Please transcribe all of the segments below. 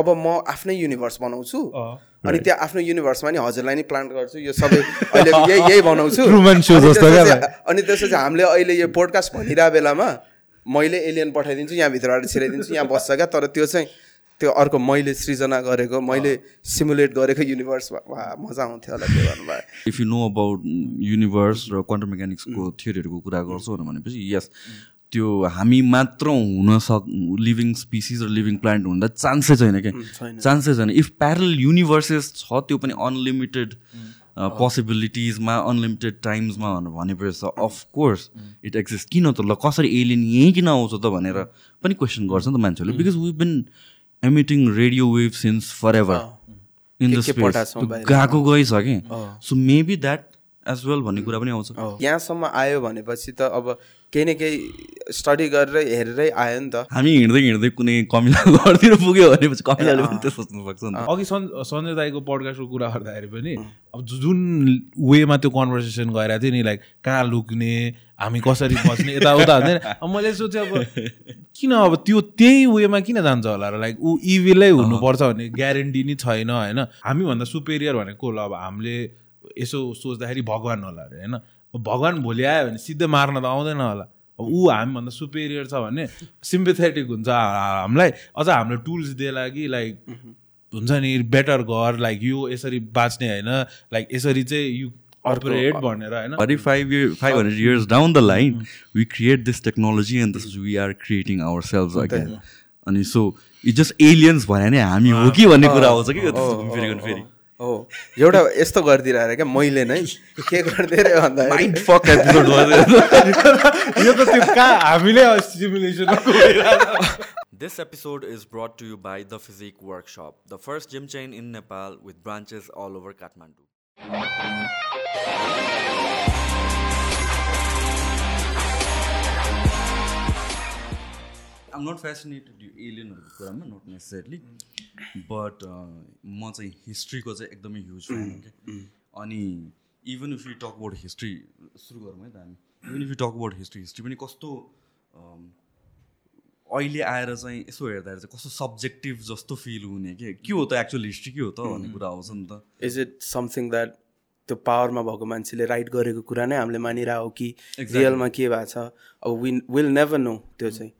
अब म आफ्नै युनिभर्स बनाउँछु। अनि त्यहाँ आफ्नो युनिभर्समा नि हजुरलाई नि प्लान्ट गर्छु यो सबै अहिले यही यही बनाउँछु। अनि त्यसपछि- हामीले अहिले यो पोडकास्ट भनिरहेको बेलामा मैले एलियन पठाइदिन्छु यहाँ भित्रबाट छिराइदिन्छु यहाँ बस्छ क्या। तर त्यो चाहिँ त्यो अर्को मैले सृजना गरेको मैले सिमुलेट गरेको युनिभर्स वा मजा आउँथ्यो होला त्यो गर्नुभयो if you know about universe र क्वान्टम मेकानिक्सको थियोरीहरूको कुरा गर्छौ भनेपछि यस त्यो हामी मात्र हुन सक लिभिङ स्पिसिस र लिभिङ प्लान्ट हुँदा चान्सै छैन क्या चान्सै छैन। इफ प्यारल युनिभर्सेस छ त्यो पनि अनलिमिटेड पोसिबिलिटिजमा अनलिमिटेड टाइम्समा भनेर भनेपछि अफकोर्स इट एक्जिस्ट किन त ल कसरी एलियन यहीँ किन आउँछ त भनेर पनि क्वेसन गर्छ नि त मान्छेहरूले। Because we been emitting radio wave since for ever in the space. गएको गइस कि? So maybe that as well भन्ने कुरा पनि आउँछ। यहाँसम्म आयो भनेपछि त अब केही न केही स्टडी गरेर हेरेरै आयो नि त। हामी हिँड्दै हिँड्दै कुनै कमिला घरतिर पुग्यो भनेपछि कमिलाले पनि त्यो सोच्नु सक्छ नि त। अघि सन् सञ्जय दाईको पडकास्टको कुरा गर्दाखेरि पनि अब जु- जुन वेमा त्यो कन्भर्सेसन गइरहेको थियो नि लाइक कहाँ लुक्ने हामी कसरी बस्ने यताउता हुँदैन। अब मैले सोचेँ अब किन अब त्यो त्यही वेमा किन जान्छ होला र लाइक ऊ इभिलै हुनुपर्छ भन्ने ग्यारेन्टी नि छैन होइन? हामीभन्दा सुपेरियर भनेको ल अब हामीले यसो सोच्दाखेरि भगवान् होला अरे होइन? भगवान् भोलि आयो भने सिधै मार्न त आउँदैन होला। अब ऊ हामीभन्दा सुपेरियर छ भने सिम्पेथेटिक हुन्छ। हामीलाई अझ हाम्रो टुल्स दिएला कि लाइक हुन्छ नि बेटर गर लाइक यो यसरी बाँच्ने होइन लाइक यसरी चाहिँ यु अपरेट भनेर होइन। year, five hundred years down the line, we create this technology and this is we are creating ourselves again. अनि सो it just aliens भने नै हामी हो। कि भन्ने कुरा आउँछ कि फेरि हो। एउटा यस्तो गरिदिरहे क्या मैले नै के गरिदिएर भन्दा this episode is brought to you by the physique workshop the first gym chain in Nepal with branches all over Kathmandu I'm not fascinated यो एलियनहरूको कुरामा नट नेसेसरली बट म चाहिँ हिस्ट्रीको चाहिँ एकदमै ह्युज फ्यान हो क्या अनि even if you talk about history सुरु गरौँ है त हामी। Even if you talk about history history पनि कस्तो um, अहिले आएर चाहिँ यसो हेर्दाखेरि चाहिँ कस्तो सब्जेक्टिभ जस्तो फिल हुने के? के हो त एक्चुअल हिस्ट्री के हो त भन्ने कुरा आउँछ नि त। इज इट समथिङ द्याट त्यो पावरमा भएको मान्छेले राइट गरेको कुरा नै हामीले मानिरहेको हो कि रियलमा के भएको छ? अब विन विल नेभर नो त्यो चाहिँ।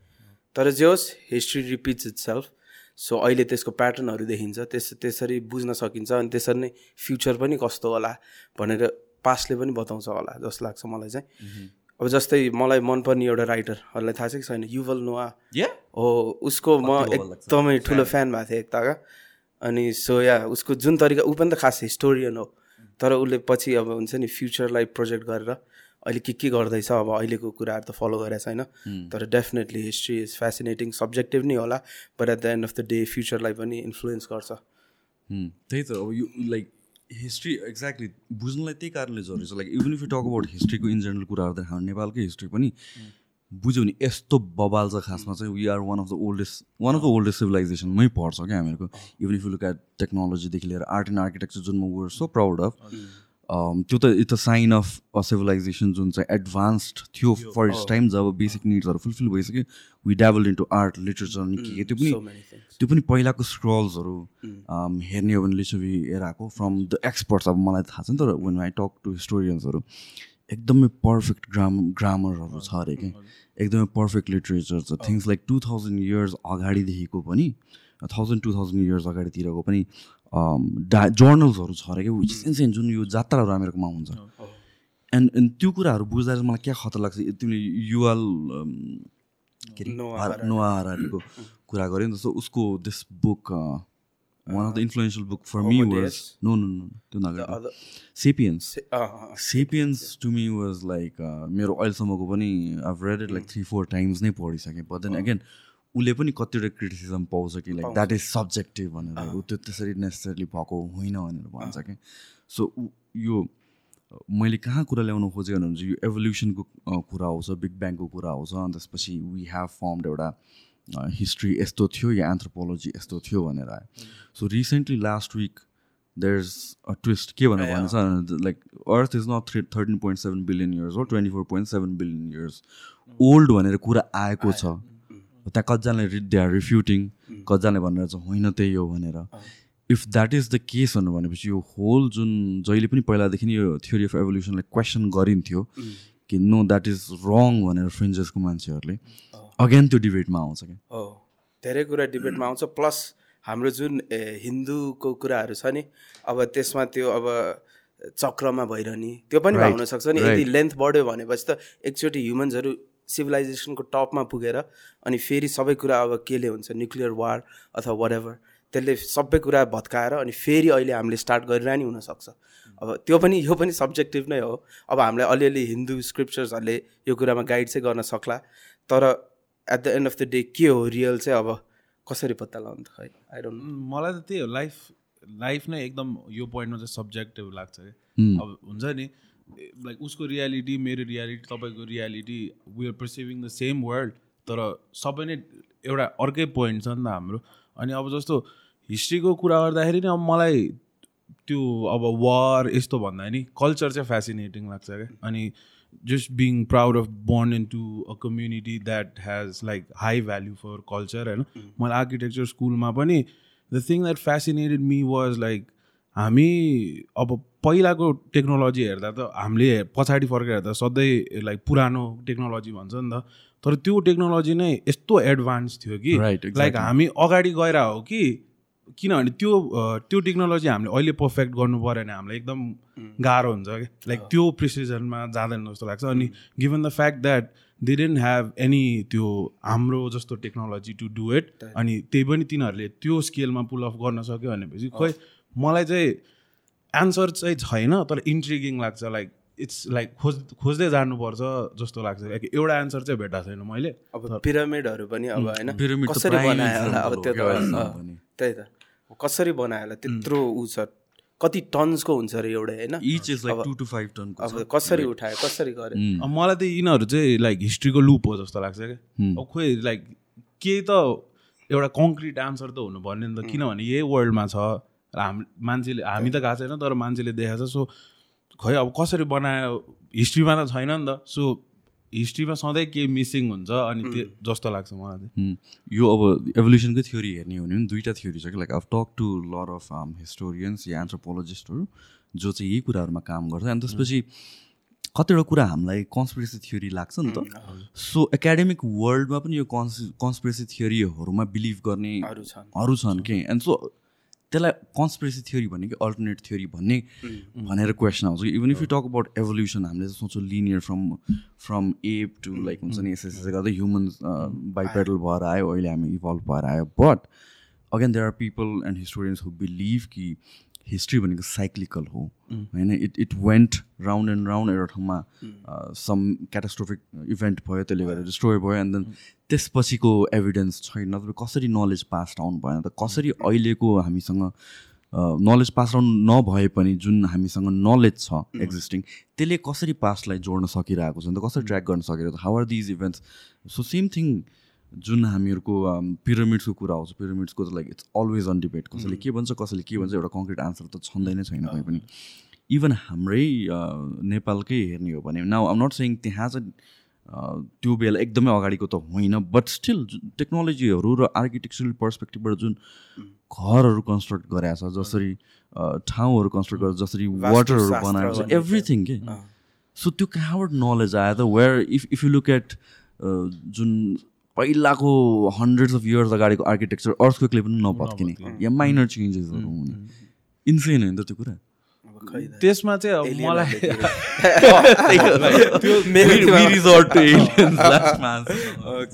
तर जे होस् history repeats itself so अहिले त्यसको प्याटर्नहरू देखिन्छ। त्यस त्यसरी बुझ्न सकिन्छ अनि त्यसरी नै फ्युचर पनि कस्तो होला भनेर पास्टले पनि बताउँछ होला जस्तो लाग्छ मलाई चाहिँ। अब जस्तै मलाई मनपर्ने एउटा राइटरहरूलाई थाहा छ कि छैन? युवल नोआ या हो उसको म। एकदमै ठुलो फ्यान भएको थिएँ एकताका अनि सो या उसको जुन तरिका ऊ पनि त खास हिस्टोरियन हो। तर उसले पछि अब हुन्छ नि फ्युचरलाई प्रोजेक्ट गरेर अहिले के के गर्दैछ? अब अहिलेको कुराहरू त फलो गरेको छैन। तर definitely history is fascinating subjective नै होला but at the end of the day फ्युचरलाई पनि इन्फ्लुएन्स गर्छ। त्यही त अब यो लाइक हिस्ट्री एक्ज्याक्टली बुझ्नुलाई त्यही कारणले जरुरी छ। Like even if you talk about हिस्ट्रीको in general कुरा गर्दा हाम्रो नेपालकै हिस्ट्री पनि बुझ्यो भने यस्तो बबाल छ खासमा चाहिँ we are one of the oldest one of the oldest सिभिलाइजेसनमै पर्छ क्या हामीहरूको। Even if you look at टेक्नोलोजीदेखि लिएर आर्ट एन्ड आर्किटेक्चर जुन म वर सो प्राउड अफ त्यो त it's a sign of a civilization जुन चाहिँ एडभान्स्ड थियो फर इट्स टाइम जब बेसिक निड्सहरू फुलफिल भइसक्यो we delve into art literature के के त्यो पनि मेनी थिङ्स त्यो पनि पहिलाको स्क्रल्सहरू हेर्ने हो भने लिसोभी एराको फ्रम द एक्सपर्ट्स अब मलाई थाहा छ नि तर वेन आई टक टु हिस्टोरियन्सहरू एकदमै पर्फेक्ट ग्राम ग्रामरहरू छ अरे क्या एकदमै पर्फेक्ट लिटरेचर छ। Things like two thousand years अगाडिदेखिको पनि थाउजन्ड टु थाउजन्ड इयर्स अगाडितिरको पनि डा जर्नल्सहरू छ अरे क्या विच जुन यो जात्राहरू हामीहरूकोमा हुन्छ। एन्ड एन्ड त्यो कुराहरू बुझ्दा चाहिँ मलाई क्या खतरा लाग्छ तिमीले युवाल के अरे हरारीको कुरा गऱ्यो नि त सो उसको this book one of the influential book for me was? No no no त्यो Sapiens Sapiens to me was like मेरो अहिलेसम्मको पनि I've read it like three four times नै पढिसकेँ बट देन अगेन उसले पनि कतिवटा क्रिटिसिजम पाउँछ कि लाइक द्याट इज सब्जेक्टिभ भनेर। ऊ त्यो त्यसरी नेसेसरी भएको होइन भनेर भन्छ कि। सो यो मैले कहाँ कुरा ल्याउनु खोजेँ भने यो एभोल्युसनको कुरा आउँछ बिग ब्याङको कुरा आउँछ अनि त्यसपछि वी हेभ फर्मड एउटा हिस्ट्री यस्तो थियो या एन्थ्रोपोलोजी यस्तो थियो भनेर आयो। So recently last week there is a twist के भनेर भन्छ like earth is not three thirteen point seven billion years हो twenty four point seven billion years old भनेर कुरा आएको छ। त्यहाँ कतिजनाले दे आर रिफ्युटिङ कतिजनाले भनेर चाहिँ होइन त्यही हो भनेर। If that is the case भनेपछि यो होल जुन जहिले पनि पहिलादेखि नै यो थ्योरी अफ एभोल्युसनलाई क्वेसन गरिन्थ्यो कि नो द्याट इज रङ भनेर फ्रेन्जेसको मान्छेहरूले अगेन त्यो डिबेटमा आउँछ क्या। हो धेरै कुरा डिबेटमा आउँछ प्लस हाम्रो जुन हिन्दूको कुराहरू छ नि अब त्यसमा त्यो अब चक्रमा भइरहने त्यो पनि हुनसक्छ नि यदि लेन्थ बढ्यो भनेपछि त एकचोटि ह्युमन्सहरू सिभिलाइजेसनको टपमा पुगेर अनि फेरि सबै कुरा अब केले हुन्छ न्युक्लियर वार अथवा वाट एभर त्यसले सबै कुरा भत्काएर अनि फेरि अहिले हामीले स्टार्ट गरिरहने हुनसक्छ। अब त्यो पनि यो पनि सब्जेक्टिभ नै हो। अब हामीलाई अलिअलि हिन्दू स्क्रिप्चर्सहरूले यो कुरामा गाइड चाहिँ गर्न सक्ला। तर at the end of the day के हो रियल चाहिँ अब कसरी पत्ता लगाउनु त खै? आई डोन्ट मलाई त त्यही हो लाइफ लाइफ नै एकदम यो पोइन्टमा चाहिँ सब्जेक्टिभ लाग्छ कि? अब हुन्छ नि लाइक उसको रियालिटी मेरो रियालिटी तपाईँको reality we are perceiving the same world तर सबै नै एउटा अर्कै पोइन्ट छ नि त हाम्रो। अनि अब जस्तो हिस्ट्रीको कुरा गर्दाखेरि नि अब मलाई त्यो अब वार यस्तो भन्दा नि कल्चर चाहिँ फेसिनेटिङ लाग्छ क्या। अनि just being proud of born in to a community that has like high value for culture होइन मैले आर्किटेक्चर स्कुलमा पनि the thing that fascinated me was like हामी अब पहिलाको टेक्नोलोजी हेर्दा त हामीले पछाडि फर्केर हेर्दा सधैँ लाइक पुरानो टेक्नोलोजी भन्छ नि त। तर त्यो टेक्नोलोजी नै यस्तो एडभान्स थियो कि. लाइक हामी अगाडि गएर हो कि किनभने त्यो त्यो टेक्नोलोजी हामीले अहिले पर्फेक्ट गर्नु पऱ्यो भने हामीलाई एकदम गाह्रो हुन्छ कि लाइक त्यो प्रिसिजनमा जाँदैन जस्तो लाग्छ। अनि given the fact that they didn't have any त्यो हाम्रो जस्तो टेक्नोलोजी टु डु इट अनि त्यही पनि तिनीहरूले त्यो स्केलमा पुल अफ गर्न सक्यो भनेपछि खोइ मलाई चाहिँ एन्सर चाहिँ छैन तर इन्ट्रिगिङ लाग्छ लाइक इट्स लाइक खोज खोज्दै जानुपर्छ जस्तो लाग्छ। लाइक एउटा एन्सर चाहिँ भेटाएको छैन मैले। अब पिरामिडहरू पनि अब होइन कसरी बनायो होला? अब त्यो। त्यही त। कसरी बनायो होला? त्यत्रो ऊ छ। कति टन्सको हुन्छ अरे एउटै होइन? Each is like two two five टनको अब कसरी उठायो कसरी गर्यो? अब मलाई त यिनीहरू चाहिँ लाइक हिस्ट्रीको लुप हो जस्तो लाग्छ क्या। अब खोइ लाइक केही त एउटा कङ्क्रिट आन्सर त हुनु पर्ने नि त। किनभने यही वर्ल्डमा छ। र हाम मान्छेले हामी त गएको छैन तर मान्छेले देखाएको छ सो खै अब कसरी बनायो हिस्ट्रीमा त छैन नि त। सो हिस्ट्रीमा सधैँ केही मिसिङ हुन्छ अनि त्यो जस्तो लाग्छ मलाई चाहिँ। यो अब एभोल्युसनकै थ्योरी हेर्ने हो भने पनि दुईवटा थ्योरी छ कि लाइक अब talk to lot of historians या एन्थ्रोपोलोजिस्टहरू जो चाहिँ यही कुराहरूमा काम गर्छ। अनि त्यसपछि कतिवटा कुरा हामीलाई कन्सपिरेसी थ्योरी लाग्छ नि त। सो एकाडेमिक वर्ल्डमा पनि यो कन्स कन्सपिरेसी थ्योरीहरूमा बिलिभ गर्ने अरू छन्। कि? एन्ड सो त्यसलाई कन्सपिरेसी थ्योरी भन्ने कि अल्टरनेट थ्योरी भन्ने भनेर क्वेसन आउँछ कि even if you talk about evolution हामीले सोच्छौँ linear from from ape to like हुन्छ नि यसो यसो गर्दै ह्युमन्स बाइपेडल भएर आयो अहिले हामी इभल्भ भएर आयो but again there are people and historians who believe कि हिस्ट्री भनेको साइक्लिकल हो। होइन? It it went round and round एउटा ठाउँमा सम क्याटास्ट्रोफिक इभेन्ट भयो त्यसले गर्दा डिस्ट्रोय भयो एन्ड देन त्यसपछिको एभिडेन्स छैन। तपाईँ कसरी नलेज पास डाउन भएन त? कसरी अहिलेको हामीसँग नलेज पास डाउन नभए पनि जुन हामीसँग नलेज छ एक्जिस्टिङ त्यसले कसरी पास्टलाई जोड्न सकिरहेको छ? नि त कसरी ट्र्याक गर्न सकिरहेको छ? How are these events so same thing जुन हामीहरूको पिरामिड्सको कुरा आउँछ पिरामिड्सको त like it's always on debate कसैले के भन्छ कसैले के भन्छ एउटा कङ्क्रिट आन्सर त छँदै नै छैन कहीँ पनि। इभन हाम्रै अ, नेपालकै हेर्ने हो भने नाउ आम नट सेङ त्यहाँ चाहिँ त्यो बेला एकदमै अगाडिको त होइन बट स्टिल टेक्नोलोजीहरू र आर्किटेक्चरल पर्सपेक्टिभबाट जुन घरहरू कन्स्ट्रक्ट गरेको छ जसरी अ, ठाउँहरू कन्स्ट्रक्ट गरेर जसरी वाटरहरू बनाएको छ। एभ्रिथिङ के सो त्यो कहाँबाट नलेज आयो त where if if you look at जुन पहिलाको हन्ड्रेड्स अफ इयर्स अगाडिको आर्किटेक्चर अर्थक्वेकले पनि नभत्किने या माइनर चेन्जेसहरू हुने इन्सेन होइन त त्यो कुरा। त्यसमा चाहिँ अब मलाई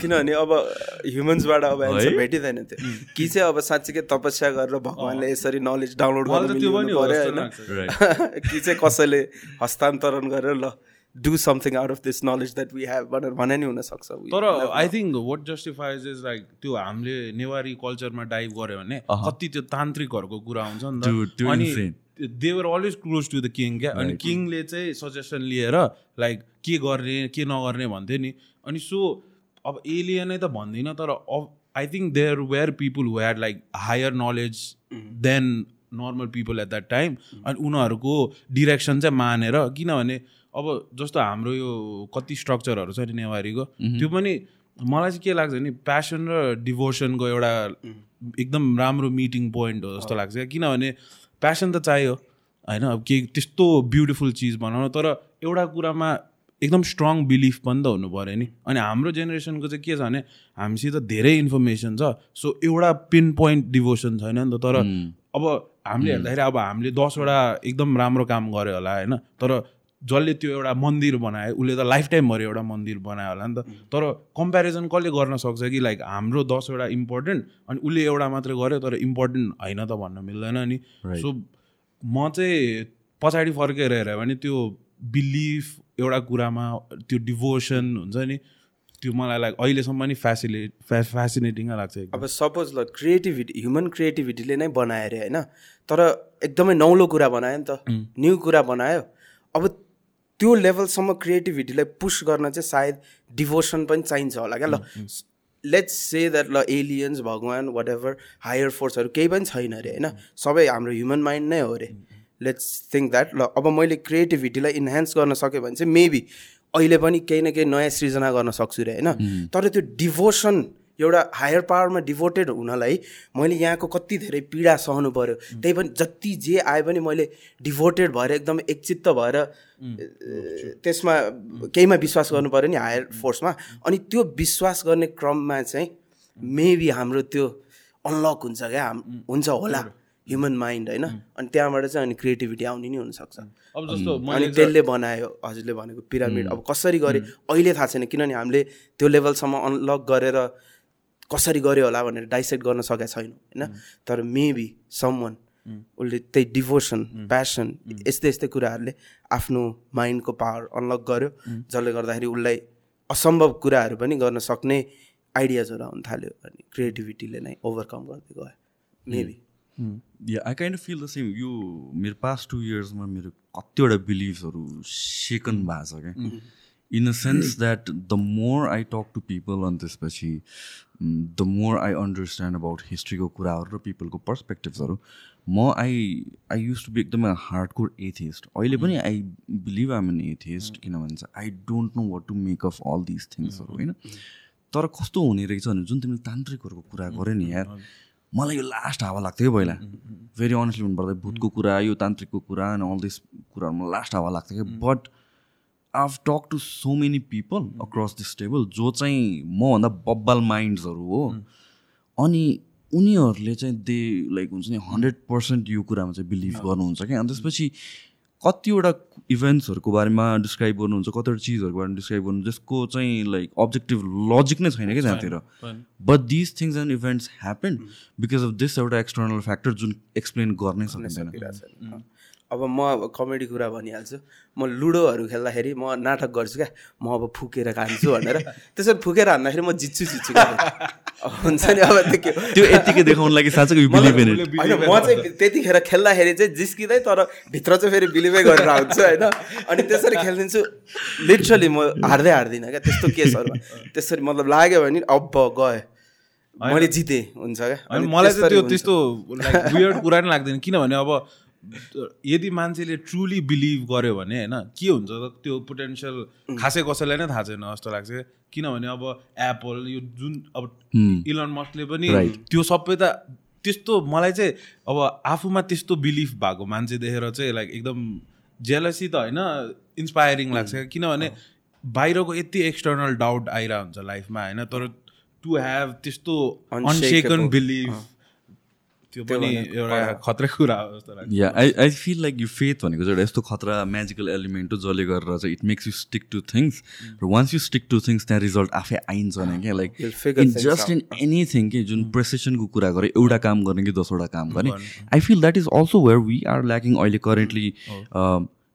किनभने अब ह्युमन्सबाट अब एन्सर? भेटिँदैन थियो कि चाहिँ अब साँच्चीकै तपस्या गरेर भगवान्ले यसरी नलेज डाउनलोड मलाई गर्न त्यो कि चाहिँ कसैले हस्तान्तरण गरेर ल do something out of this knowledge that we have भनेर भने नि हुनसक्छ तर I think what justifies is like त्यो हामीले नेवारी कल्चरमा डाइभ गऱ्यो भने कति त्यो तान्त्रिकहरूको कुरा हुन्छ नि त। अनि insane. They were always close to the king क्या? अनि किङले चाहिँ सजेसन लिएर लाइक के गर्ने के नगर्ने भन्थ्यो नि। अनि सो अब एलियनै त भन्दिनँ तर I think there were people who had like higher knowledge than normal people at that time अनि उनीहरूको डिरेक्सन चाहिँ मानेर किनभने अब जस्तो हाम्रो यो कति स्ट्रक्चरहरू छ नि नेवारीको त्यो पनि मलाई चाहिँ के लाग्छ भने प्यासन र डिभोसनको एउटा एकदम राम्रो मिटिङ पोइन्ट हो जस्तो लाग्छ। किनभने प्यासन त चाहियो होइन? अब केही त्यस्तो ब्युटिफुल चिज बनाउनु तर एउटा कुरामा एकदम स्ट्रङ बिलिफ पनि त हुनु पऱ्यो नि। अनि हाम्रो जेनेरेसनको चाहिँ के छ भने हामीसित धेरै इन्फर्मेसन छ सो एउटा पिन पोइन्ट डिभोसन छैन नि त तर अब हामीले हेर्दाखेरि अब हामीले दसवटा एकदम राम्रो काम गऱ्यो होला होइन? तर जसले त्यो एउटा मन्दिर बनायो उसले त लाइफ टाइमभरि एउटा मन्दिर बनायो होला नि त। तर कम्पेरिजन कसले गर्न सक्छ कि लाइक हाम्रो दसवटा इम्पोर्टेन्ट अनि उसले एउटा मात्रै गर्यो तर इम्पोर्टेन्ट होइन त भन्न मिल्दैन नि। सो म चाहिँ पछाडि फर्केर हेऱ्यो भने त्यो बिलिफ एउटा कुरामा त्यो डिभोसन हुन्छ नि त्यो मलाई लाइक अहिलेसम्म नि फेसिलेट फ्या फेसिनेटिङै लाग्छ अब सपोज ल क्रिएटिभिटी ह्युमन क्रिएटिभिटीले नै बनायो अरे होइन? तर एकदमै नौलो कुरा बनायो नि त। न्यू कुरा बनायो। अब त्यो लेभलसम्म क्रिएटिभिटीलाई पुस गर्न चाहिँ सायद डिभोसन पनि चाहिन्छ होला क्या ल। लेट्स से द्याट ल एलियन्स भगवान् वाट एभर हायर फोर्सहरू केही पनि छैन अरे होइन? सबै हाम्रो ह्युमन माइन्ड नै हो अरे। लेट्स थिङ्क द्याट ल अब मैले क्रिएटिभिटीलाई इन्हान्स गर्न सक्यो भने चाहिँ मेबी अहिले पनि केही न केही नयाँ सृजना गर्न सक्छु अरे होइन? तर त्यो डिभोसन एउटा हायर पावरमा डिभोटेड हुनलाई मैले यहाँको कति धेरै पीडा सहनु पऱ्यो त्यही पनि जति जे आए पनि मैले डिभोटेड भएर एकदम एकचित्त भएर त्यसमा केहीमा विश्वास गर्नु पऱ्यो नि हायर फोर्समा अनि त्यो विश्वास गर्ने क्रममा चाहिँ मेबी हाम्रो त्यो अनलक हुन्छ क्या हाम हुन्छ होला ह्युमन माइन्ड होइन? अनि त्यहाँबाट चाहिँ अनि क्रिएटिभिटी आउने नि हुनसक्छ। अब जस्तो अनि त्यसले बनायो हजुरले भनेको पिरामिड अब कसरी गरे? अहिले थाहा छैन किनभने हामीले त्यो लेभलसम्म अनलक गरेर कसरी गऱ्यो होला भनेर डाइसेक्ट गर्न सकेका छैनौँ होइन? तर मेबी सम वान उसले त्यही डिभोसन प्यासन यस्तै यस्तै कुराहरूले आफ्नो माइन्डको पावर अनलक गर्यो जसले गर्दाखेरि उसलाई असम्भव कुराहरू पनि गर्न सक्ने आइडियाजहरू आउनु थाल्यो अनि क्रिएटिभिटीले नै ओभरकम गर्दै गयो maybe yeah I kind of feel the same यो मेरो पास्ट टु इयर्समा मेरो कतिवटा बिलिभ्सहरू सेकन भएको छ क्या। In a sense that the more I talk to people अनि त्यसपछि the more I understand about हिस्ट्रीको कुराहरू र पिपलको पर्सपेक्टिभ्सहरू म I I use to be एकदमै हार्डकोर एथिस्ट अहिले पनि I believe am an atheist किनभने चाहिँ I don't know what to make of all this थिङ्सहरू होइन तर कस्तो हुने रहेछ भने जुन तिमीले तान्त्रिकहरूको कुरा गऱ्यो नि यार मलाई यो लास्ट हावा लाग्थ्यो कि पहिला भेरी अनेस्टली भन्नुपर्दा भूतको कुरा यो तान्त्रिकको कुरा अनि अल दिस कुराहरू मलाई लास्ट हावा लाग्थ्यो कि but I've talk to so many people across this table जो चाहिँ मभन्दा बब्बाल माइन्ड्सहरू हो अनि उनीहरूले चाहिँ दे लाइक हुन्छ नि हन्ड्रेड पर्सेन्ट यो कुरामा चाहिँ बिलिभ गर्नुहुन्छ क्या। अनि त्यसपछि कतिवटा इभेन्ट्सहरूको बारेमा डिस्क्राइब गर्नुहुन्छ कतिवटा चिजहरूको बारेमा डिस्क्राइब गर्नु जसको चाहिँ लाइक अब्जेक्टिभ लजिक नै छैन क्या जहाँतिर but this things and events happen because of this एउटा एक्सटर्नल फ्याक्टर जुन एक्सप्लेन गर्नै सकिँदैन। अब म अब कमेडी कुरा भनिहाल्छु। म लुडोहरू खेल्दाखेरि म नाटक गर्छु क्या। म अब फुकेर खान्छु भनेर। त्यसरी फुकेर हान्दाखेरि म जित्छु जित्छु क्या। हुन्छ नि अब त्यो त्यो यतिकै देखाउनु लागि साँच्चै होइन म चाहिँ त्यतिखेर खेल्दाखेरि चाहिँ जिस्किँदै तर भित्र चाहिँ फेरि बिलिभै गरेर आउँछु होइन। अनि त्यसरी खेलिदिन्छु। लिटरली म हार्दै हार्दिनँ क्या त्यस्तो केसहरूमा। त्यसरी मतलब लाग्यो भने अब गएँ। मैले जितेँ हुन्छ क्या। अनि मलाई चाहिँ त्यो त्यस्तो वियर्ड कुरा नै लाग्दैन। किनभने अब यदि मान्छेले ट्रुली बिलिभ गर्यो भने होइन के हुन्छ त? त्यो पोटेन्सियल खासै कसैलाई नै थाहा छैन जस्तो लाग्छ। किनभने अब एप्पल यो जुन अब इलन मस्कले पनि त्यो सबै त त्यस्तो मलाई चाहिँ अब आफूमा त्यस्तो बिलिभ भएको मान्छे देखेर चाहिँ लाइक एकदम जेलसी त होइन इन्सपायरिङ लाग्छ। किनभने बाहिरको यति एक्सटर्नल डाउट आइरहेको हुन्छ लाइफमा होइन? तर टु हेभ त्यस्तो अनसेकन बिलिभ त्यो पनि एउटा खतरा कुरा हो जस्तो लाग्छ। या आई आई फिल लाइक यो फेथ भनेको चाहिँ एउटा यस्तो खतरा म्याजिकल एलिमेन्ट हो जसले गरेर चाहिँ it makes you stick to things र once you stick to things त्यहाँ रिजल्ट आफै आइन्छ भने क्या like in just in anything कि जुन प्रेसिसनको कुरा गरेँ एउटा काम गर्ने कि दसवटा काम गर्ने I feel that is also where we are lacking अहिले करेन्टली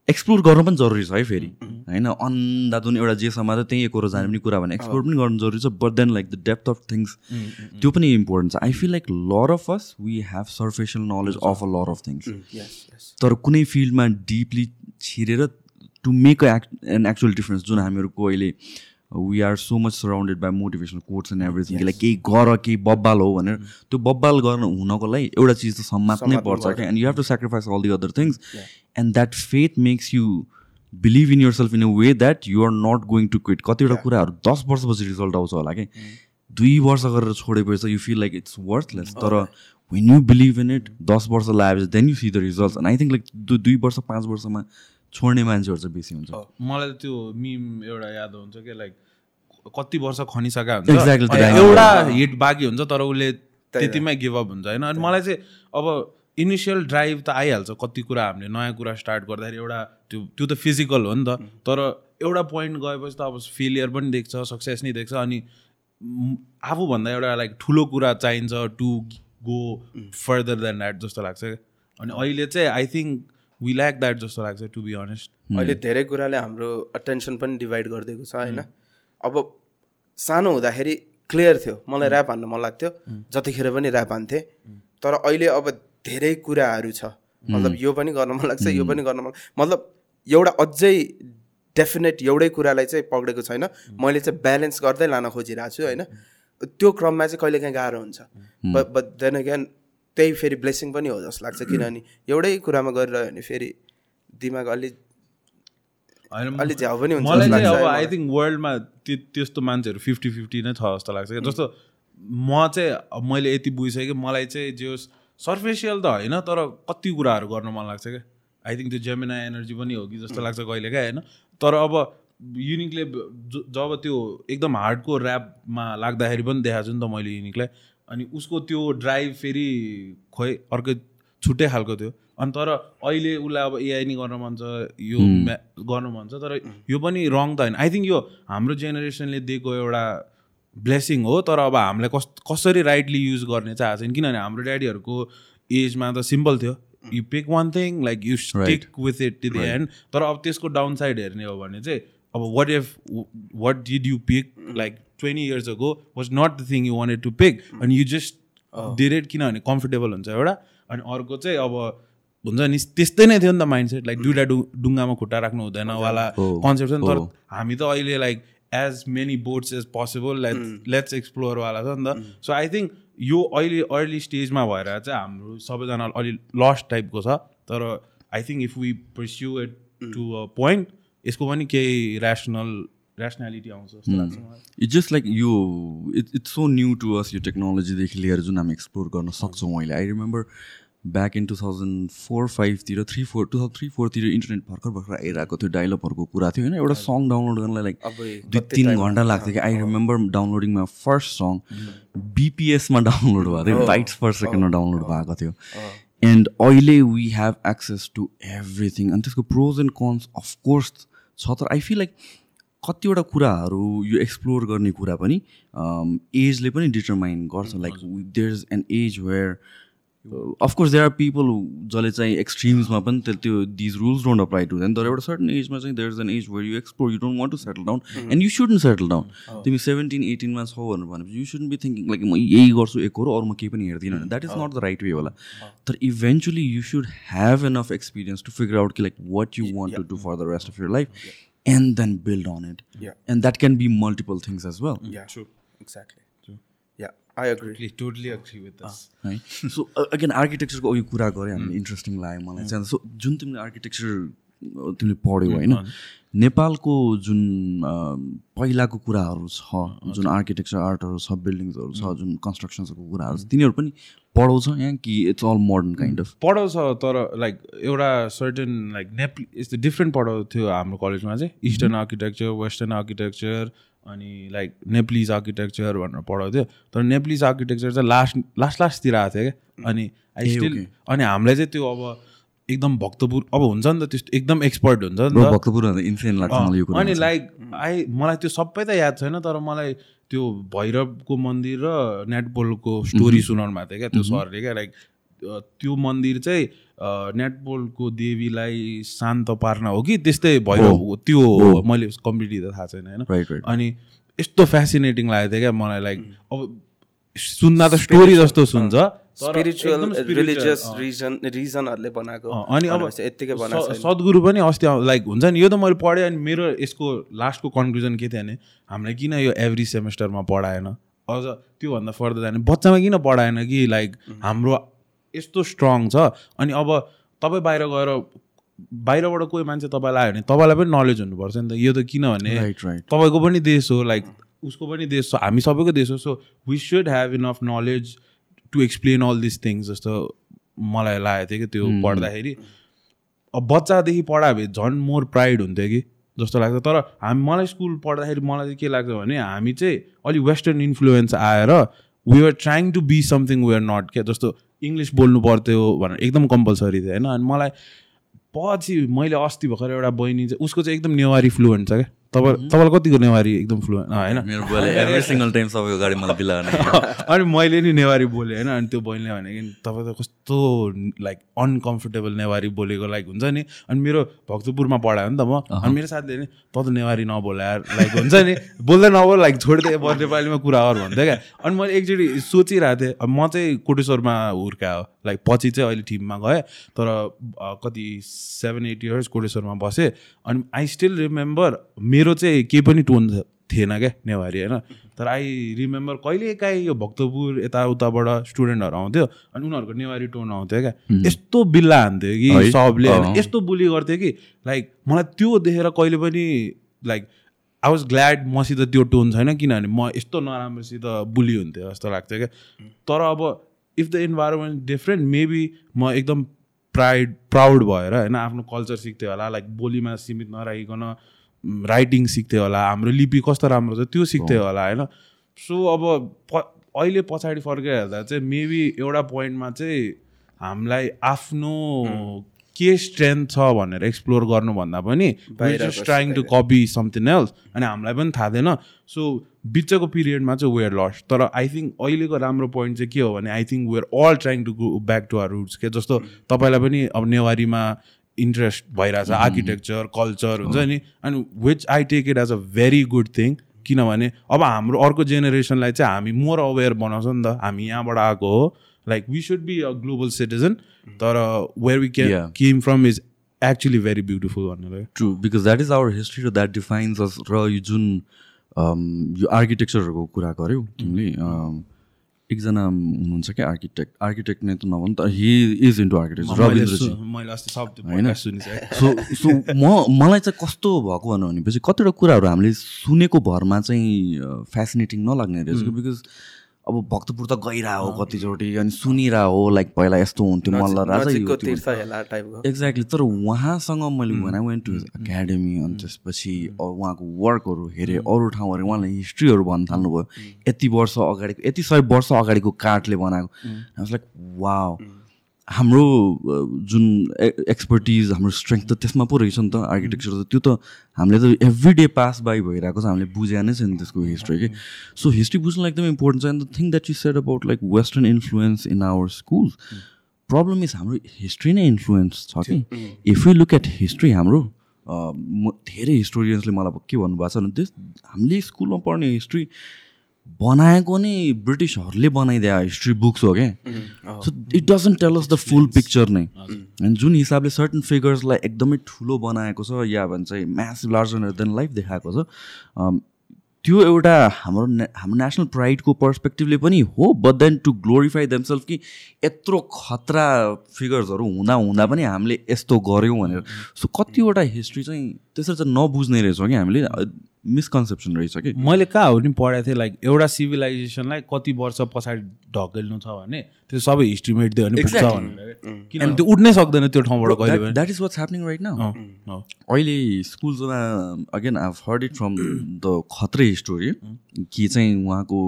एक्सप्लोर गर्नु पनि जरुरी छ है फेरि। होइन अन्धाधुन एउटा जे समाज त्यहीँ एकरो जाने पनि कुरा भने एक्सप्लोर पनि गर्नु जरुरी छ but then like the depth of things त्यो पनि इम्पोर्टेन्ट छ। I feel like lot of us we have superficial knowledge of a lot of things तर कुनै फिल्डमा डिपली छिरेर to make a act an actual difference जुन हामीहरूको अहिले we are so much surrounded by motivational quotes and everything like केही गर केही बब्बाल हो भनेर त्यो बब्बाल गर्न हुनको लागि एउटा चिज त सम्मात्नै पर्छ क्या and you have to sacrifice all the other things and that faith makes you believe in yourself in a way that you are not going to quit कतिवटा कुराहरू दस वर्षपछि रिजल्ट आउँछ होला कि? दुई वर्ष गरेर छोडेपछि you feel like it's worthless तर when you believe in it दस वर्ष लगाएपछि then you see the result and I think like दुई वर्ष पाँच वर्षमा छोड्ने मान्छेहरू चाहिँ बेसी हुन्छ। मलाई त्यो मिम एउटा याद हुन्छ कि लाइक कति वर्ष Exactly, हुन्छ एउटा हिट बाँकी हुन्छ तर उसले त्यतिमै गिभअप हुन्छ। होइन अनि मलाई चाहिँ अब इनिसियल ड्राइभ त आइहाल्छ। कति कुरा हामीले नयाँ कुरा स्टार्ट गर्दाखेरि एउटा त्यो त्यो त फिजिकल हो नि त। तर एउटा पोइन्ट गएपछि त अब फेलियर पनि देख्छ सक्सेस नै देख्छ। अनि आफूभन्दा एउटा लाइक ठुलो कुरा चाहिन्छ to go further than that जस्तो लाग्छ। अनि अहिले चाहिँ I think we lack that जस्तो लाग्छ टु बी अनेस्ट अहिले धेरै कुराले हाम्रो अटेन्सन पनि डिभाइड गरिदिएको छ होइन? अब सानो हुँदाखेरि क्लियर थियो। मलाई ऱ्याप हान्न मन लाग्थ्यो। जतिखेर पनि ऱ्याप हान्थेँ। तर अहिले अब धेरै कुराहरू छ। मतलब यो पनि गर्न मन लाग्छ यो पनि गर्न मन मतलब एउटा अझै डेफिनेट एउटै कुरालाई चाहिँ पक्रेको छैन। मैले चाहिँ ब्यालेन्स गर्दै लान खोजिरहेको छु होइन। त्यो क्रममा चाहिँ कहिलेकाहीँ गाह्रो हुन्छ। बट देन अगेन त्यही फेरि ब्लेसिङ पनि हो जस्तो लाग्छ। किनभने एउटै कुरामा गरिरह्यो भने फेरि दिमाग अलि होइन अलि झ्याउ पनि हुन्छ मलाई चाहिँ अब आई थिङ्क वर्ल्डमा त्यो त्यस्तो मान्छेहरू फिफ्टी फिफ्टी नै छ जस्तो लाग्छ क्या। जस्तो म चाहिँ मैले यति बुझिसकेँ कि मलाई चाहिँ जे होस् सर्फेसियल त होइन तर कति कुराहरू गर्न मन लाग्छ क्या? आई थिङ्क त्यो जेमिना एनर्जी पनि हो कि जस्तो लाग्छ कहिले क्या होइन? तर अब युनिकले जब त्यो एकदम हार्डको ऱ्यापमा लाग्दाखेरि पनि देखाएको छु नि त मैले युनिकलाई अनि उसको त्यो ड्राइभ फेरि खोइ अर्कै छुट्टै खालको थियो। अनि तर अहिले उसलाई अब एआई नै गर्न मन छ यो म्या- गर्नु मन छ तर यो पनि रङ त होइन। आई थिङ्क यो हाम्रो जेनेरेसनले दिएको एउटा ब्लेसिङ हो तर अब हामीलाई कस कसरी राइटली युज गर्ने चाहिँ छैन। किनभने हाम्रो ड्याडीहरूको एजमा त सिम्पल थियो। You pick one thing like you stick with it to the end तर अब त्यसको डाउन साइड हेर्ने हो भने चाहिँ अब what if what did you pick like twenty years ago was not the thing you wanted to pick अनि you just डिरेड किनभने कम्फर्टेबल हुन्छ एउटा। अनि अर्को चाहिँ अब हुन्छ नि त्यस्तै नै थियो नि त माइन्ड सेट लाइक दुइटा डु डुङ्गामा खुट्टा राख्नु हुँदैन वाला कन्सेप्ट छ नि। तर हामी त अहिले like as many boats as possible let's let's एक्सप्लोरवाला छ नि त। सो आई थिङ्क यो अहिले अर्ली स्टेजमा भएर चाहिँ हाम्रो सबैजना अलि लस्ट टाइपको छ। तर I think if we pursue it to a point यसको पनि केही ऱ्यासनल ऱ्यासनालिटी आउँछ जस्तो लाग्छ इट्स जस्ट लाइक यो it it's so new to us यो टेक्नोलोजीदेखि लिएर जुन हामी एक्सप्लोर गर्न सक्छौँ अहिले। I remember back in two thousand four फाइभतिर three four two thousand three फोरतिर internet भर्खर भर्खर आइरहेको थियो डाइलपहरूको कुरा थियो होइन एउटा सङ डाउनलोड गर्नलाई लाइक दुई तिन घन्टा लाग्थ्यो कि I remember downloading my first song बिपिएसमा download भएको थियो बाइट्स पर सेकेन्डमा डाउनलोड भएको थियो। एन्ड अहिले we have access to everything अनि त्यसको प्रोज एन्ड कन्स अफकोर्स छ तर आई फिल लाइक कतिवटा कुराहरू यो एक्सप्लोर गर्ने कुरा पनि एजले पनि डिटरमाइन गर्छ। Like there is an age where of course there are people जसले चाहिँ एक्सट्रिम्समा पनि त्यो- त्यो these rules don't apply to them तर एउटा सर्टन एजमा चाहिँ there is an age where you explore you don't want to settle down and you should settle down तिमी सेभेन्टिन एटिनमा छौ भनेर भनेपछि you should be thinking like म यही गर्छु एक हो अरू म केही पनि हेर्दिनँ भने that is not the right way होला। तर eventually you should have enough experience to figure out कि like what you want to do for the rest of your life and then build on it Yeah. And that can be multiple things as well Yeah, I agree. Totally agree with है so again आर्किटेक्चरको यो कुरा गरेँ हामीले interesting लाग्यो मलाई चाहिँ। So जुन तिमीले आर्किटेक्चर तिमीले पढ्यौ होइन? नेपालको जुन पहिलाको कुराहरू छ जुन आर्किटेक्चर आर्टहरू छ बिल्डिङ्सहरू छ जुन कन्स्ट्रक्सन्सको कुराहरू छ तिनीहरू पनि पढाउँछ यहाँ कि it's all modern kind of पढाउँछ तर लाइक एउटा सर्टेन लाइक नेप यस्तो डिफ्रेन्ट पढाउँथ्यो हाम्रो कलेजमा चाहिँ। इस्टर्न आर्किटेक्चर वेस्टर्न आर्किटेक्चर अनि लाइक नेप्लिज आर्किटेक्चर भनेर पढाउँथ्यो। तर नेप्लिज आर्किटेक्चर चाहिँ लास्ट लास्ट लास्टतिर आएको थियो क्या। अनि आई स्टिल अनि हामीलाई चाहिँ त्यो अब एकदम भक्तपुर अब हुन्छ नि त त्यस्तो एकदम एक्सपर्ट हुन्छ नि त। भक्तपुर लाग्छ अनि लाइक आई मलाई त्यो सबै त याद छैन तर मलाई त्यो भैरवको मन्दिर र नेटबलको स्टोरी सुनाउनु भएको थियो क्या त्यो सरले क्या लाइक त्यो मन्दिर चाहिँ नेटबलको देवीलाई शान्त पार्न हो कि? त्यस्तै भैरव त्यो मैले कम्प्लिटली त थाहा छैन होइन? अनि यस्तो फेसिनेटिङ लागेको थियो क्या मलाई लाइक अब सुन्दा त स्टोरी जस्तो सुन्छ। Spiritual religious. रिजन रिजनहरूले बनाएको अनि अब यत्तिकै बनाएको। सद्गुरु पनि अस्ति लाइक हुन्छ नि यो त मैले पढेँ अनि मेरो यसको लास्टको कन्क्लुजन के थियो भने हामीलाई किन यो एभ्री सेमेस्टरमा पढाएन? अझ त्योभन्दा फर्दर जाने। बच्चामा किन पढाएन कि लाइक हाम्रो यस्तो स्ट्रङ छ। अनि अब तपाईँ बाहिर गएर बाहिरबाट कोही मान्छे तपाईँलाई आयो भने तपाईँलाई पनि नलेज हुनुपर्छ नि त। यो त किनभने तपाईँको पनि देश हो लाइक उसको पनि देश छ हामी सबैको देश हो so we should have enough knowledge to explain all this things जस्तो मलाई लागेको थियो कि त्यो पढ्दाखेरि। अब बच्चादेखि पढायो भने झन् मोर प्राइड हुन्थ्यो कि जस्तो लाग्छ। तर हामी मलाई स्कुल पढ्दाखेरि मलाई चाहिँ के लाग्छ भने हामी चाहिँ अलिक वेस्टर्न इन्फ्लुएन्स आएर we are trying to be something we are not क्या जस्तो इङ्ग्लिस बोल्नु पर्थ्यो भनेर एकदम कम्पलसरी थियो होइन? अनि मलाई पछि मैले अस्ति भर्खर एउटा बहिनी चाहिँ उसको चाहिँ एकदम नेवारी फ्लुएन्ट छ क्या। तपाईँ तपाईँलाई कतिको नेवारी एकदम फ्लुएन्ट होइन। मेरो बुवाले एभ्री सिङ्गल टाइम सबैको गाडी मलाई बिलाउने अनि मैले नि नेवारी बोलेँ होइन। अनि त्यो बहिनीले भने कि तपाईँ त कस्तो लाइक अनकम्फर्टेबल नेवारी बोलेको लाइक हुन्छ नि। अनि मेरो भक्तपुरमा पढायो नि त म। अनि मेरो साथीले नि त त नेवारी नबोला लाइक हुन्छ नि। बोल्दै नबोल लाइक छोडिदिए अब नेपालीमा कुरा गर भन्थ्यो क्या। अनि मैले एकचोटि सोचिरहेको थिएँ अब म चाहिँ कोटेश्वरमा हुर्कायो लाइक पछि चाहिँ अहिले टिममा गएँ तर कति सेभेन एट इयर्स कोटेश्वरमा बसेँ। अनि आई स्टिल रिमेम्बर मेरो चाहिँ केही पनि टोन थिएन क्या नेवारी होइन तर आई रिमेम्बर कहिले काहीँ यो भक्तपुर यताउताबाट स्टुडेन्टहरू आउँथ्यो अनि उनीहरूको नेवारी टोन आउँथ्यो क्या यस्तो बिल्ला हान्थ्यो कि? सबले। यस्तो बुली गर्थ्यो कि लाइक मलाई त्यो देखेर कहिले पनि लाइक आई वाज ग्ल्याड मसित त्यो टोन छैन किनभने म यस्तो नराम्रोसित बुली हुन्थ्यो जस्तो लाग्थ्यो क्या तर अब if the environment different maybe म एकदम प्राइड प्राउड भएर होइन आफ्नो कल्चर सिक्थेँ होला लाइक बोलीमा सीमित नराखिकन राइटिङ सिक्थेँ होला हाम्रो लिपि कस्तो राम्रो छ त्यो सिक्थेँ होला होइन? सो अब प अहिले पछाडि फर्केर हेर्दा चाहिँ मेबी एउटा पोइन्टमा चाहिँ हामीलाई आफ्नो के स्ट्रेन्थ छ भनेर एक्सप्लोर गर्नुभन्दा पनि बाहिरको trying to copy something else अनि हामीलाई पनि थाहा थिएन। सो बिचको पिरियडमा चाहिँ वेयर लस्ट तर आई थिङ्क अहिलेको राम्रो पोइन्ट चाहिँ के हो भने I think we're all trying to go back to our roots के जस्तो तपाईँलाई पनि अब नेवारीमा इन्ट्रेस्ट भइरहेछ आर्किटेक्चर कल्चर हुन्छ नि। अनि which I take it as a very good thing किनभने अब हाम्रो अर्को जेनेरेसनलाई चाहिँ हामी मोर अवेर बनाउँछ नि त। हामी यहाँबाट आएको हो। Like we should be a global citizen तर where we can. Came from is actually very beautiful भनेर true because that is our history र द्याट डिफाइन्स अस र यो जुन um, यो आर्किटेक्चरहरूको कुरा गऱ्यौ तिमीले um, एकजना हुनुहुन्छ क्या आर्किटेक्ट। आर्किटेक्ट नै त नभन् त हि इज इन्टु रविन्द्रजी। अस्ति सब होइन? सो सो म मलाई चाहिँ कस्तो भएको भनौँ भनेपछि कतिवटा कुराहरू हामीले सुनेको भरमा चाहिँ फेसिनेटिङ नलाग्ने रहेछ बिकज अब भक्तपुर त गइरह हो कतिचोटि अनि सुनिरह हो लाइक पहिला यस्तो हुन्थ्यो मल्ल राजा एक्ज्याक्टली तर उहाँसँग मैले when I went to academy अनि त्यसपछि उहाँको वर्कहरू हेरेँ अरू ठाउँहरू उहाँले हिस्ट्रीहरू भन्न थाल्नुभयो। यति वर्ष अगाडिको यति सय वर्ष अगाडिको काठले बनाएको। लाइक वाव हाम्रो जुन एक्सपर्टिज हाम्रो स्ट्रेङ्थ त त्यसमा पो रहेछ नि त आर्किटेक्चर त। त्यो त हामीले त एभ्री डे पास बाई भइरहेको छ हामीले बुझे नै छैन त्यसको हिस्ट्री कि सो हिस्ट्री बुझ्नुलाई एकदम इम्पोर्टेन्ट छ। And the thing that you said about like western influence in our schools problem is हाम्रो हिस्ट्री नै इन्फ्लुएन्स छ कि if you look at history हाम्रो म धेरै हिस्टोरियन्सले मलाई के भन्नुभएको छ भने त्यस हामीले स्कुलमा पढ्ने हिस्ट्री बनाएको नै ब्रिटिसहरूले बनाइदिए हिस्ट्री बुक्स हो क्या so it doesn't tell us the full picture नै. अनि जुन हिसाबले सर्टन फिगर्सलाई एकदमै ठुलो बनाएको छ या भन्छ म्यासिभ लार्जर देन लाइफ देखाएको छ अम, त्यो एउटा हाम्रो हाम्रो नेसनल प्राइडको पर्सपेक्टिभले पनि हो but then to glorify themselves कि यत्रो खतरा फिगर्सहरू हुँदा हुँदा पनि हामीले यस्तो गऱ्यौँ भनेर। सो कतिवटा हिस्ट्री चाहिँ त्यसरी चाहिँ नबुझ्ने रहेछौँ कि हामीले? मिसकन्सेप्सन रहेछ कि? मैले कहाँ हो नि पढाएको थिएँ लाइक एउटा सिभिलाइजेसनलाई कति वर्ष पछाडि ढकेल्नु छ भने त्यो सबै हिस्ट्री मेटिदियो भने पुग्छ Exactly. भनेर। किनभने त्यो उठ्नै सक्दैन त्यो ठाउँबाट कहिले पनि। That is what's happening right अँ। अहिले स्कुल्समा again I heard it from the Khatre story कि चाहिँ उहाँको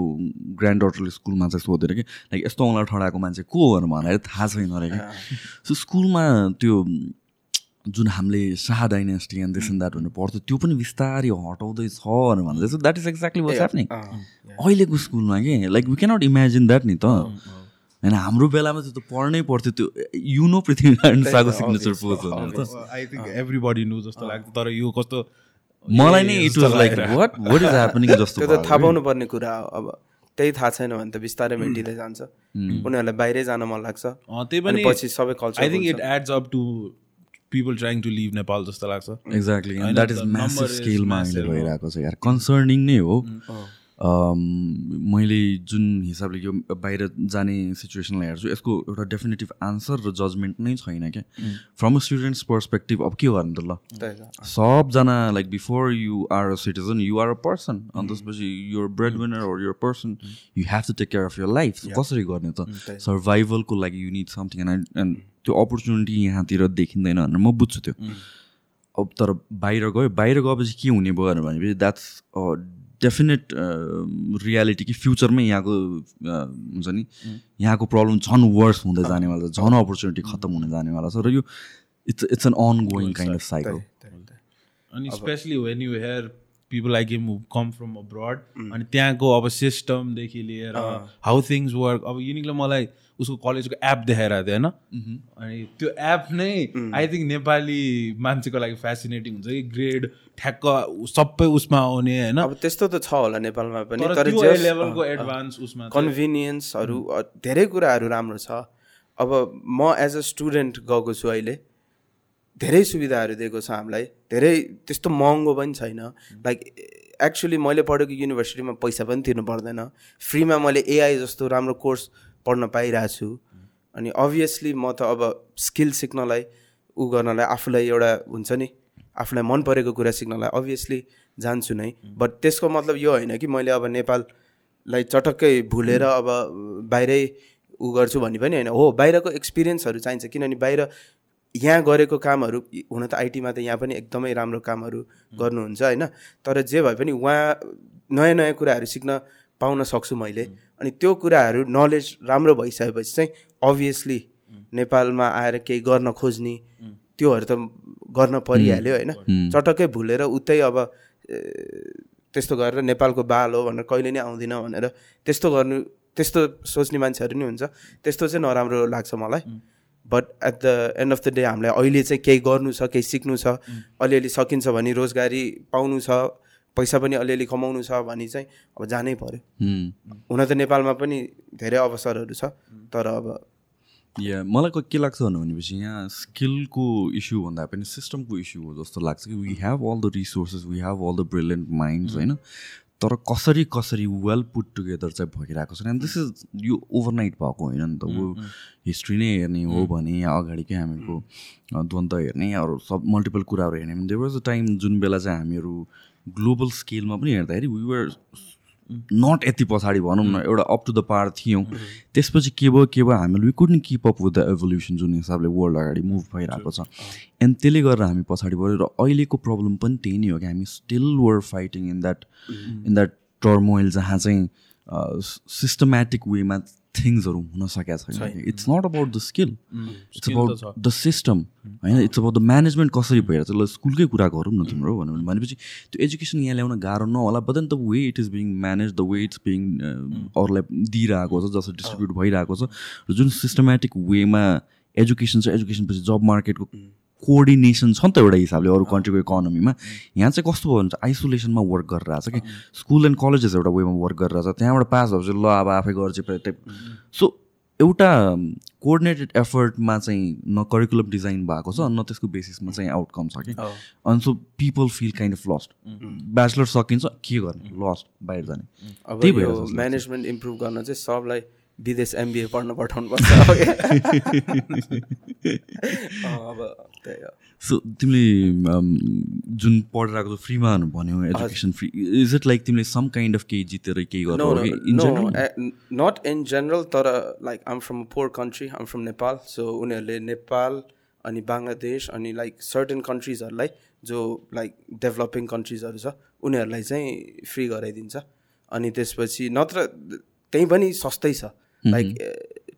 ग्रान्ड डटरले स्कुलमा चाहिँ सोधेर कि लाइक यस्तो औँला ठडाएको मान्छे को हो भनेर थाहा छैन अरे कि। सो स्कुलमा त्यो जुन हामीले Shah dynasty and this and that भनेर पढ्थ्यो त्यो पनि बिस्तारै हटाउँदैछ भनेर भन्दैछ that is exactly what's happening अहिलेको स्कुलमा के like we cannot imagine that नि त। होइन हाम्रो बेलामा चाहिँ त पढ्नै पर्थ्यो त्यो यु नो पृथ्वीनारायण शाहको सिग्नेचर पोज भनेर त। आई थिङ्क एभ्रिबडी नु जस्तो लाग्थ्यो तर यो कस्तो मलाई नै it was like. What what is happening जस्तो त्यो त थाहा। पाउनु पर्ने कुरा हो अब त्यही थाहा छैन भने त बिस्तारै मेटिँदै जान्छ। उनीहरूलाई बाहिरै जान मन लाग्छ। अँ, त्यही पनि पछि सबै culture I think it adds up to people trying to live Nepal जस्तो लाग्छ। एक्ज्याक्टली द्याट इज म्यासिभ स्केलमा अहिले। भइरहेको छ यार। कन्सर्निङ नै हो। Um, मैले जुन हिसाबले यो बाहिर जाने सिचुएसनलाई हेर्छु यसको एउटा डेफिनेटिभ आन्सर र जजमेन्ट नै छैन क्या। फ्रम अ स्टुडेन्ट्स पर्सपेक्टिभ अब के गर्नु त ल? सबजना like before you are a citizen you are a person अनि त्यसपछि your breadwinner or your person you have to take care of your life कसरी गर्ने त? सर्भाइभलको लागि you need something and and त्यो अपर्च्युनिटी यहाँतिर देखिँदैन भनेर म बुझ्छु त्यो। अब तर बाहिर गयो बाहिर गएपछि के हुने भयो भनेपछि द्याट्स डेफिनेट रियालिटी कि फ्युचरमै यहाँको हुन्छ नि यहाँको प्रब्लम झन् वर्स हुँदै जानेवाला छ झन् अपर्च्युनिटी खत्तम हुन जानेवाला छ र यो it's it's an ongoing kind of cycle अनि especially when you hear people like who come from abroad अनि त्यहाँको अब सिस्टमदेखि लिएर हाउ थिङ्स वर्क अब युनिकले मलाई उसको कलेजको एप देखाइरहेको थियो होइन? अनि त्यो एप नै आई थिङ्क नेपाली मान्छेको लागि फेसिनेटिङ हुन्छ कि ग्रेड ठ्याक्क सबै उसमा आउने होइन? अब त्यस्तो त छ होला नेपालमा पनि तर लेभलको एडभान्स उसमा कन्भिनियन्सहरू धेरै कुराहरू राम्रो छ। अब म एज अ स्टुडेन्ट गएको छु अहिले धेरै सुविधाहरू दिएको छ हामीलाई। धेरै त्यस्तो महँगो पनि छैन। लाइक एक्चुली मैले पढेको युनिभर्सिटीमा पैसा पनि तिर्नु पर्दैन। फ्रीमा मैले एआई जस्तो राम्रो कोर्स पढ्न पाइरहेको छु। अनि अभियसली म त अब स्किल सिक्नलाई ऊ गर्नलाई आफूलाई एउटा हुन्छ नि आफूलाई मन परेको कुरा सिक्नलाई अभियसली जान्छु नै। बट त्यसको मतलब यो होइन कि मैले अब नेपाललाई चटक्कै भुलेर अब बाहिरै ऊ गर्छु भन्ने पनि होइन। हो बाहिरको एक्सपिरियन्सहरू चाहिन्छ। किनभने बाहिर यहाँ गरेको कामहरू हुन त आइटीमा त यहाँ पनि एकदमै राम्रो कामहरू गर्नुहुन्छ होइन। तर जे भए पनि उहाँ नयाँ नयाँ कुराहरू सिक्न पाउन सक्छु मैले। अनि त्यो कुराहरू नलेज राम्रो भइसकेपछि चाहिँ अभियसली नेपालमा आएर केही गर्न खोज्ने त्योहरू त गर्न परिहाल्यो होइन। चटक्कै भुलेर उतै अब त्यस्तो गरेर नेपालको बाल हो भनेर कहिले नै आउँदिनँ भनेर त्यस्तो गर्नु त्यस्तो सोच्ने मान्छेहरू नि हुन्छ। त्यस्तो चाहिँ नराम्रो लाग्छ मलाई। But at the end of the day हामीलाई अहिले चाहिँ केही गर्नु छ केही सिक्नु छ। अलिअलि सकिन्छ भने रोजगारी पाउनु छ। पैसा पनि अलिअलि कमाउनु छ भने चाहिँ अब जानै पऱ्यो हुन त नेपालमा पनि धेरै अवसरहरू छ तर अब या मलाई क- लाग्छ भनेपछि यहाँ स्किलको इस्यु भन्दा पनि सिस्टमको इस्यु हो जस्तो लाग्छ कि we have all the resources we have all the brilliant minds होइन? तर कसरी कसरी वेल पुट टुगेदर चाहिँ भइरहेको छ? एन्ड दिस इज यो ओभरनाइट भएको होइन नि त। वो हिस्ट्री नै हेर्ने हो भने या अगाडिकै हामीहरूको अ, द्वन्द्व हेर्ने अरू सब मल्टिपल कुराहरू हेर्ने। भने वाज अ टाइम जुन बेला चाहिँ हामीहरू ग्लोबल स्केलमा पनि हेर्दाखेरि वी वर नट यति पछाडि भनौँ न एउटा अप टु द पार थियौँ। त्यसपछि के भयो के भयो हामीले we couldn't keep up with the evolution जुन हिसाबले वर्ल्ड अगाडि मुभ भइरहेको छ। एन्ड त्यसले गर्दा हामी पछाडि पऱ्यो र अहिलेको प्रब्लम पनि त्यही नै हो कि हामी still were fighting in that in that turmoil जहाँ चाहिँ सिस्टमेटिक वेमा थिङ्सहरू हुन सकेका छैन। It's not about the skill it's about the system होइन? इट्स अबाउट द म्यानेजमेन्ट कसरी भइरहेको छ ल स्कुलकै कुरा गरौँ न तिम्रो भन्यो भने भनेपछि त्यो एजुकेसन यहाँ ल्याउन गाह्रो नहोला but then the way it is being manage the way it's being अरूलाई दिइरहेको छ जसरी डिस्ट्रिब्युट भइरहेको छ र जुन सिस्टमेटिक वेमा एजुकेसन छ एजुकेसनपछि जब मार्केटको कोअर्डिनेसन छ नि त एउटा हिसाबले अरू कन्ट्रीको इकोनोमीमा। यहाँ चाहिँ कस्तो भयो भने चाहिँ आइसोलेसनमा वर्क गरिरहेछ कि? स्कुल एन्ड कलेजेस एउटा वेमा वर्क गरिरहेछ। त्यहाँबाट पास भएपछि ल अब आफै गर्छ टाइप सो एउटा कोअर्डिनेटेड एफर्टमा चाहिँ न करिकुलम डिजाइन भएको छ न त्यसको बेसिसमा चाहिँ आउटकम छ कि? अनि so people feel kind of lost bachelor सकिन्छ के गर्ने? लस्ट बाहिर जाने। त्यही जस्तो म्यानेजमेन्ट इम्प्रुभ गर्न चाहिँ सबलाई विदेश एमबिए पढ्न पठाउनु पर्छ अब तिमीले um, जुन पढिरहेको फ्रीमा भन्यो education free is it like तिमीले सम काइन्ड अफ केही जितेर केही गर्नु no, इन जेनरल तर like I'm from poor country I'm from Nepal so उनीहरूले नेपाल अनि बङ्गलादेश अनि लाइक सर्टेन कन्ट्रिजहरूलाई जो लाइक डेभलपिङ कन्ट्रिजहरू छ उनीहरूलाई चाहिँ फ्री गराइदिन्छ। अनि त्यसपछि नत्र त्यहीँ पनि सस्तै छ। लाइक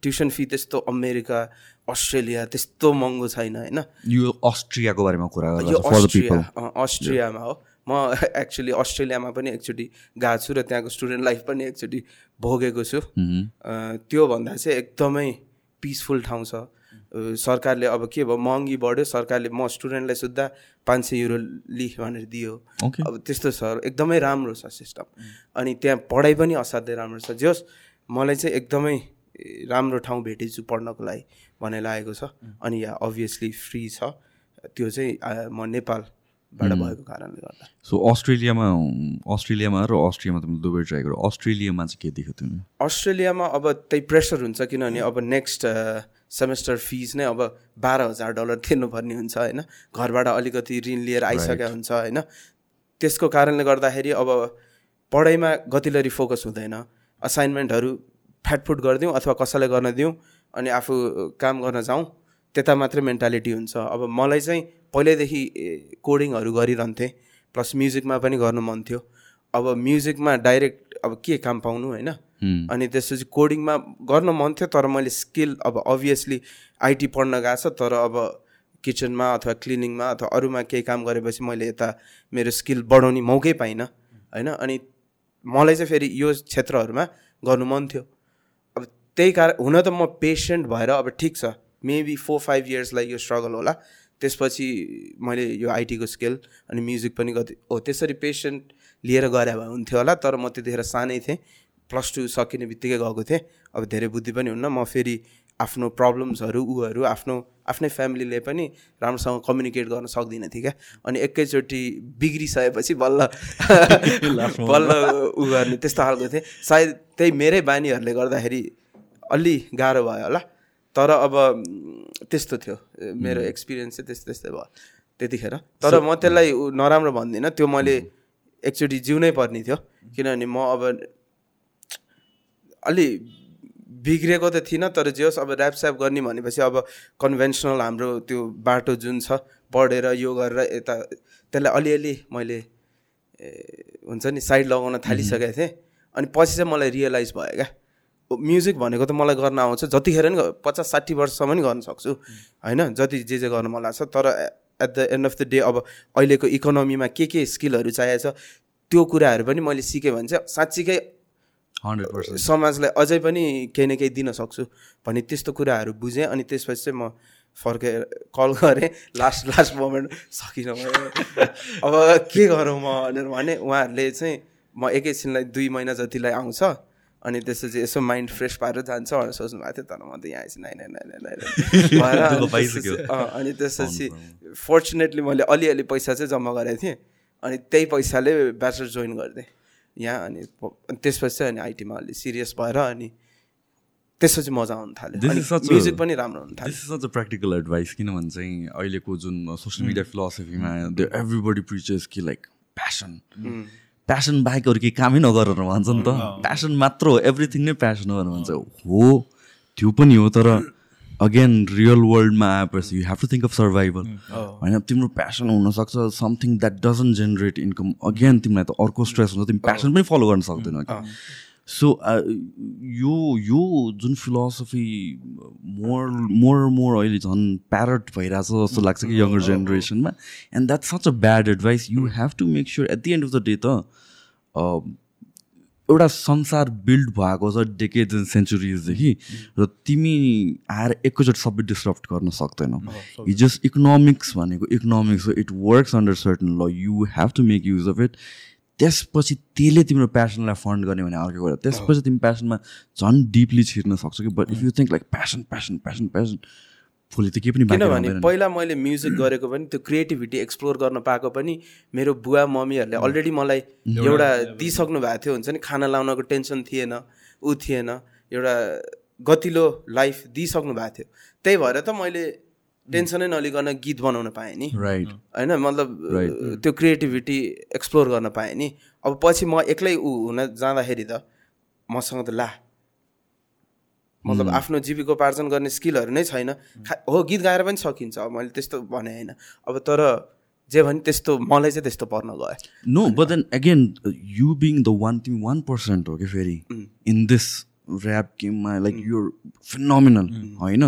ट्युसन फी त्यस्तो अमेरिका अस्ट्रेलिया त्यस्तो महँगो छैन होइन? यो अस्ट्रियाको बारेमा कुरा यो अस्ट्रिया अस्ट्रियामा हो। म एक्चुली अस्ट्रेलियामा पनि एकचोटि गएको छु र त्यहाँको स्टुडेन्ट लाइफ पनि एकचोटि भोगेको छु। त्योभन्दा चाहिँ एकदमै पिसफुल ठाउँ छ। सरकारले अब के भयो महँगी बढ्यो। सरकारले म स्टुडेन्टलाई सुत्दा पाँच सय युरो लि भनेर दियो। Okay. अब त्यस्तो छ एकदमै राम्रो छ सिस्टम अनि त्यहाँ पढाइ पनि असाध्यै राम्रो छ। जस मलाई चाहिँ एकदमै राम्रो ठाउँ भेटेछु पढ्नको लागि। भन्ने लागेको छ। अनि यहाँ अभियसली फ्री छ। त्यो चाहिँ म नेपाल भएको कारणले गर्दा। सो अस्ट्रेलियामा अस्ट्रेलियामा र अस्ट्रियामा तिमीले दुवै ट्राई गर्यो अस्ट्रेलियामा चाहिँ के देख्यो तिमीले? अस्ट्रेलियामा अब त्यही प्रेसर हुन्छ किनभने अब नेक्स्ट सेमेस्टर फिज नै अब बाह्र हजार डलर तिर्नुपर्ने हुन्छ होइन? घरबाट अलिकति ऋण लिएर आइसकेको हुन्छ होइन? त्यसको कारणले गर्दाखेरि अब पढाइमा गतिलरी फोकस हुँदैन। असाइनमेन्टहरू फ्याटफुट गरिदिउँ अथवा कसैलाई गर्न दिउँ। अनि आफू काम गर्न जाउँ त्यता मात्रै मेन्टालिटी हुन्छ। अब मलाई चाहिँ पहिल्यैदेखि कोडिङहरू गरिरहन्थेँ प्लस म्युजिकमा पनि गर्नु मन थियो। अब म्युजिकमा डाइरेक्ट अब के काम पाउनु होइन? अनि त्यसपछि कोडिङमा गर्न मन थियो तर मैले स्किल अब अभियसली आइटी पढ्न गएको छ तर अब किचनमा अथवा क्लिनिङमा अथवा अरूमा केही काम गरेपछि मैले यता मेरो स्किल बढाउने मौकै पाइनँ होइन? अनि मलाई चाहिँ फेरि यो क्षेत्रहरूमा गर्नु मन थियो। त्यही कारण हुन त म पेसेन्ट भएर अब ठिक छ मेबी फोर फाइभ इयर्सलाई यो स्ट्रगल होला। त्यसपछि मैले यो आइटीको स्किल अनि म्युजिक पनि गति हो त्यसरी पेसेन्ट लिएर गरे भए हुन्थ्यो होला तर म त्यतिखेर सानै थिएँ प्लस टू सकिने बित्तिकै गएको थिएँ। अब धेरै बुद्धि पनि हुन्न म फेरि आफ्नो प्रब्लम्सहरू ऊहरू आफ्नो आफ्नै फ्यामिलीले पनि राम्रोसँग कम्युनिकेट गर्न सक्दिनँ थिएँ क्या अनि एकैचोटि बिग्रिसकेपछि बल्ल बल्ल ऊ गर्ने त्यस्तो खालको थिएँ। सायद त्यही मेरै बानीहरूले गर्दाखेरि अलि गाह्रो भयो होला। तर अब त्यस्तो थियो। मेरो एक्सपिरियन्स चाहिँ त्यस्तो त्यस्तै भयो त्यतिखेर। तर म त्यसलाई नराम्रो भन्दिनँ। त्यो मैले एकचोटि जिउनै पर्ने थियो। किनभने म अब अलि बिग्रेको त थिइनँ तर जे होस् अब ऱ्यापस्याप गर्ने भनेपछि अब कन्भेन्सनल हाम्रो त्यो बाटो जुन छ पढेर यो गरेर यता त्यसलाई अलिअलि मैले हुन्छ नि साइड लगाउन थालिसकेको थिएँ। अनि पछि चाहिँ मलाई रियलाइज भयो क्या। म्युजिक भनेको त मलाई गर्न आउँछ जतिखेर नि पचास साठी वर्षसम्म नि गर्न सक्छु। होइन? जति जे जे गर्न मन लाग्छ तर at the end of the day अब अहिलेको इकोनोमीमा के के स्किलहरू चाहिएको छ त्यो कुराहरू पनि मैले सिकेँ भने चाहिँ साँच्चीकै हन्ड्रेड पर्सेन्ट समाजलाई अझै पनि केही न केही दिन सक्छु भन्ने त्यस्तो कुराहरू बुझेँ अनि त्यसपछि चाहिँ म फर्केर कल गरेँ। लास्ट लास्ट मोमेन्ट सकिनँ अब के गरौँ म भनेर भने उहाँहरूले चाहिँ म एकैछिनलाई दुई महिना जतिलाई आउँछ अनि त्यसपछि यसो माइन्ड फ्रेस पारेर जान्छ भनेर सोच्नु भएको थियो तर म त यहाँ आएपछि नाइ नाइ नाइ नाइ भएर अनि त्यसपछि फर्चुनेटली मैले अलिअलि पैसा चाहिँ जम्मा गरेको थिएँ अनि त्यही पैसाले ब्याचलर जोइन गरिदिएँ। यहाँ अनि त्यसपछि चाहिँ अनि आइटीमा अलि सिरियस भएर अनि त्यसपछि मजा आउनु थाल्यो। म्युजिक पनि राम्रो हुनु थाल्यो। सच अ प्र्याक्टिकल एडभाइस किनभने चाहिँ अहिलेको जुन सोसियल मिडिया फिलोसफीमा एभ्रिबडी प्रिचर्स कि लाइक प्यासन प्यासन बाहेक अरू केही कामै नगरेर भन्छ नि त। प्यासन मात्र हो एभ्रिथिङ नै प्यासन हो भनेर भन्छ। हो त्यो पनि हो तर अगेन रियल वर्ल्डमा आएपछि you have to think of survival होइन तिम्रो प्यासन हुनसक्छ something that doesn't generate income again तिमीलाई त अर्को स्ट्रेस हुन्छ तिमी प्यासन पनि फलो गर्न सक्दैनौ। सो यो यो जुन फिलोसफी मोर मोर मोर अहिले झन् प्यारट भइरहेछ जस्तो लाग्छ कि यङ्गर जेनेरेसनमा and that such a bad advice you have to make sure at the end of the day त एउटा संसार बिल्ड भएको छ डेकेज एन्ड सेन्चुरिजदेखि र तिमी आएर एकैचोटि सबै डिस्टर्ब गर्न सक्दैनौ। जस्ट इकोनोमिक्स भनेको इकोनोमिक्स हो. It works under certain law you have to make use of it त्यसपछि त्यसले तिम्रो प्यासनलाई फन्ड गर्ने भने अर्को कुरा त्यसपछि तिमी प्यासनमा झन् डिपली छिर्न सक्छौ कि? But if you think like passion passion passion passion fully त केही पनि किनभने पहिला मैले म्युजिक गरेको पनि त्यो क्रिएटिभिटी एक्सप्लोर गर्न पाएको पनि मेरो बुवा मम्मीहरूले अलरेडी मलाई एउटा दिइसक्नु भएको थियो। हुन्छ नि खाना लाउनको टेन्सन थिएन ऊ थिएन एउटा गतिलो लाइफ दिइसक्नु भएको थियो। त्यही भएर त मैले टेन्सनै नलिकन गीत बनाउन पाएँ नि। राइट होइन मतलब त्यो क्रिएटिभिटी एक्सप्लोर गर्न पाएँ नि। अब पछि म एक्लै ऊ हुन जाँदाखेरि त मसँग त ला। मतलब आफ्नो जीविकोपार्जन गर्ने स्किलहरू नै छैन। हो गीत गाएर पनि सकिन्छ मैले त्यस्तो भने होइन। अब तर जे भने त्यस्तो मलाई चाहिँ त्यस्तो पर्न गयो। No but then again you being the one तिमी वान पर्सेन्ट हो कि फेरि इन दिस ऱ्याप गेममा लाइक युर फिनोमिनल होइन?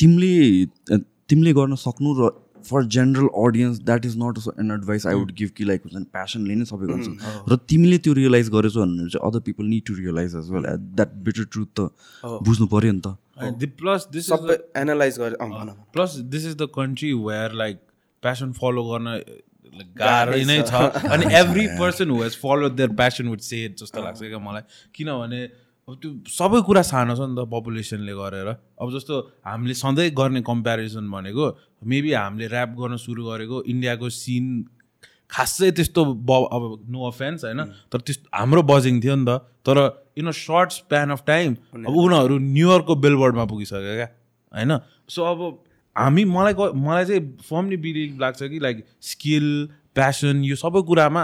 तिमीले तिमीले गर्न सक्नु र for general audience that is not an advice I would give कि लाइक हुन्छ प्यासनले नै सबै गर्छ। र तिमीले त्यो रियलाइज गरेछौ भनेर चाहिँ other people need to realize as well at that better truth त बुझ्नु पऱ्यो नि त। प्लस दिस सबै एनालाइज गरेर plus this is the country where like passion follow गर्न गाह्रै नै छ। अनि every person who has follow their passion would say जस्तो लाग्छ क्या मलाई। किनभने अब त्यो सबै कुरा सानो छ नि त पपुलेसनले गरेर। अब जस्तो हामीले सधैँ गर्ने कम्पेरिजन भनेको मेबी हामीले ऱ्याप गर्न सुरु गरेको इन्डियाको सिन खासै त्यस्तो ब अब नो अफेन्स होइन? तर त्यस्तो हाम्रो बजिङ थियो नि त। तर in a short span of time अब उनीहरू। न्युयोर्कको बेलबोर्डमा पुगिसक्यो क्या होइन? सो अब हामी मलाई मलाई चाहिँ फर्मली बिलिभ लाग्छ कि लाइक स्किल प्यासन यो सबै कुरामा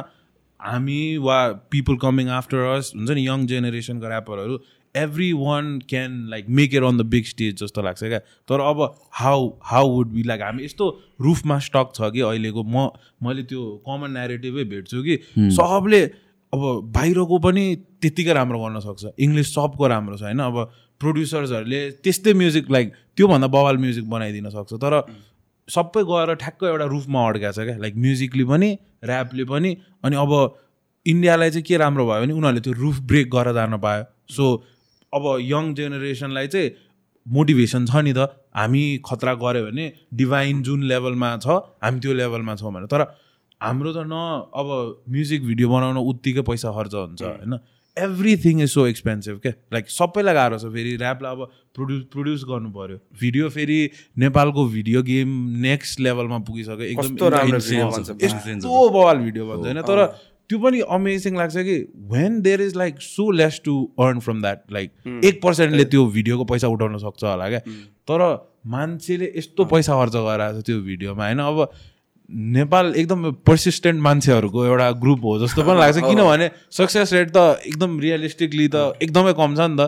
हामी वा पिपल कमिङ आफ्टर अस हुन्छ नि यङ जेनेरेसनको ऱ्यापरहरू every one can like make it on the big stage जस्तो लाग्छ क्या। तर अब how how would be like हामी यस्तो रुफमा स्टक छ कि अहिलेको म मैले त्यो कमन नेरेटिभै भेट्छु कि सबले अब बाहिरको पनि त्यत्तिकै राम्रो गर्न सक्छ। इङ्ग्लिस सबको राम्रो छ होइन? अब प्रड्युसर्सहरूले त्यस्तै म्युजिक लाइक त्योभन्दा बवाल म्युजिक बनाइदिन सक्छ। तर सबै गएर ठ्याक्क एउटा रुफमा अड्काएको छ क्या। लाइक म्युजिकली पनि ऱ्यापले पनि अनि अब इन्डियालाई चाहिँ के राम्रो भयो भने उनीहरूले त्यो रुफ ब्रेक गरेर जान पायो। सो अब यङ जेनेरेसनलाई चाहिँ मोटिभेसन छ नि त। हामी खतरा गऱ्यो भने डिभाइन जुन लेभलमा छ हामी त्यो लेभलमा छौँ भने तर हाम्रो त न अब म्युजिक भिडियो बनाउन उत्तिकै पैसा खर्च हुन्छ होइन? एभ्रिथिङ इज सो एक्सपेन्सिभ क्या लाइक सबैलाई गाह्रो छ फेरि ऱ्यापलाई अब प्रड्युस प्रड्युस गर्नु पऱ्यो भिडियो फेरि नेपालको भिडियो गेम नेक्स्ट लेभलमा पुगिसक्यो। बन्छ। यस्तो बवाल भिडियो भन्छ होइन? तर त्यो पनि अमेजिङ लाग्छ कि when there is like so less to earn from that like एक पर्सेन्टले त्यो भिडियोको पैसा उठाउन सक्छ होला क्या? तर मान्छेले यस्तो पैसा खर्च गराएको छ त्यो भिडियोमा होइन? अब नेपाल एकदम पर्सिस्टेन्ट मान्छेहरूको एउटा ग्रुप हो जस्तो पनि लाग्छ। किनभने सक्सेस रेट त एकदम रियलिस्टिकली त एकदमै कम छ नि त।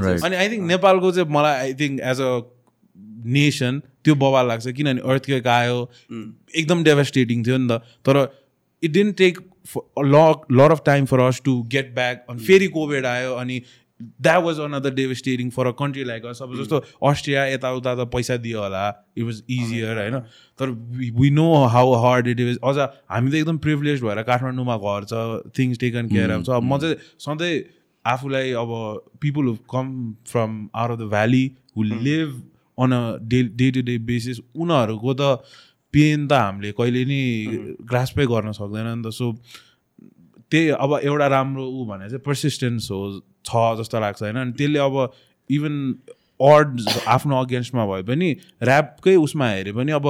right. अनि आई थिङ्क नेपालको चाहिँ मलाई I think as a nation त्यो बवाल लाग्छ। किनभने अर्थक्वेक आयो एकदम डेभास्टेटिङ थियो नि त। तर it didn't take lot of time for us to get back अनि फेरि कोभिड आयो अनि that was another devastating for a country like us अब जस्तो अस्ट्रिया यताउता त पैसा दियो होला। इट वाज इजियर होइन? तर we know how hard it is अझ हामी त एकदम प्रिभिलेज भएर काठमाडौँमा घर छ थिङ्स टेकन केयर अफ छ। अब म चाहिँ सधैँ आफूलाई अब people who come from out of the valley who live on a day day to day basis उनीहरूको त पेन त हामीले कहिले नि ग्रास्पै गर्न सक्दैन नि त। सो त्यही अब एउटा राम्रो ऊ भने चाहिँ पर्सिस्टेन्स हो। छ जस्तो लाग्छ होइन? अनि त्यसले अब इभन अड आफ्नो अगेन्स्टमा भए पनि ऱ्यापकै उसमा हेऱ्यो भने अब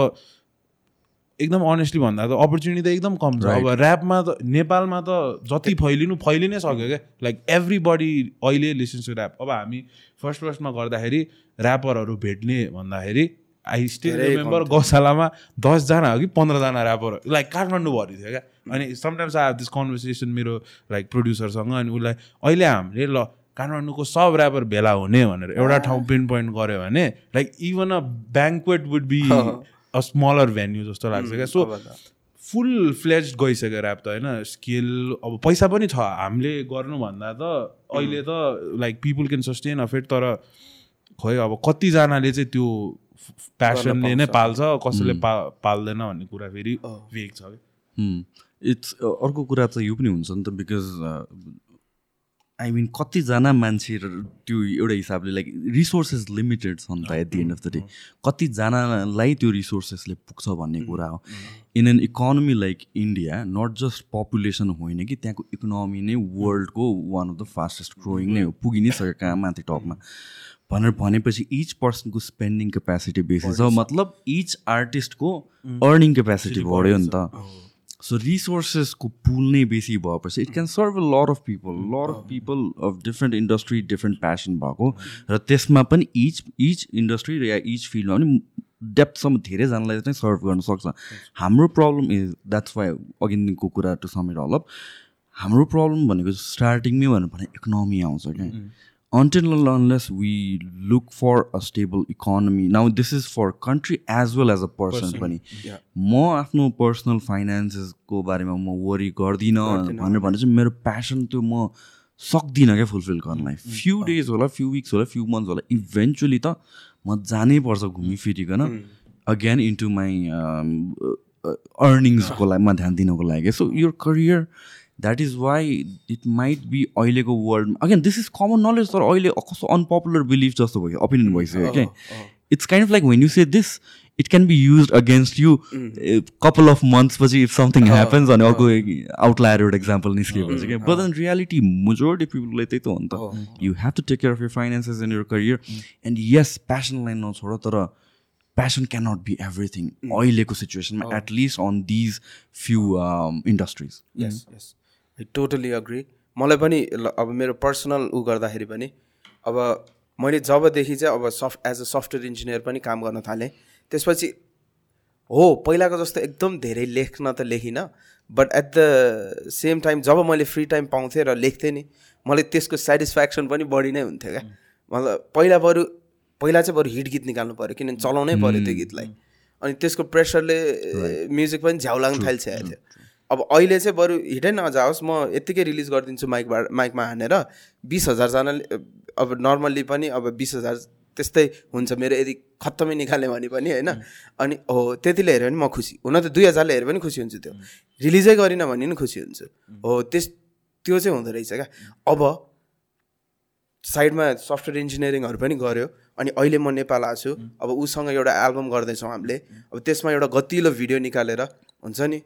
एकदम अनेस्टली भन्दा त अपर्च्युनिटी त एकदम कम छ। अब ऱ्यापमा त नेपालमा त जति फैलिनु फैलि नै सक्यो क्या। लाइक एभ्री बडी अहिले लिसन्स टु ऱ्याप अब हामी फर्स्ट फर्स्टमा गर्दाखेरि ऱ्यापरहरू भेट्ने भन्दाखेरि आई स्टिल रिमेम्बर गौशालामा दसजना हो कि पन्ध्रजना ऱ्यापर लाइक काठमाडौँभरि थियो क्या? अनि sometimes I have this conversation मेरो लाइक प्रड्युसरसँग अनि उसलाई अहिले हामीले ल काठमाडौँको सब ऱ्यापर भेला हुने भनेर एउटा ठाउँ पिन पोइन्ट गऱ्यो भने like even a banquet would be a. Smaller venue जस्तो लाग्छ क्या? सो फुल फ्लेज गइसक्यो ऱ्याप त होइन? स्किल अब पैसा पनि छ हामीले गर्नुभन्दा त अहिले त like people can sustain off it तर खोइ अब कतिजनाले चाहिँ त्यो प्यासनले नै पाल्छ कसैले पा पाल्दैन भन्ने कुरा फेरि वेग छ कि इट्स अर्को कुरा चाहिँ यो पनि हुन्छ नि त बिकज आई मिन कतिजना मान्छे र त्यो एउटा हिसाबले लाइक रिसोर्सेस लिमिटेड छ नि त at the end of the day कतिजनालाई त्यो रिसोर्सेसले पुग्छ भन्ने कुरा हो। In an economy like India not just population होइन कि त्यहाँको इकोनोमी नै वर्ल्डको one of the fastest growing नै हो पुगि नै सक्यो कहाँ माथि टपमा। भनेर भनेपछि इच पर्सनको स्पेन्डिङ क्यापेसिटी बेसी छ मतलब इच आर्टिस्टको अर्निङ क्यापेसिटी बढ्यो नि त। सो रिसोर्सेसको पुल नै बेसी भएपछि it can serve a lot of people lot of people of different industry different passion भएको। र त्यसमा पनि इच इच इन्डस्ट्री र या इच फिल्डमा पनि डेप्थसम्म धेरैजनालाई चाहिँ सर्भ गर्न सक्छ। हाम्रो प्रब्लम इज द्याट्स वाइ अघिदेखिको कुरा टु समेट अल अप हाम्रो प्रब्लम भनेको स्टार्टिङमै भन्नु भने इकोनोमी आउँछ क्या। Until and unless we look for a stable economy. Now this is for country as well as a person पनि म आफ्नो पर्सनल फाइनेन्सेसको बारेमा म वरि गर्दिनँ भनेर भने चाहिँ मेरो प्यासन त्यो म सक्दिनँ क्या फुलफिल गर्नलाई फ्यु डेज होला फ्यु विक्स होला फ्यु मन्थ्स होला इभेन्चुली त म जानै पर्छ घुमिफिरिकन अगेन इन्टु माई अर्निङ्सको लागिमा ध्यान दिनको लागि सो यो career that is why it might be अहिलेको वर्ल्डमा again this is common knowledge तर अहिले कस्तो अनपपुलर बिलिफ जस्तो भयो ओपिनियन भइसक्यो क्या it's kind of like when you say this it can be use against you couple of months पछि इफ समथिङ ह्यापन्स अनि अर्को आउटलायर एउटा इक्जाम्पल निस्किएपछि क्या बट इन रियालिटी मेजोरिटी पिपललाई त्यही त हो नि त। You have to take care of your finances in your career and yes passion line नछोड तर passion can not be everything अहिलेको सिचुएसनमा at least on these few industries yes yes totally agree मलाई पनि अब मेरो पर्सनल ऊ गर्दाखेरि पनि अब मैले जबदेखि चाहिँ अब soft as a software engineer पनि काम गर्न थालेँ त्यसपछि हो पहिलाको जस्तो एकदम धेरै लेख्न त लेखिनँ but at the same time जब मैले फ्री टाइम पाउँथेँ र लेख्थेँ नि मलाई त्यसको सेटिस्फ्याक्सन पनि बढी नै हुन्थ्यो क्या। मतलब पहिला बरु पहिला चाहिँ बरु हिट गीत निकाल्नु पऱ्यो किनभने चलाउनै पऱ्यो त्यो गीतलाई। अनि त्यसको प्रेसरले म्युजिक पनि झ्याउ लाग्न थालिसकेको थियो। अब अहिले चाहिँ बरु हिटै नजाओस् म यत्तिकै रिलिज गरिदिन्छु माइकबाट माइकमा हानेर। बिस हजारजनाले अब नर्मल्ली पनि अब बिस हजार त्यस्तै हुन्छ मेरो यदि खत्तमै निकाल्यो भने पनि होइन? अनि हो त्यतिले हेऱ्यो भने म खुसी। हुन त दुई हजारले हेऱ्यो भने खुसी हुन्छु त्यो। रिलिजै गरिनँ भने पनि खुसी हुन्छु। हो त्यस त्यो चाहिँ हुँदो रहेछ क्या। अब साइडमा सफ्टवेयर इन्जिनियरिङहरू पनि गऱ्यो। अनि अहिले म नेपाल आएको छु। अब उसँग एउटा एल्बम गर्दैछौँ हामीले। अब त्यसमा एउटा गतिलो भिडियो निकालेर हुन्छ नि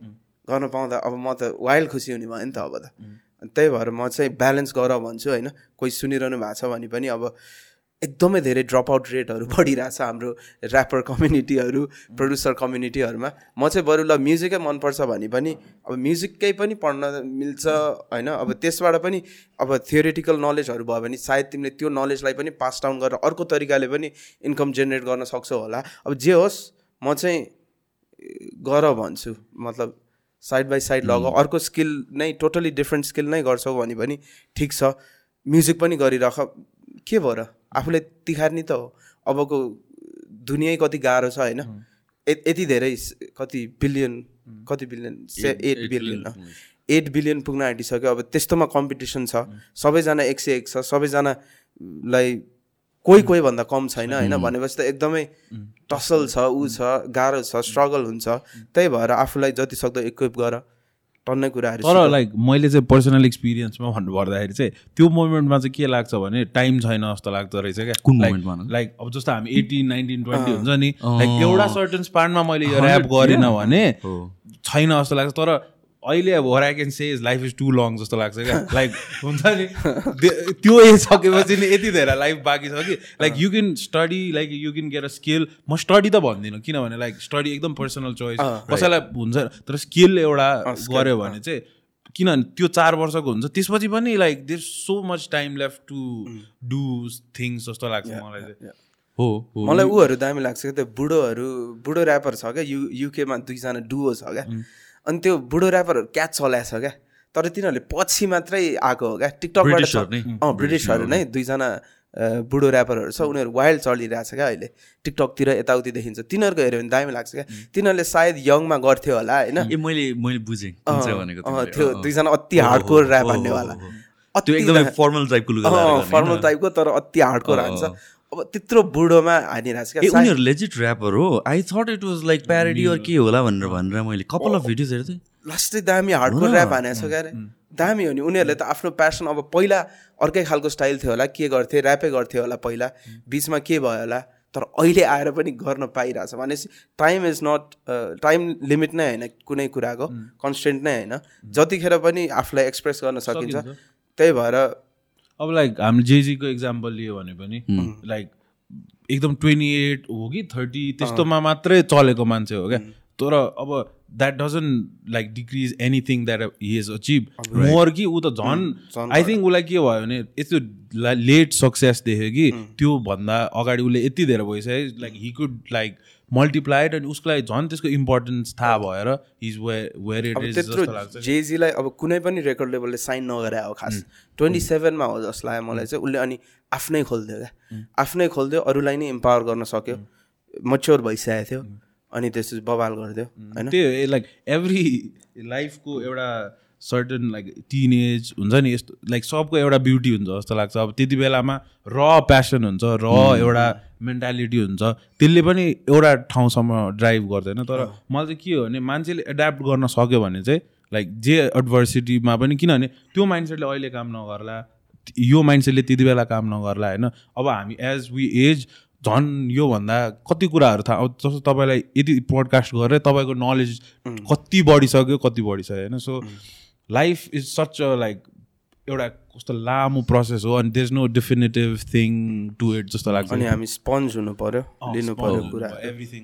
गर्न पाउँदा अब म त वाइल्ड खुसी हुने भयो नि त अब त। अनि त्यही भएर म चाहिँ ब्यालेन्स गर भन्छु होइन। कोही सुनिरहनु भएको छ भने पनि अब एकदमै धेरै ड्रप आउट रेटहरू बढिरहेछ हाम्रो ऱ्यापर कम्युनिटीहरू प्रड्युसर कम्युनिटीहरूमा म चाहिँ बरु ल म्युजिकै मनपर्छ भने पनि अब म्युजिकै पनि पढ्न मिल्छ होइन। अब त्यसबाट पनि अब थियोरिटिकल नलेजहरू भयो भने सायद तिमीले त्यो नलेजलाई पनि पास डाउन गरेर अर्को तरिकाले पनि इन्कम जेनेरेट गर्न सक्छौ होला। अब जे होस् म चाहिँ गर भन्छु। मतलब साइड बाई साइड लग अर्को स्किल नै टोटली डिफ्रेन्ट स्किल नै गर्छौ भने पनि ठिक छ। म्युजिक पनि गरिराख। के भयो र? आफूले तिखार्ने त हो। अबको दुनियाँ कति गाह्रो छ होइन। यति धेरै कति बिलियन कति billion say eight billion eight billion पुग्न आँटिसक्यो। अब त्यस्तोमा कम्पिटिसन छ। सबैजना एक सय एक छ। सबैजनालाई कोही कोही भन्दा कम छैन होइन? भनेपछि त एकदमै टसल छ ऊ छ गाह्रो छ स्ट्रगल हुन्छ। त्यही भएर आफूलाई जति सक्दो इक्विप गर टन्नै कुराहरू तर। लाइक मैले चाहिँ पर्सनल एक्सपिरियन्समा भन्नु पर्दाखेरि चाहिँ त्यो मोमेन्टमा चाहिँ के लाग्छ भने टाइम छैन जस्तो लाग्दो रहेछ क्या। कुन मोमेन्टमा? लाइक अब जस्तो हामी एटिन नाइन्टिन ट्वेन्टी हुन्छ नि लाइक एउटा सर्टन स्पानमा मैले यो ऱ्याप गरिनँ भने छैन जस्तो लाग्छ। तर अहिले अब I can say is life is too long जस्तो लाग्छ क्या। लाइक हुन्छ नि? त्यो- एज सकेपछि नि यति धेरै लाइफ बाँकी छ कि। Like you can study like you can get a skill म स्टडी त भन्दिनँ किनभने लाइक स्टडी एकदम पर्सनल चोइस कसैलाई हुन्छ तर स्किल एउटा गऱ्यो भने चाहिँ किनभने त्यो चार वर्षको हुन्छ त्यसपछि पनि like there so much time left to do things जस्तो लाग्छ मलाई चाहिँ। हो हो। मलाई ऊहरू दामी लाग्छ क्या त्यो बुढोहरू बुढो ऱ्यापर छ क्या यु युकेमा दुईजना डुओ छ क्या। अनि त्यो बुढो ऱ्यापरहरू क्याच चलाएको छ क्या? तर तिनीहरूले पछि मात्रै आएको हो क्या? टिकटकबाट अँ ब्रिटिसहरू नै दुईजना बुढो ऱ्यापरहरू छ। उनीहरू वाइल्ड चलिरहेको छ क्या अहिले। टिकटकतिर यताउति देखिन्छ। तिनीहरूको हेऱ्यो भने दामी लाग्छ क्या। तिनीहरूले सायद यङमा गर्थ्यो होला होइन? मैले मैले बुझेँ। त्यो। दुईजना अति हार्डकोर ऱ्याप हान्नेवाला फर्मल? टाइपको तर अति हार्डकोर हान्छ। अब त्यत्रो बुढोमा हानिरहेको छ क्या उनीहरू लेजिट ऱ्यापर हो। I thought it was like parody or के होला भनेर भनेर मैले कपाल अफ भिडियोज हेर्थेँ लास्टै दामी हार्डकोर ऱ्याप हानेको छ क्या अरे दामी हो नि। उनीहरूले त आफ्नो प्यासन अब पहिला अर्कै खालको स्टाइल थियो होला। के गर्थे? ऱ्यापै गर्थे होला पहिला। बिचमा के भयो होला? तर अहिले आएर पनि गर्न पाइरहेछ। भनेपछि time is not time limit नै होइन कुनै कुराको। कन्सटेन्ट नै होइन। जतिखेर पनि आफूलाई एक्सप्रेस गर्न सकिन्छ। त्यही भएर अब लाइक हामीले जेजीको इक्जाम्पल लियो भने पनि लाइक एकदम ट्वेन्टी एट हो कि थर्टी त्यस्तोमा मात्रै चलेको मान्छे हो क्या। तर अब that doesn't like decrease anything that he is achieve more कि ऊ त झन् आई थिङ्क उसलाई के भयो भने यस्तो लेट सक्सेस देख्यो कि त्यो भन्दा अगाडि उसले यति धेरै भइसक्यो like he could like multiplied अनि उसको लागि झन् त्यसको इम्पोर्टेन्स थाहा भएर इज वे वेयर इट अब इज त्यत्रो जेजीलाई अब कुनै पनि रेकर्ड लेभलले साइन नगरे हो खास। ट्वेन्टी सेभेनमा हो जस्तो लाग्यो मलाई चाहिँ। उसले अनि आफ्नै खोलिदियो क्या। आफ्नै खोलिदियो अरूलाई नै इम्पावर गर्न सक्यो। मच्योर भइसकेको थियो। अनि त्यसपछि बवाल गरिदियो होइन? त्यो लाइक एभ्री लाइफको एउटा सर्टन लाइक टिन एज हुन्छ नि यस्तो लाइक सबको एउटा ब्युटी हुन्छ जस्तो लाग्छ। अब त्यति बेलामा र प्यासन हुन्छ र एउटा मेन्टालिटी हुन्छ। त्यसले पनि एउटा ठाउँसम्म ड्राइभ गर्दैन। तर मलाई चाहिँ के हो भने मान्छेले एड्याप्ट गर्न सक्यो भने चाहिँ लाइक जे एडभर्सिटीमा पनि किनभने त्यो माइन्डसेटले अहिले काम नगर्ला यो माइन्डसेटले त्यति बेला काम नगर्ला होइन? अब हामी एज वी एज झन् योभन्दा कति कुराहरू थाहा अब जस्तो तपाईँलाई यदि पोडकास्ट गरेर तपाईँको नलेज कति बढिसक्यो कति बढिसक्यो होइन? So life is such a like एउटा कस्तो लामो प्रोसेस हो अनि there no definitive thing to it जस्तो लाग्छ। अनि हामी स्पन्ज हुनु पर्यो लिनु पर्यो कुरा। एभ्रिथिङ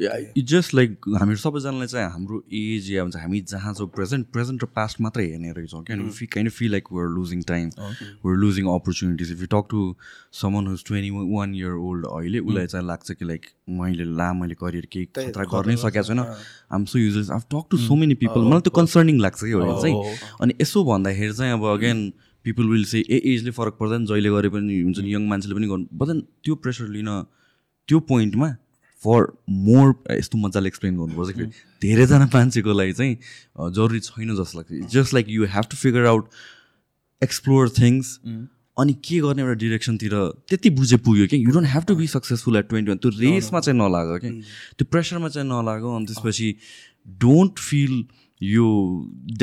इट जस्ट लाइक हामीहरू सबैजनालाई चाहिँ हाम्रो एज या हुन्छ हामी जहाँ छौँ प्रेजेन्ट प्रेजेन्ट र पास्ट मात्रै हेर्ने रहेछौँ क्या we kind feel like we're losing time we're losing opportunities if you talk to someone who's twenty one year old अहिले उसलाई चाहिँ लाग्छ कि लाइक मैले ला मैले करियर केही खतरा गर्नै सकेको छैन। I'm so useless of talk to so many people मलाई त्यो कन्सर्निङ लाग्छ कि होइन चाहिँ। अनि यसो भन्दाखेरि चाहिँ अब again people will say a एजले फरक पर्दैन जहिले गरे पनि हुन्छ नि यङ मान्छेले पनि गर्नु बट त्यो प्रेसर लिन त्यो पोइन्टमा फर मोर यस्तो मजाले एक्सप्लेन गर्नुपर्छ कि धेरैजना मान्छेको लागि चाहिँ जरुरी छैन जस्तो लाग्छ। Just like you have to figure out explore things अनि के गर्ने एउटा डिरेक्सनतिर त्यति बुझे पुग्यो कि you don't have to be successful at twenty one त्यो रेसमा चाहिँ नलाग कि त्यो प्रेसरमा चाहिँ नलाग अनि त्यसपछि डोन्ट फिल यो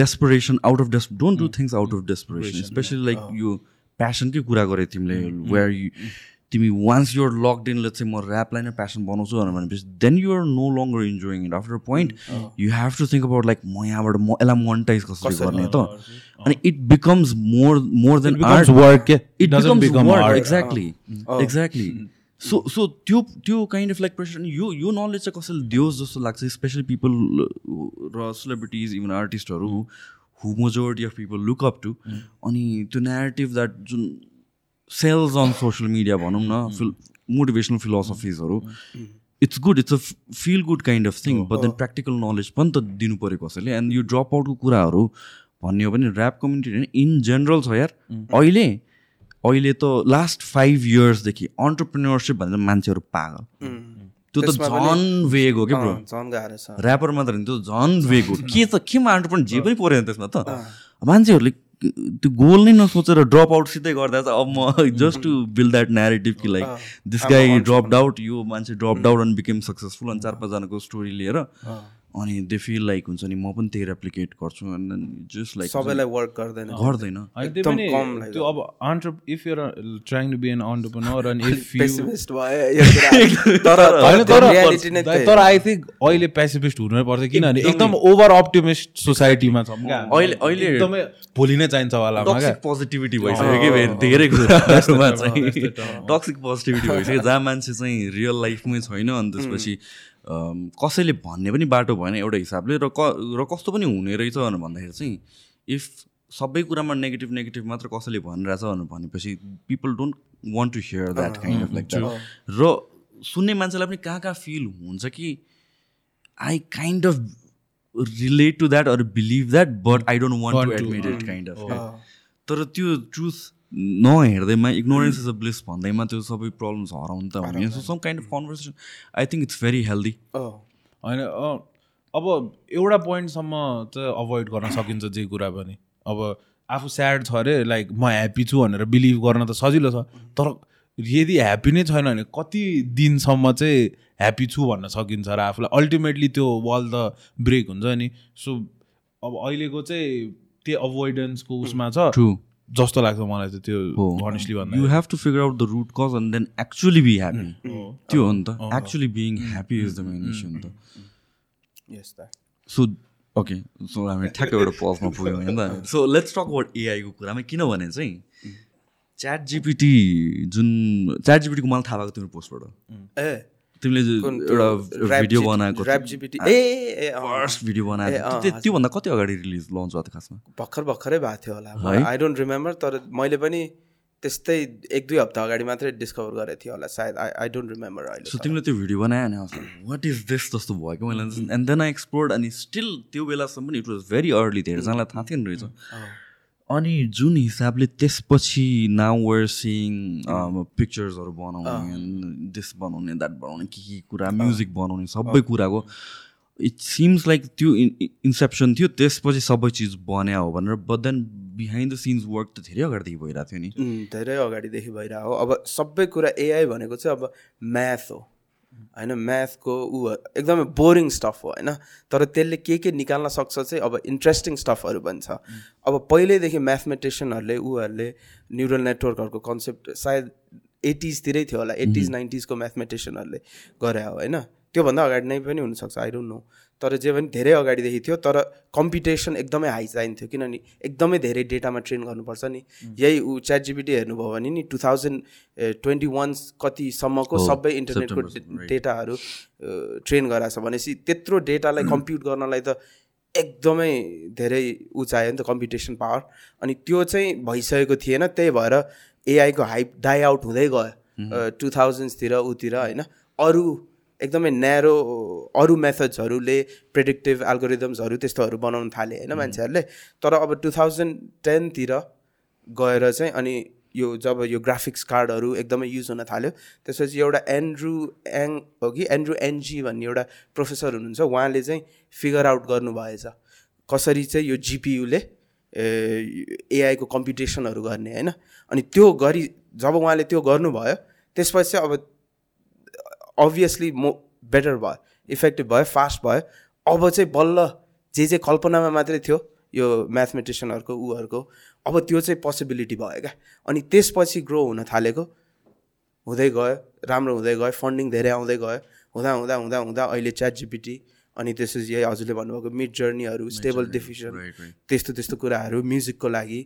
desperation out of days don't do things out of desperation especially like यो प्यासनकै कुरा गरे तिमीले वेयर यु तिमी once you're locked in let's चाहिँ म ऱ्यापलाई नै प्यासन बनाउँछु भनेर भनेपछि then you're no longer enjoying it after point you have to think about like म यहाँबाट म यसलाई मोनिटाइज कसरी गर्ने त? अनि it becomes more more then yeah. It it doesn't becomes work. Exactly exactly so so त्यो त्यो काइन्ड अफ लाइक प्रेसर यो यो नलेज चाहिँ कसैले दियोस् जस्तो लाग्छ स्पेसली पिपल र celebrities even आर्टिस्टहरू who majority of people look up to अनि त्यो नेरेटिभ द्याट जुन सेल्स अन सोसियल मिडिया भनौँ न feel motivational फिलोसफिजहरू it's good it's a feel good kind of thing but then practical knowledge पनि त दिनु पऱ्यो कसैले एन्ड यो ड्रप आउटको कुराहरू भन्ने हो भने ऱ्याप कम्युनिटी होइन इन जेनरल छ यार। अहिले अहिले त लास्ट फाइभ इयर्सदेखि अन्टरप्रिन्योरसिप भनेर मान्छेहरू पागल। त्यो त झन् वेग हो क्या ऱ्यापर मात्र होइन त्यो झन् वेग हो। के त केमा अन्टरप्रिन जे पनि परेन त्यसमा त। मान्छेहरूले त्यो गोल नै नसोचेर ड्रप आउट सिधै गर्दा चाहिँ अब म just to build that narrative कि like this guy drop out यो मान्छे ड्रप आउट अनि बिकेम सक्सेसफुल अनि चार पाँचजनाको स्टोरी लिएर। अनि दे फिल लाइक हुन्छ नि म पनि त्यही रेप्लिकेट गर्छु अनि जस्ट लाइक सबैलाई वर्क गर्दैन। गर्दैन। त्यो अब अन्टर if you're trying to be an entrepreneur अनि इफ कुरा। तर तर आई थिङ्क अहिले पेसिफिस्ट हुनै पर्छ किनभने एकदम। ओभर अप्टिमिस्ट सोसाइटीमा छौँ क्या अहिले- अहिले- एकदमै भोलि नै चाहिन्छ वालामा क्या पोजिटिभिटी भइसक्यो कि धेरै कुराहरूमा चाहिँ। टक्सिक पोजिटिभिटी भइसक्यो जहाँ मान्छे चाहिँ रियल लाइफमै छैन अनि त्यसपछि कसैले भन्ने पनि बाटो भएन एउटा हिसाबले र क र कस्तो पनि हुने रहेछ भनेर भन्दाखेरि चाहिँ इफ सबै कुरामा नेगेटिभ नेगेटिभ मात्र कसैले भनिरहेछ भनेर भनेपछि people don't want to hear that kind of like र सुन्ने मान्छेलाई पनि कहाँ कहाँ फिल हुन्छ कि I kind of relate to that or believe that but I don't want to admit it kind of. तर त्यो ट्रुथ नहेर्दैमा इग्नोरेन्स इज अ ब्लिस भन्दैमा त्यो सबै प्रब्लम्स हराउनु त हुने। So some kind of conversation I think it's very healthy अँ। होइन अँ, अब एउटा पोइन्टसम्म चाहिँ अभोइड गर्न सकिन्छ जे कुरा पनि। अब आफू स्याड छ अरे लाइक म ह्याप्पी छु भनेर बिलिभ गर्न त सजिलो छ। तर यदि ह्याप्पी नै छैन भने कति दिनसम्म चाहिँ ह्याप्पी छु भन्न सकिन्छ र आफूलाई। अल्टिमेटली त्यो वाल त ब्रेक हुन्छ नि। सो अब अहिलेको चाहिँ त्यो अभोइडेन्सको उसमा छ। ट्रु जस्तो लाग्छ मलाई चाहिँ त्यो अनेस्टली यु भन्दा have to figure out the root cause and then actually be happy त्यो हो नि त। Actually being happy is the main issue नि त. सो ओके सो हामी ठ्याक्कै एउटा पजमा पुग्यौँ होइन त। सो लेट्स टक अबाउट एआईको कुरामा किनभने चाहिँ च्याट जिपिटी जुन च्याट जिपिटीको मलाई थाहा भएको तिम्रो पोस्टबाट। ए। तिमीले एउटा भिडियो बनाएको ए। फर्स्ट भिडियो बनाएको थियो। त्योभन्दा कति अगाडि रिलिज लन्च भएको थियो खासमा? भर्खर भर्खरै भएको थियो होला? आई डोन्ट रिमेम्बर तर मैले पनि त्यस्तै एक दुई हप्ता अगाडि मात्रै डिस्कभर गरेको थिएँ होला सायद। आई आई डोन्ट रिमेम्बर अहिले सो तिमीले त्यो भिडियो बनायो भने वाट इज दिस जस्तो भयो कि मैले एन्ड देन आई एक्सप्लोर्ड अनि स्टिल त्यो बेलासम्म इट वाज भेरी अर्ली धेरैजनालाई थाहा थिएन रहेछ। अनि जुन हिसाबले त्यसपछि नाउ वेयर सिइङ पिक्चर्सहरू बनाउने दिस बनाउने द्याट बनाउने के के कुरा म्युजिक बनाउने सबै कुराको। इट सिम्स लाइक त्यो इन्सेप्सन थियो त्यसपछि सबै चिज बन्या हो भनेर but then behind the scenes work त धेरै अगाडिदेखि भइरहेको थियो नि। धेरै अगाडिदेखि भइरहेको हो। अब सबै कुरा एआई भनेको चाहिँ अब म्याथ हो। होइन म्याथको ऊ एकदमै बोरिङ स्टफ हो होइन? तर त्यसले के के निकाल्न सक्छ चाहिँ अब इन्ट्रेस्टिङ स्टफहरू पनि छ अब पहिल्यैदेखि म्याथमेटिसियनहरूले ऊहरूले न्युरल नेटवर्कहरूको कन्सेप्ट सायद एटिजतिरै थियो होला एटिज नाइन्टिजको म्याथमेटिसियनहरूले गरे हो होइन? त्योभन्दा अगाडि नै पनि हुनसक्छ आई डोन्ट नो तर जे पनि धेरै अगाडिदेखि थियो तर कम्पिटिसन एकदमै हाई चाहिन्थ्यो। किनभने एकदमै धेरै डेटामा ट्रेन गर्नुपर्छ नि। यही ऊ च्याट जिबिटी हेर्नुभयो भने नि टु थाउजन्ड ट्वेन्टी वान कतिसम्मको सबै इन्टरनेटको डेटाहरू ट्रेन गराएको छ भनेपछि त्यत्रो डेटालाई कम्प्युट गर्नलाई त एकदमै धेरै ऊ चाहियो नि त कम्पिटिसन पावर अनि त्यो चाहिँ भइसकेको थिएन त्यही भएर एआईको हाइप डाइ आउट हुँदै गयो टु थाउजन्ड्सतिर ऊतिर होइन। अरू एकदमै न्यारो अरू मेथड्सहरूले प्रेडिक्टिभ एल्गोरिदम्सहरू त्यस्तोहरू बनाउनु थाले होइन मान्छेहरूले। तर अब टु थाउजन्ड टेनतिर गएर चाहिँ अनि यो जब यो ग्राफिक्स कार्डहरू एकदमै युज हुन थाल्यो त्यसपछि एउटा एन्ड्रु एङ हो कि? एन्ड्रु एनजी भन्ने एउटा प्रोफेसर हुनुहुन्छ उहाँले चाहिँ फिगर आउट गर्नुभएछ। कसरी चाहिँ यो जिपियुले एआईको कम्पिटिसनहरू गर्ने होइन? अनि त्यो गरी जब उहाँले त्यो गर्नुभयो त्यसपछि अब अभियसली मो बेटर भयो इफेक्टिभ भयो फास्ट भयो. अब चाहिँ बल्ल जे जे कल्पनामा मात्रै थियो यो म्याथमेटिसियनहरूको ऊहरूको अब त्यो चाहिँ पोसिबिलिटी भयो क्या। अनि त्यसपछि ग्रो हुन थालेको हुँदै गयो राम्रो हुँदै गयो फन्डिङ धेरै आउँदै गयो हुँदा हुँदा हुँदा हुँदा अहिले च्याट जिपिटी अनि त्यसपछि यही हजुरले भन्नुभएको मिड जर्नीहरू स्टेबल डिफिसन त्यस्तो त्यस्तो कुराहरू म्युजिकको लागि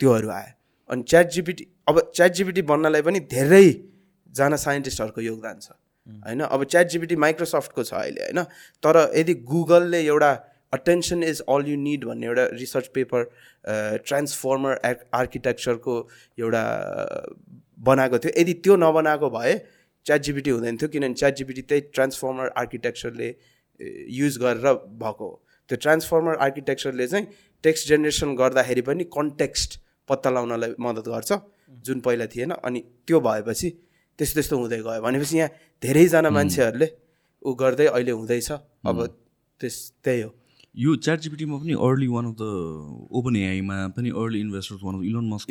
त्योहरू आयो। अनि च्याट जिपिटी अब च्याट जिपिटी बन्नलाई पनि धेरैजना साइन्टिस्टहरूको योगदान छ। होइन? अब च्याट जिबिटी माइक्रोसफ्टको छ अहिले होइन? तर यदि गुगलले एउटा attention is all you need भन्ने एउटा रिसर्च पेपर ट्रान्सफर्मर आर्किटेक्चरको एउटा बनाएको थियो यदि त्यो नबनाएको भए च्याट जिबिटी हुँदैन थियो किनभने च्याट जिबिटी त्यही ट्रान्सफर्मर आर्किटेक्चरले युज गरेर भएको हो। त्यो ट्रान्सफर्मर आर्किटेक्चरले चाहिँ टेक्स्ट जेनेरेसन गर्दाखेरि पनि कन्टेक्स्ट पत्ता लगाउनलाई मद्दत गर्छ जुन पहिला थिएन अनि त्यो भएपछि त्यस्तो त्यस्तो हुँदै गयो। भनेपछि यहाँ धेरैजना मान्छेहरूले ऊ गर्दै अहिले हुँदैछ। अब त्यस त्यही हो। यो च्याट जिपिटीमा पनि early one of the open एआईमा पनि early investors one of Elon Musk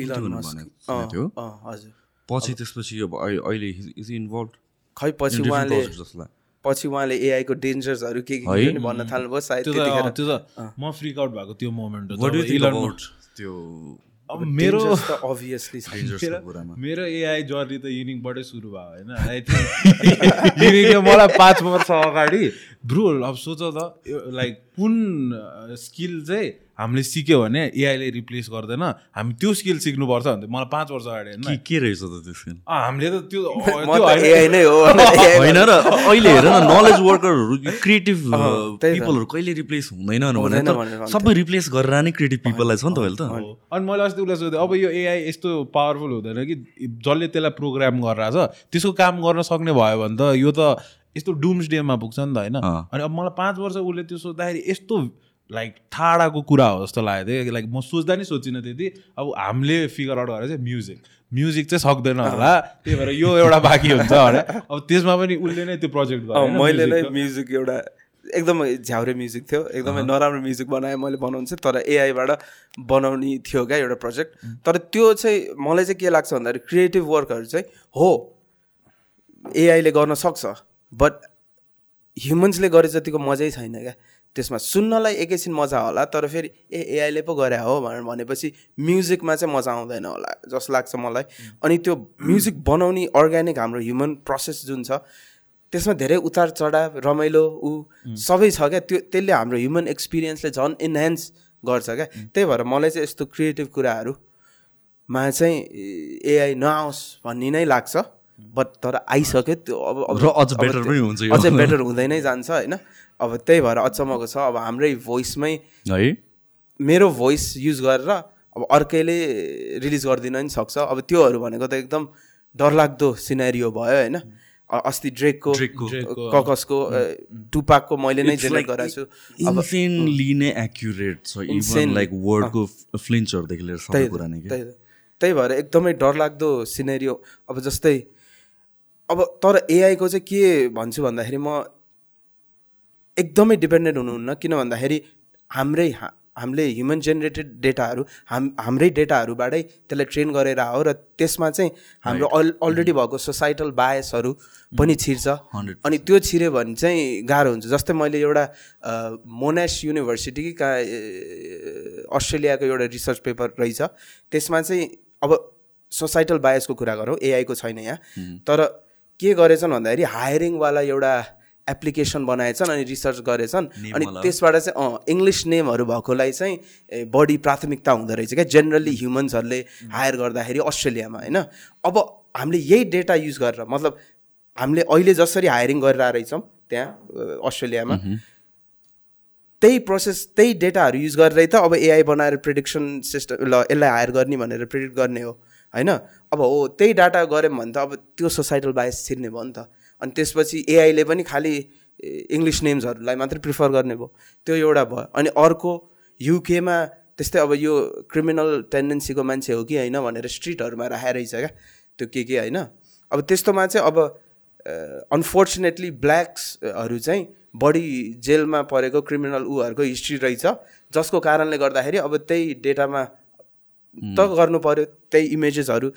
थियो? हजुर। पछि त्यसपछि अब अहिले इज इन्भल्भ खै पछि उहाँले पछि उहाँले एआईको डेन्जर्सहरू के के भन्न थाल्नुभयो सायद त्यो त म फ्रिक आउट भएको त्यो मोमेन्ट त्यो अब मेरो मेरो एआई जर्नी त युनिङबाटै सुरु भयो होइन? आई थिङ्क मलाई पाँच वर्ष अगाडि ब्रु अब सोच त लाइक कुन स्किल चाहिँ हामीले सिक्यो भने एआईले रिप्लेस गर्दैन। हामी त्यो स्किल सिक्नुपर्छ भने मलाई पाँच वर्ष अगाडि होइन के रहेछ त त्यो स्किल हामीले त त्यो नै हो। होइन र अहिले हेर न नलेज वर्करहरू क्रिएटिभ पिपलहरू कहिले रिप्लेस हुँदैन भने सबै रिप्लेस गरेर नै क्रिएटिभ पिपललाई छ नि त अहिले त। अनि मैले अस्ति उसलाई सोधेँ अब यो एआई यस्तो पावरफुल हुँदैन कि? जसले त्यसलाई प्रोग्राम गरिरहेको छ त्यसको काम गर्न सक्ने भयो भने त यो त यस्तो डुम्स डेमा पुग्छ नि त होइन? अनि अब मलाई पाँच वर्ष उसले त्यो सोद्धाखेरि यस्तो लाइक ठाडाको कुरा हो जस्तो लागेको थियो। लाइक म सोच्दा नि सोचिनँ त्यति। अब हामीले फिगर आउट गरेर चाहिँ म्युजिक म्युजिक चाहिँ सक्दैन होला। त्यही भएर यो एउटा बाँकी हुन्छ भने। अब त्यसमा पनि उसले नै त्यो प्रोजेक्ट गर्यो मैले नै म्युजिक एउटा एकदमै झ्याउरे म्युजिक थियो। एकदमै नराम्रो म्युजिक बनाएँ मैले बनाउनु चाहिँ तर एआईबाट बनाउने थियो क्या एउटा प्रोजेक्ट तर त्यो चाहिँ मलाई चाहिँ के लाग्छ भन्दाखेरि क्रिएटिभ वर्कहरू चाहिँ हो। एआईले गर्न सक्छ। बट ह्युमन्सले गरे जतिको मजै छैन क्या। त्यसमा सुन्नलाई एकैछिन मजा होला तर फेरि ए एआईले पो गरे हो भनेर भनेपछि म्युजिकमा चाहिँ मजा आउँदैन होला जस्तो लाग्छ मलाई। अनि त्यो म्युजिक बनाउने अर्ग्यानिक हाम्रो ह्युमन प्रोसेस जुन छ त्यसमा धेरै उतार चढाव रमाइलो ऊ सबै छ क्या। त्यो त्यसले हाम्रो ह्युमन एक्सपिरियन्सले झन् इन्हान्स गर्छ क्या। त्यही भएर मलाई चाहिँ यस्तो क्रिएटिभ कुराहरूमा चाहिँ एआई नआओस् भन्ने नै लाग्छ। बट तर आइसक्यो त्यो अब अझ बेटर पनि हुन्छ अझै बेटर हुँदै नै जान्छ होइन। अब त्यही भएर अचम्मको छ। अब हाम्रै भोइसमै है? मेरो भोइस युज गरेर अब अर्कैले रिलिज गरिदिन पनि सक्छ। अब त्योहरू भनेको त एकदम डरलाग्दो सिनेरियो भयो होइन? अस्ति ड्रेकको ककसको टुपाकको मैले नै जेनेरेट गराएको छु। अब नै एक्युरेट छ। इभन लाइक वर्डको फ्लिन्चहरूदेखि लिएर सबै कुरा नै त्यही भएर एकदमै डरलाग्दो सिनेरियो अब जस्तै अब तर एआईको चाहिँ के भन्छु भन्दाखेरि म एकदमै डिपेन्डेन्ट हुनुहुन्न किन भन्दाखेरि हाम्रै हामीले ह्युमन जेनेरेटेड डेटाहरू हाम हाम्रै डेटाहरूबाटै त्यसलाई ट्रेन गरेर हो र त्यसमा चाहिँ हाम्रो अल अलरेडी भएको सोसाइटल बायसहरू पनि छिर्छ। अनि त्यो छिर्यो भने चाहिँ गाह्रो हुन्छ। जस्तै मैले एउटा मोनेस युनिभर्सिटी कि कहाँ अस्ट्रेलियाको एउटा रिसर्च पेपर रहेछ। त्यसमा चाहिँ अब सोसाइटल बायसको कुरा गरौँ। एआईको छैन यहाँ। तर के गरेछन् भन्दाखेरि हायरिङवाला एउटा एप्लिकेसन बनाएछन् अनि रिसर्च गरेछन्। अनि त्यसबाट चाहिँ अँ इङ्ग्लिस नेमहरू भएकोलाई चाहिँ बढी प्राथमिकता हुँदो रहेछ क्या। जेनरली ह्युमन्सहरूले हायर गर्दाखेरि अस्ट्रेलियामा होइन? अब हामीले यही डेटा युज गरेर मतलब हामीले अहिले जसरी हायरिङ गरेर रहेछौँ त्यहाँ अस्ट्रेलियामा। त्यही प्रोसेस त्यही डेटाहरू युज गरेरै त अब एआई बनाएर प्रिडिक्सन सिस्टम ल यसलाई हायर गर्ने भनेर प्रिडिक्ट गर्ने हो होइन? अब हो त्यही डाटा गऱ्यौँ भने त अब त्यो सोसाइटल बायस छिर्ने भयो नि त। अनि त्यसपछि एआईले पनि खालि इङ्ग्लिस नेम्सहरूलाई मात्रै प्रिफर गर्ने भयो। त्यो एउटा भयो। अनि अर्को युकेमा त्यस्तै अब यो क्रिमिनल टेन्डेन्सीको मान्छे हो कि होइन भनेर स्ट्रिटहरूमा राखेर रहेछ क्या। त्यो के के होइन? अब त्यस्तोमा चाहिँ अब अनफोर्चुनेटली ब्ल्याक्सहरू चाहिँ बढी जेलमा परेको क्रिमिनल उहरूको हिस्ट्री रहेछ। जसको कारणले गर्दाखेरि अब त्यही डेटामा त गर्नु पऱ्यो त्यही इमेजेसहरू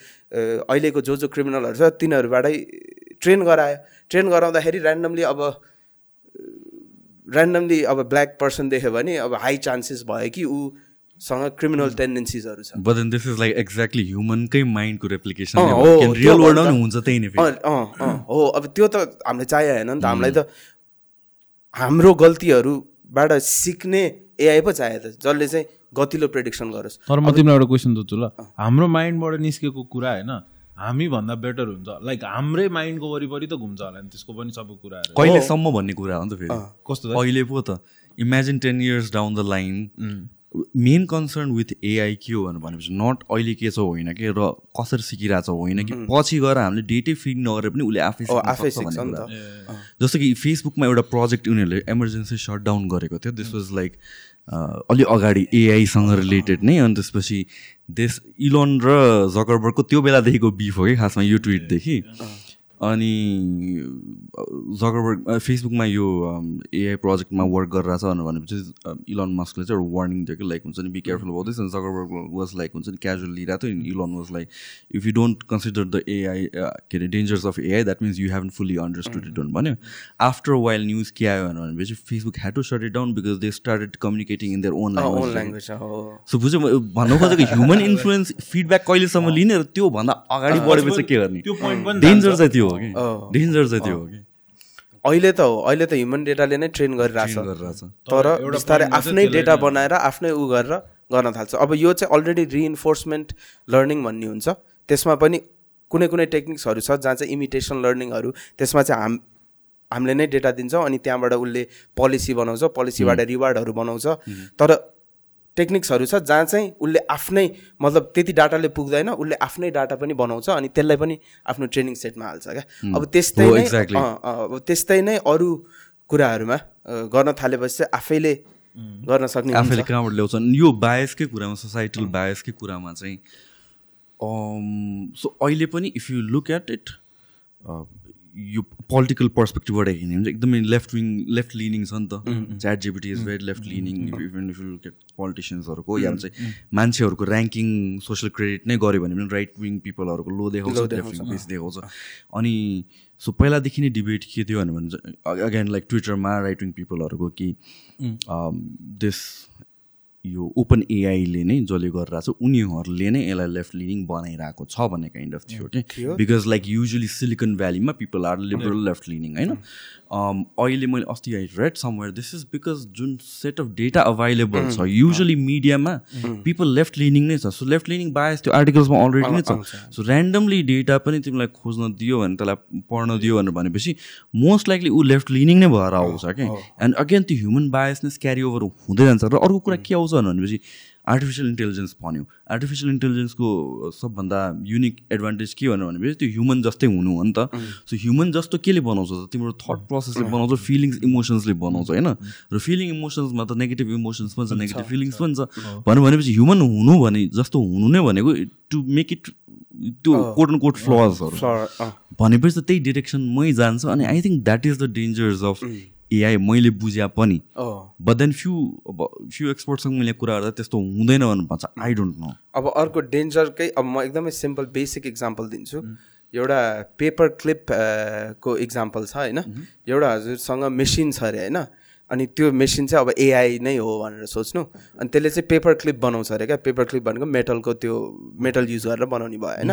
अहिलेको जो जो क्रिमिनलहरू छ तिनीहरूबाटै ट्रेन गरायो। ट्रेन गराउँदाखेरि ऱ्यान्डमली अब ऱ्यान्डमली अब ब्ल्याक पर्सन देख्यो भने अब हाई चान्सेस भयो कि ऊसँग क्रिमिनल टेन्डेन्सिजहरू छ। But this is like exactly ह्युमनकै माइन्डको रेप्लिकेसन रियल। पनि हुन्छ त्यही नै फेरि। अँ अँ अँ हो अब त्यो त हामीलाई चाहियो होइन नि त हामीलाई त हाम्रो गल्तीहरूबाट सिक्ने एआई पो चाहियो त जसले चाहिँ गतिलो प्रेडिक्सन गरोस्। तर म तिमीलाई एउटा क्वेसन सोध्छु ल। हाम्रो माइन्डबाट निस्केको कुरा होइन हामी भन्दा बेटर हुन्छ। लाइक हाम्रै माइन्डको वरिपरि त घुम्छ होला नि त्यसको पनि सबै कुराहरू। कहिलेसम्म भन्ने कुरा हो नि त फेरि? कस्तो? अहिले पो त। Imagine ten years down the line main concern with AI के हो भनेपछि नट अहिले के छ होइन कि र कसरी सिकिरहेको छ होइन कि पछि गएर हामीले डेटै फिड नगरे पनि उसले आफै आफै सक्छ सिक्छ भन्ने नि कुरा। त। जस्तो कि फेसबुकमा एउटा प्रोजेक्ट उनीहरूले इमर्जेन्सी सटडाउन गरेको थियो। दिस वाज लाइक अलि अगाडि एआईसँग रिलेटेड नै अनि त्यसपछि देश इलोन र जकरबर्गको त्यो बेलादेखिको बिफ हो कि खासमा यो ट्विटदेखि। अनि जकरबर्ग फेसबुकमा यो एआई प्रोजेक्टमा वर्क गरिरहेछ भनेर भनेपछि इलोन मस्कले चाहिँ एउटा वार्निङ दियो कि लाइक हुन्छ नि बी केयरफुल अबाउट दिस अनि जकरबर्ग वाज लाइक हुन्छ नि क्याजुअल लिइरहेको थियो नि Elon was like if you don't consider the AI के अरे dangers of AI that means you haven't fully understood it भन्यो। आफ्टर वाइल न्युज के आयो भनेपछि Facebook had to shut it down because they started communicating in their own language so बुझ्यो भन्नु खोजेको human influence feedback कहिलेसम्म लिने र त्योभन्दा अगाडि बढेपछि के गर्ने? त्यो point पनि डेन्जर चाहिँ त्यो हो कि। डेन्जर चाहिँ त्यो हो कि? अहिले त हो। अहिले त ह्युमन डेटाले नै ट्रेन गरिरहेछ। गरिरहेछ। तर बिस्तारै आफ्नै डेटा बनाएर आफ्नै ऊ गरेर गर्न थाल्छ। अब यो चाहिँ अलरेडी रिइन्फोर्समेन्ट लर्निङ भन्ने हुन्छ। त्यसमा पनि कुनै कुनै टेक्निक्सहरू छ जहाँ चाहिँ इमिटेसन लर्निङहरू त्यसमा चाहिँ हाम हामीले नै डेटा दिन्छौँ अनि त्यहाँबाट उसले पोलिसी बनाउँछ। पोलिसीबाट रिवार्डहरू बनाउँछ। तर टेक्निक्सहरू छ जहाँ चाहिँ उसले आफ्नै मतलब त्यति डाटाले पुग्दैन उसले आफ्नै डाटा पनि बनाउँछ अनि त्यसलाई पनि आफ्नो ट्रेनिङ सेटमा हाल्छ क्या। अब त्यस्तै हो, नै exactly. अँ, अँ, अब त्यस्तै नै अरू कुराहरूमा गर्न थालेपछि चाहिँ आफैले गर्न सक्ने हुन्छ। आफैले कहाँबाट ल्याउँछ? यो बायसकै कुरामा सोसाइटल बायसकै कुरामा चाहिँ सो अहिले पनि if you look at it यो पोलिटिकल पर्सपेक्टिभबाट हेर्ने भने एकदमै लेफ्ट विङ लेफ्ट लिनिङ छ नि त। Chat GPT is very left leaning even if you look at पोलिटिसियन्सहरूको या चाहिँ मान्छेहरूको ऱ्याङ्किङ सोसियल क्रेडिट नै गऱ्यो भने पनि राइट विङ पिपलहरूको लो देखाउँछ लेफ्ट विङ बेसी देखाउँछ अनि सो पहिलादेखि नै डिबेट के थियो भने अगेन लाइक ट्विटरमा राइट विङ पिपलहरूको कि दिस यो ओपन एआईले नै जसले गरिरहेको छ उनीहरूले नै यसलाई लेफ्ट लिनिङ बनाइरहेको छ भन्ने काइन्ड अफ थियो कि because like usually silicon भ्यालीमा people are liberal left leaning होइन? अहिले मैले अस्ति I read somewhere this is because जुन सेट अफ डेटा अभाइलेबल छ युजली मिडियामा पिपल लेफ्ट लिनिङ नै छ. सो लेफ्ट लिनिङ बायस त्यो आर्टिकल्समा अलरेडी नै छ. सो ऱ्यान्डमली डेटा पनि तिमीलाई खोज्न दियो भने त्यसलाई पढ्न दियो भनेर भनेपछि मोस्ट लाइकली ऊ लेफ्ट लिनिङ नै भएर आउँछ क्या एन्ड अगेन त्यो ह्युमन बायसनेस क्यारी ओभर हुँदै जान्छ र अर्को कुरा के आउँछ भनेपछि आर्टिफिसियल इन्टेलिजेन्स भन्यो। आर्टिफिसियल इन्टेलिजेन्सको सबभन्दा युनिक एडभान्टेज के भन्यो भनेपछि त्यो ह्युमन जस्तै हुनु हो नि त। सो ह्युमन जस्तो केले बनाउँछ? त तिम्रो थट प्रोसेसले बनाउँछ फिलिङ्स इमोसन्सले बनाउँछ होइन? र फिलिङ इमोसन्समा त नेगेटिभ इमोसन्स पनि छ नेगेटिभ फिलिङ्स पनि छ। भन्यो भनेपछि ह्युमन हुनु भने जस्तो हुनु नै भनेको टु मेक इट त्यो कोट एन्ड कोट फ्लजहरू। भनेपछि त त्यही डिरेक्सनमै जान्छ अनि I think that is the dangers of AI मैले बुझ्या पनि। बट देन फ्यु अब फ्यु एक्सपर्टसँग मैले कुरा गर्दा त्यस्तो हुँदैन भन्नु भन्छ आई डोन्ट नो अब अर्को डेन्जरकै अब म एकदमै सिम्पल बेसिक इक्जाम्पल दिन्छु। एउटा पेपर क्लिप को इक्जाम्पल छ होइन? एउटा हजुरसँग मेसिन छ अरे होइन? अनि त्यो मेसिन चाहिँ अब एआई नै हो भनेर सोच्नु। अनि त्यसले चाहिँ पेपर क्लिप बनाउँछ अरे क्या? पेपर क्लिप भनेको मेटलको त्यो मेटल युज गरेर बनाउने भयो होइन?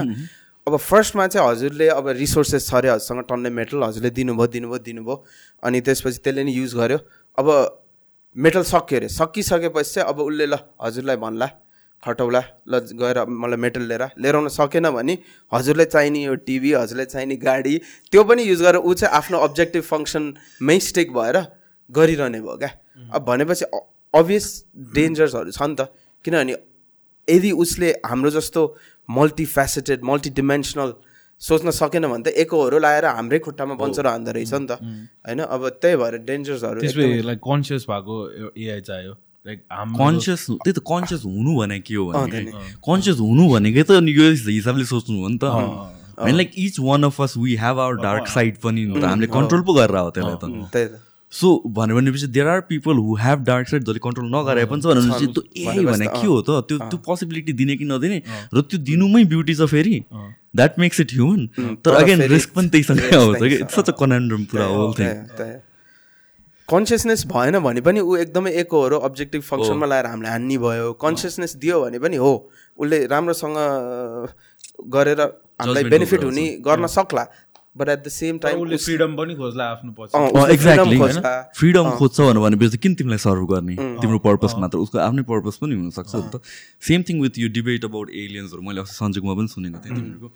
अब फर्स्टमा चाहिँ हजुरले अब रिसोर्सेस छ अरे हजुरसँग टन्ने मेटल हजुरले दिनुभयो दिनुभयो दिनुभयो। अनि त्यसपछि त्यसले नि युज गर्यो। अब मेटल सक्यो अरे। सकिसकेपछि चाहिँ अब उसले ल हजुरलाई भन्ला खटौला ल गएर मलाई मेटल लिएर लिएर आउन सकेन भने हजुरलाई चाहिने यो टिभी हजुरलाई चाहिने गाडी त्यो पनि युज गरेर ऊ चाहिँ आफ्नो अब्जेक्टिभ फङ्सनमै स्टेक भएर गरिरहने भयो क्या। अब भनेपछि अभियस डेन्जर्सहरू छ नि त। किनभने यदि उसले हाम्रो जस्तो मल्टिफ्यासेटेड मल्टिडिमेन्सनल सोच्न सकेन भने त एकहोरो लाएर हाम्रै खुट्टामा बन्छ र हान्दो रहेछ नि त। होइन? अब त्यही भएर डेन्जर्सहरू लाइक कन्सियस भएको एआई चाहियो। लाइक हाम्रो कन्सियस त्यही त कन्सियस हुनु भने के हो भने कन्सियस हुनु भनेकै त यो हिसाबले सोच्नु हो नि त। होइन like each one of us we have our dark side पनि हामीले कन्ट्रोल पो गरेर हो त्यसलाई त। त्यही त। सो भन्यो भनेपछि there are people who have dark side जसले कन्ट्रोल नगरे पनि छ भनेपछि त्यो एआई भने के हो त? त्यो त्यो पोसिबिलिटी दिने कि नदिने? र त्यो दिनुमै ब्युटी छ फेरि। द्याट मेक्स इट ह्युमन तर अगेन रिस्क पनि त्यहीसँगै आउँछ कि? इट्स सच अ कनान्ड्रम पुरा होल थिङ कन्सियसनेस भएन भने पनि ऊ एकदमै एकहोरो अब्जेक्टिभ फङ्सनमा लगाएर हामीलाई हान्ने भयो। कन्सियसनेस दियो भने पनि हो। उसले राम्रोसँग गरेर हामीलाई बेनिफिट। हुने गर्न सक्ला। But at the same time उसले फ्रिडम पनि खोज्ला आफ्नो पछि। एक्ज्याक्टली खोज्ला। फ्रिडम खोज्छ भनेर भनेपछि किन तिमीलाई सर्भ गर्ने? तिम्रो पर्पस मात्र उसको आफ्नै पर्पस पनि हुनसक्छ नि त। सेम थिङ विथ यो डिबेट अबाउट एलियन्सहरू मैले अस्ति सन्जुकमा पनि सुनेको थिएँ तिमीहरूको।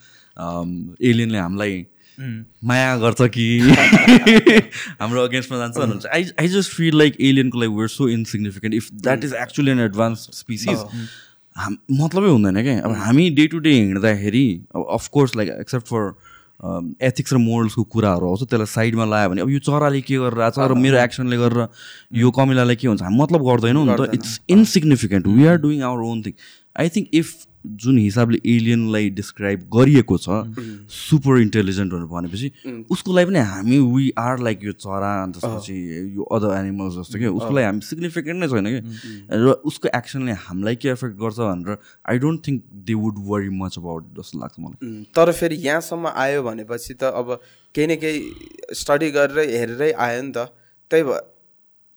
एलियनले हामीलाई माया गर्छ कि? हाम्रो अगेन्स्टमा जान्छ भन्नुहुन्छ। I I just feel like एलियनको लागि we're so insignificant if that is actually an advance species हाम मतलबै हुँदैन क्या। अब हामी डे टु डे हिँड्दाखेरि अब of course like except for ethics र मोरल्सको कुराहरू आउँछ त्यसलाई साइडमा लगायो भने अब यो चराले के गरेर आएको छ र मेरो एक्सनले गरेर यो कमिलालाई के हुन्छ? हामी मतलब गर्दैनौँ नि त। It's insignificant we are doing our own thing I think if जुन हिसाबले एलियनलाई डिस्क्राइब गरिएको छ सुपर इन्टेलिजेन्ट भनेर भनेपछि उसको लागि पनि हामी वी आर लाइक यो चरा अनि त्यसपछि यो अदर एनिमल्स जस्तो क्या उसको लागि हामी सिग्निफिकेन्ट नै छैन कि? र उसको एक्सनले हामीलाई के एफेक्ट गर्छ भनेर I don't think they would worry much about जस्तो लाग्छ मलाई। तर फेरि यहाँसम्म आयो भनेपछि त अब केही न केही स्टडी गरेर हेरेरै आयो नि त। त्यही भयो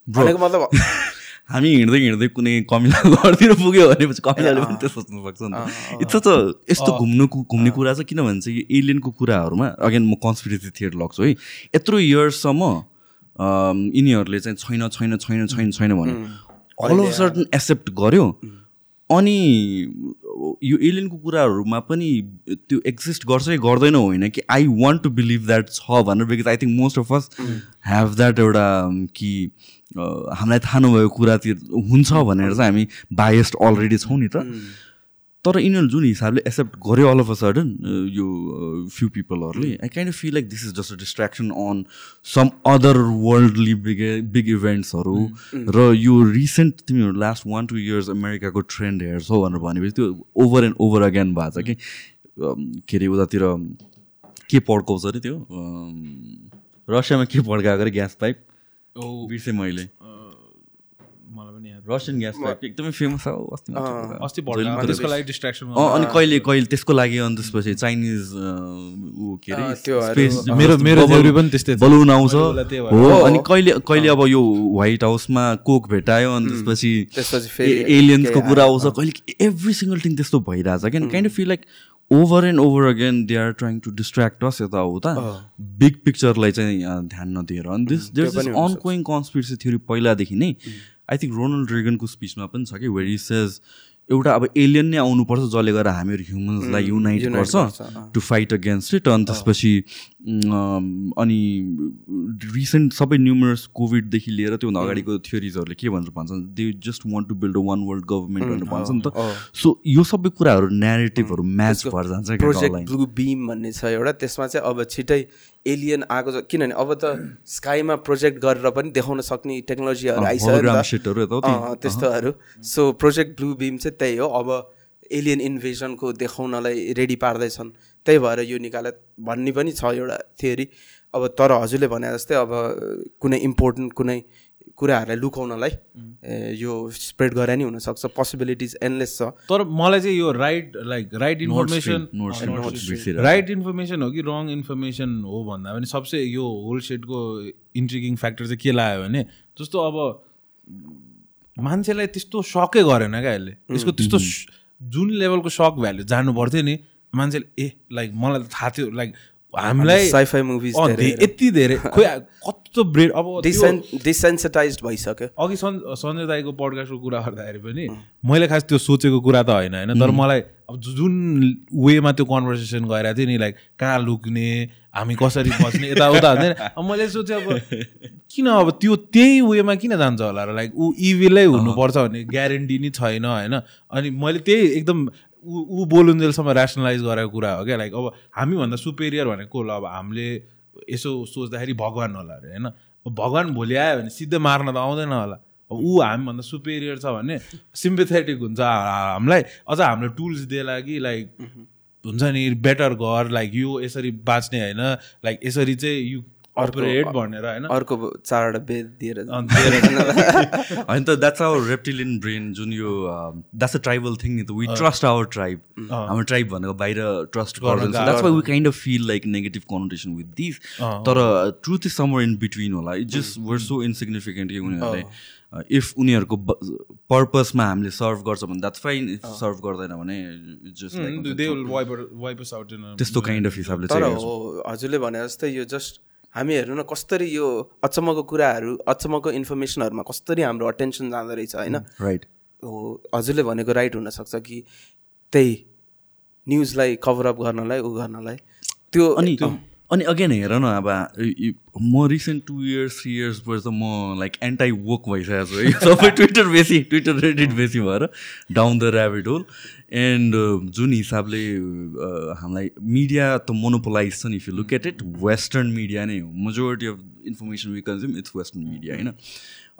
भनेको मतलब हामी हिँड्दै हिँड्दै कुनै कमिला घरतिर पुग्यो भनेपछि कमिलाले पनि त्यो सोच्नु सक्छ नि त। इट्स त यस्तो घुम्नुको घुम्ने कुरा छ किनभने चाहिँ यो एलियनको कुराहरूमा अगेन म कन्सपिरेसी थिएर लग्छु है यत्रो इयर्ससम्म यिनीहरूले चाहिँ छैन छैन छैन छैन छैन भने अल अफ सर्टन एक्सेप्ट गर्यो अनि यो एलियनको कुराहरूमा पनि त्यो एक्जिस्ट गर्छ कि गर्दैन होइन कि I want to believe that छ भनेर because I think most of us have that एउटा um, कि हामीलाई थाहा नभएको कुरातिर हुन्छ भनेर चाहिँ हामी बायस्ड अलरेडी छौँ नि त। तर यिनीहरू जुन हिसाबले एक्सेप्ट गर्यो अल अफ अ सडन यो few पिपलहरूले I kind of feel like this is just a distraction on some other worldly big big इभेन्ट्सहरू र यो रिसेन्ट तिमीहरू लास्ट वान टू इयर्स अमेरिकाको ट्रेन्ड हेर्छौ भनेर भनेपछि त्यो ओभर एन्ड ओभर अगेन भएको छ कि के अरे उतातिर के पड्काउँछ अरे त्यो? रसियामा के पड्काएको अरे ग्यास पाइप? बिर्सेँ मैले। रसियन ग्यास एकदमै फेमस छ हौ, अस्ति त्यसको लागि डिस्ट्राक्सन अनि कहिले कहिले त्यसको लागि अनि त्यसपछि चाइनिज ऊ के अरे मेरो मेरो पनि त्यस्तै। बलुन आउँछ। हो अनि कहिले कहिले अब यो व्हाइट हाउसमा कोक भेटायो अनि त्यसपछि त्यसपछि फेरि एलियन्सको कुरा। आउँछ। कहिले एभ्री सिङ्गल थिङ त्यस्तो भइरहेछ। क्या kind of feel like over and over again they are trying to distract us यताउता बिग पिक्चरलाई चाहिँ ध्यान नदिएर। अनि this there is ongoing conspiracy theory पहिलादेखि नै आई थिङ्क रोनल्ड रेगनको स्पिचमा पनि छ कि वेरी सेज एउटा अब एलियन नै आउनुपर्छ जसले गर्दा हामीहरू ह्युमन्सलाई युनाइट गर्छ। टु फाइट अगेन्स्ट इट अनि त्यसपछि अनि रिसेन्ट सबै न्युमरस कोभिडदेखि लिएर त्योभन्दा अगाडिको थ्योरिजहरूले के भनेर भन्छन् they just want to build a one world government भनेर भन्छ नि त। सो यो सबै कुराहरू नेरेटिभहरू म्याच भएर जान्छ प्रोजेक्ट। ब्लू बिम भन्ने छ एउटा। त्यसमा चाहिँ अब छिटै एलियन आएको छ। किनभने अब त स्काईमा प्रोजेक्ट गरेर पनि देखाउन सक्ने टेक्नोलोजीहरू आइसक्यो त्यस्तोहरू। सो प्रोजेक्ट ब्लू बिम चाहिँ त्यही हो। अब एलियन इन्भेजनको देखाउनलाई रेडी पार्दैछन्। त्यही भएर यो निकाले भन्ने पनि छ एउटा थियोरी अब तर हजुरले भने जस्तै अब कुनै इम्पोर्टेन्ट कुनै कुराहरूलाई लुकाउनलाई यो स्प्रेड गरे नि हुनसक्छ। पोसिबिलिटिज एनलेस छ। तर मलाई चाहिँ यो right like right information. Right information हो कि रङ इन्फर्मेसन हो भन्दा पनि सबसे यो होल सेटको इन्ट्रिगिङ फ्याक्टर चाहिँ के लाग्यो भने जस्तो अब मान्छेलाई त्यस्तो सकै गरेन क्या यसले यसको त्यस्तो जुन लेभलको सक भ्याल्यु जानु पर्थ्यो नि मान्छेले ए लाइक मलाई त थाहा थियो लाइक हामीलाई धेरै। धे- यति धेरै खोइ कस्तो ब्रेड अब डिसेन्सिटाइज भइसक्यो। अघि सन् सञ्जय दाईको पडकास्टको कुरा गर्दाखेरि पनि मैले खास त्यो सोचेको कुरा त होइन होइन तर मलाई अब जुन वेमा त्यो कन्भर्सेसन गइरहेको थियो नि लाइक कहाँ लुक्ने हामी कसरी बस्ने यताउता हुँदैन। अब मैले सोचेँ अब किन अब त्यो त्यही वेमा किन जान्छ होला र लाइक ऊ इभिलै हुनुपर्छ भन्ने ग्यारेन्टी नै छैन होइन? अनि मैले त्यही एकदम ऊ ऊ बोलुन्जेलसम्म ऱ्यासनलाइज गरेको कुरा हो क्या। लाइक अब हामीभन्दा सुपेरियर भनेको ल अब हामीले यसो सोच्दाखेरि भगवान् होला अरे होइन? अब भगवान् भोलि आयो भने सिधै मार्न त आउँदैन होला। अब ऊ हामीभन्दा सुपेरियर छ भने सिम्पेथेटिक हुन्छ। हामीलाई अझ हाम्रो टुल्स दिएला कि लाइक हुन्छ नि बेटर गर लाइक यो यसरी बाँच्ने होइन लाइक यसरी चाहिँ यु अपरेट भनेर होइन। अर्को चारवटा बेद दिएर होइन त द्याट्स आवर रेप्टिलियन ब्रेन जुन यो द्याट्स अ ट्राइबल थिङ नि त। वी ट्रस्ट आवर ट्राइब हाम्रो ट्राइब भनेको बाहिर ट्रस्ट गर्दैन। That's why we kind of feel like negative connotation with this तर truth is somewhere in between होला। It just were so insignificant कि उनीहरूलाई इफ उनीहरूको पर्पसमा हामीले सर्भ गर्छ भने द्याट्स फाइन इफ सर्भ गर्दैन भने त्यस्तो काइन्ड अफ हिसाबले हजुरले भने जस्तै यो जस्ट हामी हेर्नु न कसरी यो अचम्मको कुराहरू अचम्मको इन्फर्मेसनहरूमा कसरी हाम्रो अटेन्सन जाँदो रहेछ होइन? राइट हो हजुरले भनेको राइट हुनसक्छ कि त्यही न्युजलाई कभरअप गर्नलाई ऊ गर्नलाई। त्यो अनि अनि अगेन हेर न अब म recent two years three years पछि त म लाइक एन्टाई वोक भइसकेको छु। है सबै ट्विटर बेसी ट्विटर रेडिट बेसी भएर down the rabbit hole and जुन हिसाबले हामीलाई मिडिया त मोनोपोलाइज छ नि if you look at it western media नै हो। Majority of information we consume it's western media होइन?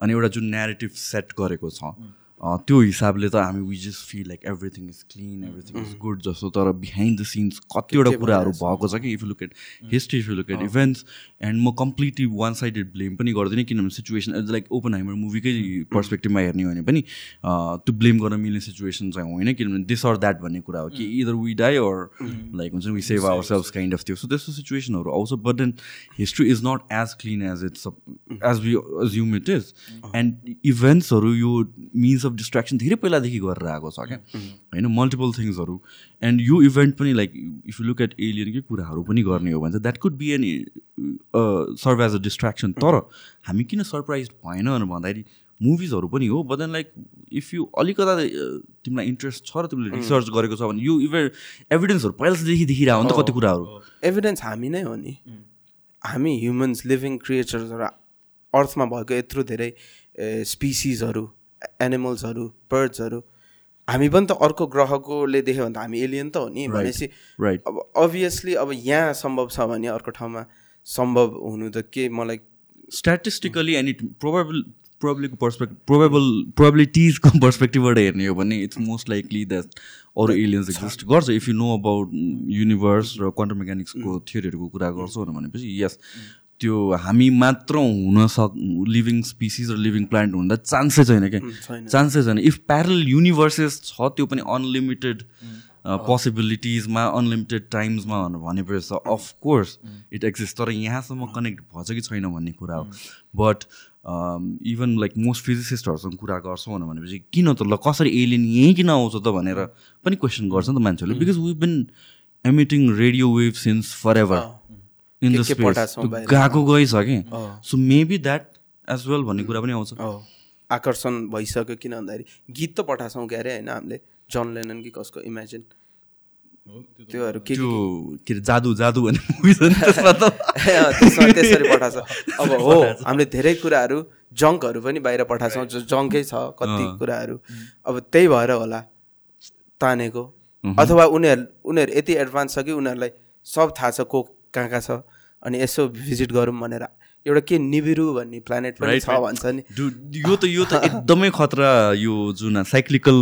अनि एउटा जुन नेरेटिभ सेट गरेको छ अँ, त्यो हिसाबले त हामी we just feel like everything is clean everything is good जस्तो तर बिहाइन्ड द सिन्स कतिवटा कुराहरू भएको छ कि? If you look at history if you look at events and म कम्प्लिटली वान साइडेड ब्लेम पनि गर्दिनँ किनभने सिचुएसन लाइक ओपन हाइमर मुभीकै पर्सपेक्टिभमा हेर्ने हो भने पनि त्यो ब्लेम गर्न मिल्ने सिचुएसन चाहिँ होइन किनभने दिस अर द्याट भन्ने कुरा हो कि either we die or like हुन्छ we save our self kind of त्यो. सो त्यस्तो सिचुएसनहरू आउँछ but then history is not as clean as it's as we assume it is and इभेन्ट्सहरू यो मिन्स अफ डिस्ट्राक्सन धेरै पहिलादेखि गरेर आएको छ क्या? होइन मल्टिपल थिङ्सहरू एन्ड यो इभेन्ट पनि like if you look at एलियनकै कुराहरू पनि गर्ने हो भने चाहिँ that could be an serve as a distraction तर हामी किन सरप्राइज भएन भनेर भन्दाखेरि मुभिजहरू पनि हो but then like if you अलिकता uh, तिमीलाई इन्ट्रेस्ट छ र तिमीले रिसर्च गरेको छ भने यो इभे एभिडेन्सहरू पहिलादेखि देखिरहेको हो नि त कति कुराहरू। एभिडेन्स हामी नै हो नि। हामी ह्युमन्स लिभिङ क्रिएचर्सहरू अर्थमा भएको यत्रो धेरै स्पिसिसहरू एनिमल्सहरू बर्ड्सहरू हामी पनि त अर्को ग्रहकोले देख्यो भने त हामी एलियन त हो नि भनेपछि राइट अब अभियसली अब यहाँ सम्भव छ भने अर्को ठाउँमा सम्भव हुनु त के मलाई स्ट्याटिस्टिकली एन्ड इट प्रोबेबल प्रोबेबलीको पर्सपेक्ट प्रोबेबल प्रोबेबिलिटिजको पर्सपेक्टिभबाट हेर्ने हो भने इट्स मोस्ट लाइकली द्याट अरू एलियन्स एक्जिस्ट गर्छ if you know about universe र क्वान्टम मेकानिक्सको थियोरीहरूको कुरा गर्छौ भनेपछि यस त्यो हामी मात्र हुन सक लिभिङ स्पिसिस र लिभिङ प्लान्ट हुँदा चान्सै छैन क्या। चान्सै छैन। इफ प्यारल युनिभर्सेस छ त्यो पनि अनलिमिटेड पोसिबिलिटिजमा अनलिमिटेड टाइम्समा भनेर भनेपछि त अफकोर्स इट एक्जिस्ट तर यहाँसम्म कनेक्ट भएछ कि छैन भन्ने कुरा हो। बट इभन लाइक मोस्ट फिजिसिस्टहरूसँग कुरा गर्छौँ भनेपछि किन त ल कसरी एलियन यहीँ किन आउँछ त भनेर पनि क्वेसन गर्छ नि त मान्छेहरूले। Because we been emitting radio wave since forever in the space. गएको गइछ कि। So maybe that as well भन्ने कुरा पनि आउँछ। आकर्षण भइसक्यो किन भन्दाखेरि गीत त पठाएको के अरे होइन हामीले? जन लेनन कि कसको? इमेजिन त्योहरू के त्यो के? अरे जादु जादु भन्ने मुभी छ त्यसरी पठाएको अब हो हामीले धेरै कुराहरू जङ्कहरू पनि बाहिर पठाएको छौँ। जो जङ्कै छ कति कुराहरू। अब त्यही भएर होला तानेको। अथवा उनीहरू उनीहरू यति एडभान्स छ कि उनीहरूलाई सब थाहा छ को कहाँ कहाँ छ। अनि यसो भिजिट गरौँ भनेर। एउटा के निबिरु भन्ने प्लानेट पनि छ भन्छ नि। यो त यो त एकदमै खतरा यो जुन साइक्लिकल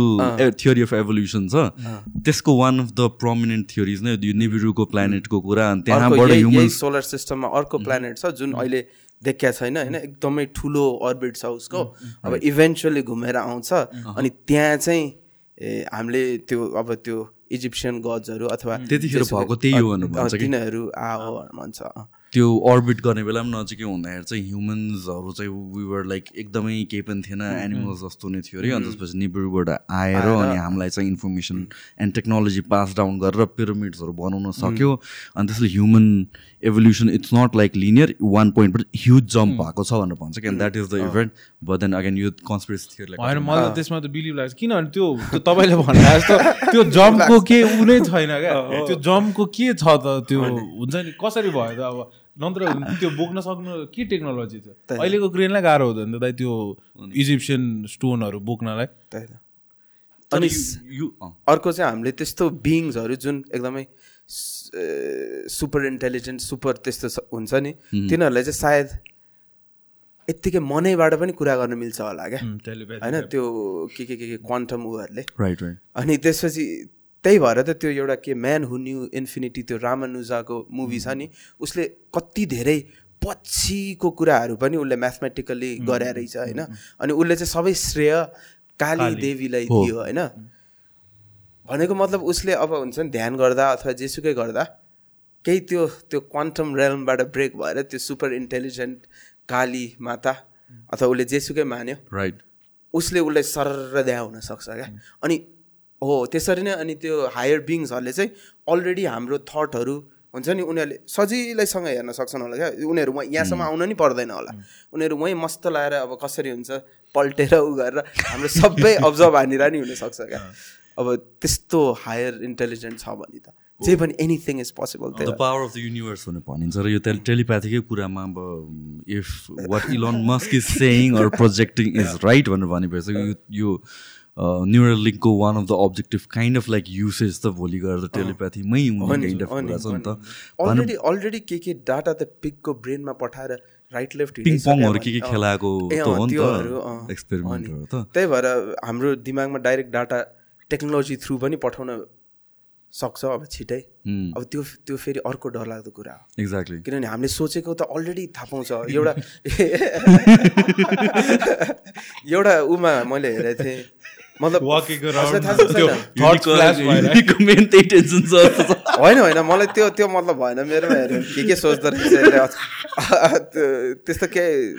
थियोरी अफ एभोल्युसन छ। त्यसको one of the prominent theories नै यो निबिरुको प्लानेटको कुरा अनि त्यहाँबाट यही- यही ह्युमन्स सोलर सिस्टममा अर्को प्लानेट छ जुन अहिले देखिया छैन होइन? एकदमै ठुलो अर्बिट छ उसको। अब इभेन्चुअली घुमेर आउँछ। अनि त्यहाँ चाहिँ ए हामीले त्यो अब त्यो इजिप्सियन गड्सहरू अथवा त्यतिखेर भएको त्यही हो तिनीहरू आओ भन्छ। त्यो अर्बिट गर्ने बेला पनि नजिकै हुँदाखेरि चाहिँ ह्युमन्सहरू चाहिँ वर लाइक एकदमै केही पनि थिएन एनिमल्स जस्तो नै थियो अरे। अनि त्यसपछि निबुबाट आएर अनि हामीलाई चाहिँ information and technology pass down गरेर पिरामिड्सहरू बनाउन सक्यो। अनि त्यसले human evolution it's not like linear one पोइन्टबाट ह्युज जम्प भएको छ भनेर भन्छ क्या that is the event but then again यो कन्सपिरेसी थियो होइन मलाई त्यसमा त बिलिभ लाग्छ। किनभने त्यो तपाईँले भन्नु जस्तो त्यो जम्पको के ऊ नै छैन क्या। त्यो जम्पको के छ त त्यो हुन्छ नि कसरी भयो त अब? नत्र त्यो बोक्न सक्नु के टेक्नोलोजी थियो? अहिलेको क्रेनलाई गाह्रो हुँदैन त दाइ त्यो इजिप्सियन स्टोनहरू बोक्नलाई। अनि अर्को चाहिँ हामीले त्यस्तो बिङ्सहरू जुन एकदमै सुपर इन्टेलिजेन्ट सुपर त्यस्तो हुन्छ नि तिनीहरूलाई चाहिँ सायद यत्तिकै मनैबाट पनि कुरा गर्न मिल्छ होला क्या। होइन त्यो के के के के क्वान्टम उहरूले राइट राइट अनि त्यसपछि त्यही भएर त त्यो एउटा के म्यान हु न्यू इन्फिनिटी त्यो रामानुजाको मुभी छ नि उसले कति धेरै पछिको कुराहरू पनि उसले म्याथमेटिकल्ली गरे रहेछ होइन? अनि उसले चाहिँ सबै श्रेय काली देवीलाई दियो होइन? भनेको मतलब उसले अब हुन्छ नि ध्यान गर्दा अथवा जेसुकै गर्दा केही त्यो त्यो क्वान्टम रेलमबाट ब्रेक भएर त्यो सुपर इन्टेलिजेन्ट काली माता अथवा उसले जेसुकै मान्यो राइट उसले उसलाई सरर द्या हुनसक्छ क्या? अनि हो त्यसरी नै अनि त्यो हायर बिङ्सहरूले चाहिँ अलरेडी हाम्रो थटहरू हुन्छ नि उनीहरूले सजिलैसँग हेर्न सक्छन् होला क्या। उनीहरू वहाँ यहाँसम्म आउन नि पर्दैन होला। उनीहरू वहीँ मस्त लगाएर अब कसरी हुन्छ पल्टेर उ गरेर हाम्रो सबै अब्जर्भ हानेर नि हुनसक्छ क्या। अब त्यस्तो हायर इन्टेलिजेन्ट छ भने त। जे पनि anything is possible the power of the universe भनेर भनिन्छ र यो टेलिप्याथीकै कुरामा अब if what Elon Musk is saying or projecting is right भनेर भनेपछि यो neural लिङ्कको one of the objective kind of like usage त भोलि गएर टेलिप्याथीमै हुने काइन्ड अफ कुरा छ नि त। अलरेडी अलरेडी के के डाटा त पिकको ब्रेनमा पठाएर राइट लेफ्ट पिङपङहरू के के खेलाएको त हो नि त एक्सपेरिमेन्टहरू त। त्यही भएर हाम्रो दिमागमा डाइरेक्ट डाटा टेक्नोलोजी थ्रु पनि पठाउन सक्छ अब छिटै। अब त्यो त्यो फेरि अर्को डरलाग्दो कुरा हो। एक्ज्याक्टली किनभने हामीले सोचेको त अलरेडी थाहा पाउँछ। एउटा एउटा उमा मैले हेरेको थिएँ। मतलब होइन होइन मलाई त्यो त्यो मतलब भएन मेरोमा हेऱ्यो के के सोच्दो रहेछ त्यस्तो केही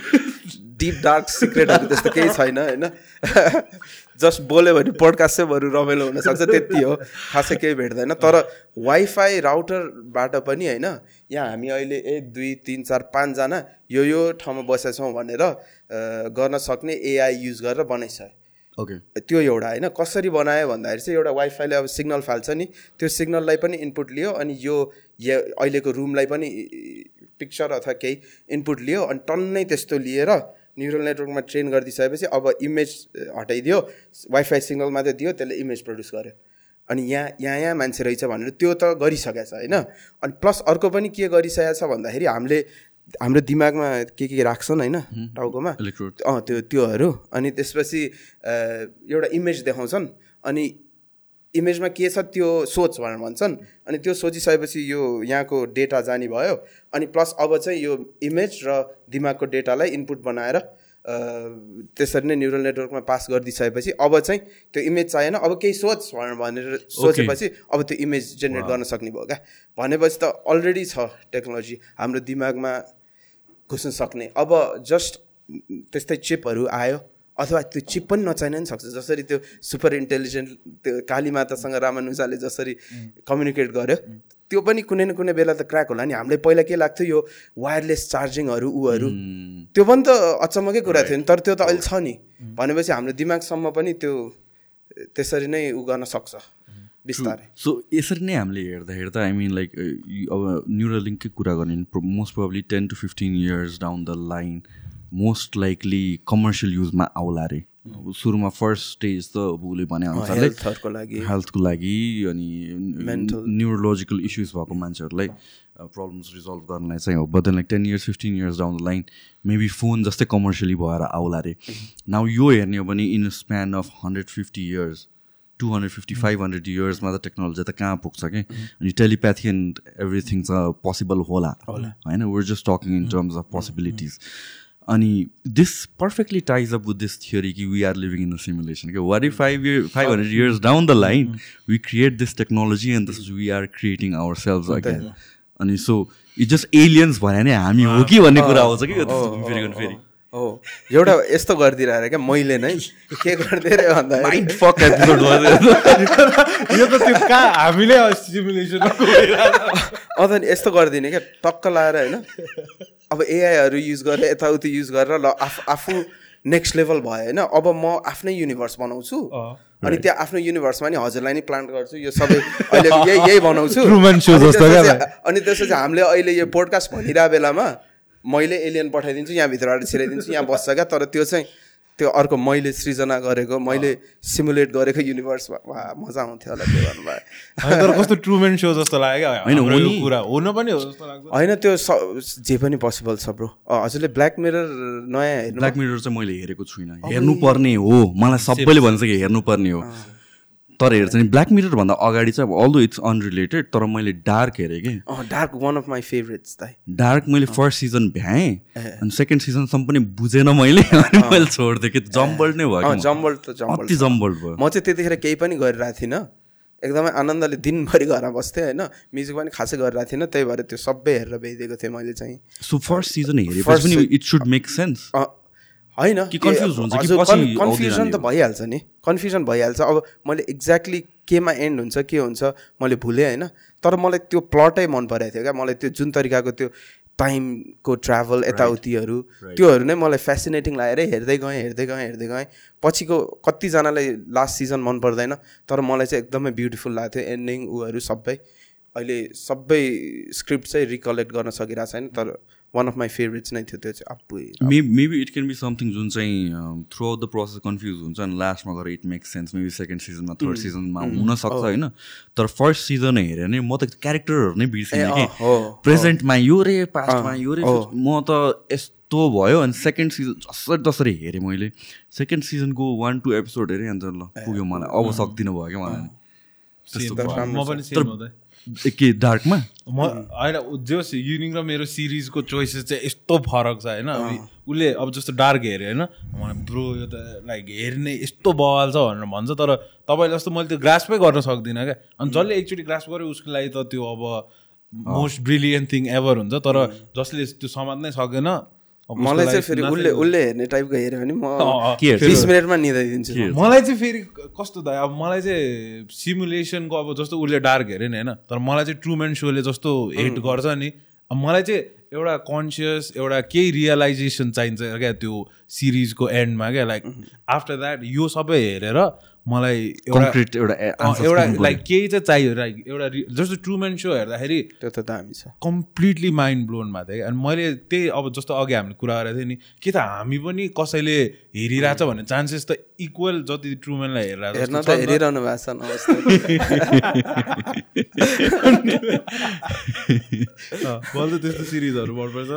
डिप डार्क सिक्रेटहरू त्यस्तो केही छैन होइन? जस्ट बोल्यो भने पोडकास्ट चाहिँ बरु रमाइलो हुनसक्छ त्यति हो। खासै केही भेट्दैन। तर वाइफाई राउटरबाट पनि होइन? यहाँ हामी अहिले एक दुई तिन चार पाँचजना यो यो ठाउँमा बसेका छौँ भनेर गर्न सक्ने एआई युज गरेर बनाइसक्यो ओके त्यो एउटा होइन कसरी बनायो भन्दाखेरि चाहिँ एउटा वाइफाईले अब सिग्नल फाल्छ नि त्यो सिग्नललाई पनि इनपुट लियो अनि यो अहिलेको रुमलाई पनि पिक्चर अथवा केही इनपुट लियो अनि टन्नै त्यस्तो लिएर न्युरल नेटवर्कमा ट्रेन गरिदिइसकेपछि अब इमेज हटाइदियो वाइफाई सिग्नल मात्रै दियो त्यसले इमेज प्रड्युस गर्यो। अनि यहाँ यहाँ यहाँ मान्छे रहेछ भनेर त्यो त गरिसकेको छ होइन? अनि प्लस अर्को पनि के गरिसकेको छ भन्दाखेरि हामीले हाम्रो दिमागमा के के राख्छन् होइन टाउकोमा। अँ त्यो त्योहरू। अनि त्यसपछि एउटा इमेज देखाउँछन्। अनि इमेजमा के छ त्यो सोच भनेर भन्छन्। अनि त्यो सोचिसकेपछि यो यहाँको डेटा जाने भयो। अनि प्लस अब चाहिँ यो इमेज र दिमागको डेटालाई इनपुट बनाएर त्यसरी नै न्युरल नेटवर्कमा पास गरिदिइसकेपछि अब चाहिँ त्यो इमेज चाहिएन अब केही सोच भनेर भनेर सोचेपछि अब त्यो इमेज जेनेरेट गर्न सक्ने भयो क्या? भनेपछि त अलरेडी छ टेक्नोलोजी हाम्रो दिमागमा घुस्न सक्ने। अब जस्ट त्यस्तै चिपहरू आयो अथवा त्यो चिप पनि नचाहिन पनि सक्छ। जसरी त्यो सुपर इन्टेलिजेन्ट त्यो काली मातासँग रामानुजाले जसरी कम्युनिकेट गर्यो त्यो पनि कुनै न कुनै बेला त क्र्याक होला नि। हामीलाई पहिला के लाग्थ्यो यो वायरलेस चार्जिङहरू ऊहरू? त्यो पनि त अचम्मकै कुरा थियो नि। तर त्यो त अहिले छ नि। भनेपछि हाम्रो दिमागसम्म पनि त्यो त्यसरी नै उ गर्न सक्छ। बिस्तारै। सो यसरी नै हामीले हेर्दा हेर्दा आई मिन लाइक अब न्युरल लिङ्ककै कुरा गर्ने most probably ten to fifteen years down the line most likely commercial युजमा आउला अरे सुरुमा फर्स्ट स्टेज त अब उसले भने अनुसारले लागि। हेल्थको लागि अनि न्युरोलोजिकल इस्युज भएको मान्छेहरूलाई प्रब्लम्स रिजल्भ गर्नलाई चाहिँ हो but like ten years fifteen years down the line maybe phone जस्तै कमर्सियली भएर आउला अरे नाउ यो हेर्ने हो भने in span of hundred fifty years to hundred fifty five hundred इयर्समा त टेक्नोलोजी त कहाँ पुग्छ कि? अनि टेलिप्याथी एन्ड एभ्रिथिङ चाहिँ पोसिबल होला। होइन? We're just talking in terms of possibilities अनि this perfectly ties up with this theory कि we are living in a simulation कि what if five year five hundred years down the line we create this technology and this we are creating our self again अनि so it just aliens भने नै हामी हो कि भन्ने कुरा आउँछ कि गर्नु फेरि हो एउटा यस्तो गरिदिएर अरे क्या मैले नै के गरिदिएर भन्दा यो त त्यो कहाँ हामीले सिमुलेसन यस्तो गरिदिने क्या टक्क लाएर होइन अब एआईहरू युज गरेर यताउति युज गरेर ल आफू आफू नेक्स्ट लेभल भयो होइन? अब म आफ्नै युनिभर्स बनाउँछु। अनि त्यहाँ आफ्नो युनिभर्समा नि हजुरलाई नि प्लान्ट गर्छु। यो सबै अहिले यही यही बनाउँछु। अनि त्यसपछि- हामीले अहिले यो पोडकास्ट भनिरहेको बेलामा मैले एलियन पठाइदिन्छु यहाँ भित्रबाट छिराइदिन्छु यहाँ बस्छ क्या। तर त्यो चाहिँ त्यो अर्को मैले सृजना गरेको मैले सिमुलेट गरेको युनिभर्समा वा मजा आउँथ्यो होला त्यो भन्नुभयो तर कस्तो ट्रुमेन सो जस्तो लाग्यो क्या। होइन, पनि हो जस्तो लाग्छ। होइन त्यो स- जे पनि पोसिबल छ ब्रो हजुरले ब्ल्याक मिरर नयाँ हेर्नु ब्ल्याक मिरर चाहिँ मैले हेरेको छुइनँ। हेर्नुपर्ने हो। मलाई सबैले भन्छ कि हेर्नुपर्ने हो। तर हेर्छ नि ब्ल्याक मिरर भन्दा अगाडि चाहिँ अब अल्दो इट्स अनरिलेटेड तर मैले डार्क हेरेँ कि? Dark one of my favourites दाइ डार्क मैले फर्स्ट सिजन भ्याएँ अनि सेकेन्ड सिजनसम्म पनि बुझेन मैले अनि मैले छोडिदिएँ कि जम्बल्ड नै भयो म। जम्बल्ड त अति जम्बल्ड भयो। म चाहिँ त्यतिखेर केही पनि गरिरहेको थिइनँ। एकदमै आनन्दले दिनभरि घरमा बस्थेँ होइन। म्युजिक पनि खासै गरिरहेको थिइनँ त्यही भएर त्यो सबै हेरेर बेइदिएको थिएँ मैले चाहिँ। सो फर्स्ट सिजन हेरेपछि इट सुड मेक सेन्स होइन कन्फ्युजन जाने त? भइहाल्छ नि। कन्फ्युजन भइहाल्छ। अब मैले एक्ज्याक्टली केमा एन्ड हुन्छ के हुन्छ मैले भुलेँ होइन। तर मलाई त्यो प्लटै मन परेको थियो क्या। मलाई त्यो जुन तरिकाको त्यो टाइमको ट्राभल यताउतिहरू त्योहरू नै मलाई फेसिनेटिङ लागेर हेर्दै गएँ हेर्दै गएँ हेर्दै गएँ। पछिको कतिजनालाई लास्ट सिजन मन पर्दैन तर मलाई चाहिँ एकदमै ब्युटिफुल लाग्थ्यो एन्डिङ उहरू सबै। अहिले सबै स्क्रिप्ट चाहिँ रिकलेक्ट गर्न सकिरहेको छैन तर वान अफ माई फेभरेट्स नै थियो त्यो चाहिँ may maybe it can be something जुन चाहिँ throughout the process confuse हुन्छ अनि लास्टमा गएर it make sense maybe second सिजनमा थर्ड सिजनमा हुनसक्छ होइन तर फर्स्ट सिजन हेऱ्यो भने म त क्यारेक्टरहरू नै बिर्सिनँ अँ, कि प्रेजेन्टमा यो रे पास्टमा यो रे म त यस्तो भयो अनि सेकेन्ड सिजन जसरी तसरी हेरेँ मैले सेकेन्ड सिजनको वान टू एपिसोड हेरेँ अन्त ल पुग्यो मलाई अब सक्दिनँ भयो क्या मलाई के डार्कमा म होइन जो युनिङ र मेरो सिरिजको चोइसेस चाहिँ यस्तो फरक छ होइन? अब उसले अब जस्तो डार्क हेऱ्यो होइन? मलाई ब्रो यो त लाइक हेर्ने यस्तो बवाल छ भनेर भन्छ तर तपाईँले जस्तो मैले त्यो ग्रास्पै गर्न सक्दिनँ क्या। अनि जसले एकचोटि ग्रास्प गर्यो उसको लागि त त्यो अब मोस्ट ब्रिलियन्ट थिङ एभर हुन्छ तर जसले त्यो समात्नै सकेन मलाई चाहिँ फेरि उसले। उसले हेर्ने टाइपको हेऱ्यो भने म? बिस मिनटमा निदाइदिन्छु मलाई चाहिँ फेरि कस्तो त अब मलाई चाहिँ सिमुलेसनको अब जस्तो उसले डार्क हेऱ्यो नि होइन? तर मलाई चाहिँ ट्रुमेन सोले जस्तो हेट गर्छ नि। अब मलाई चाहिँ एउटा कन्सियस एउटा केही रियलाइजेसन चाहिन्छ क्या त्यो सिरिजको एन्डमा क्या लाइक आफ्टर द्याट यो सबै हेरेर मलाई एउटा एउटा लाइक केही चाहिँ चाहियो लाइक एउटा जस्तो ट्रुमेन सो हेर्दाखेरि त्यो त दामी छ। कम्प्लिटली माइन्ड ब्लोन भएको थियो क्या अनि मैले त्यही अब जस्तो अघि हामीले कुरा गरेको थियौँ नि के त हामी पनि कसैले हेरिरहेछ भन्ने चान्सेस त इक्वल जति ट्रुमेनलाई हेरिरहेको हेर्न त। हेरिरहनु भएको छ त त्यस्तो सिरिजहरू मनपर्छ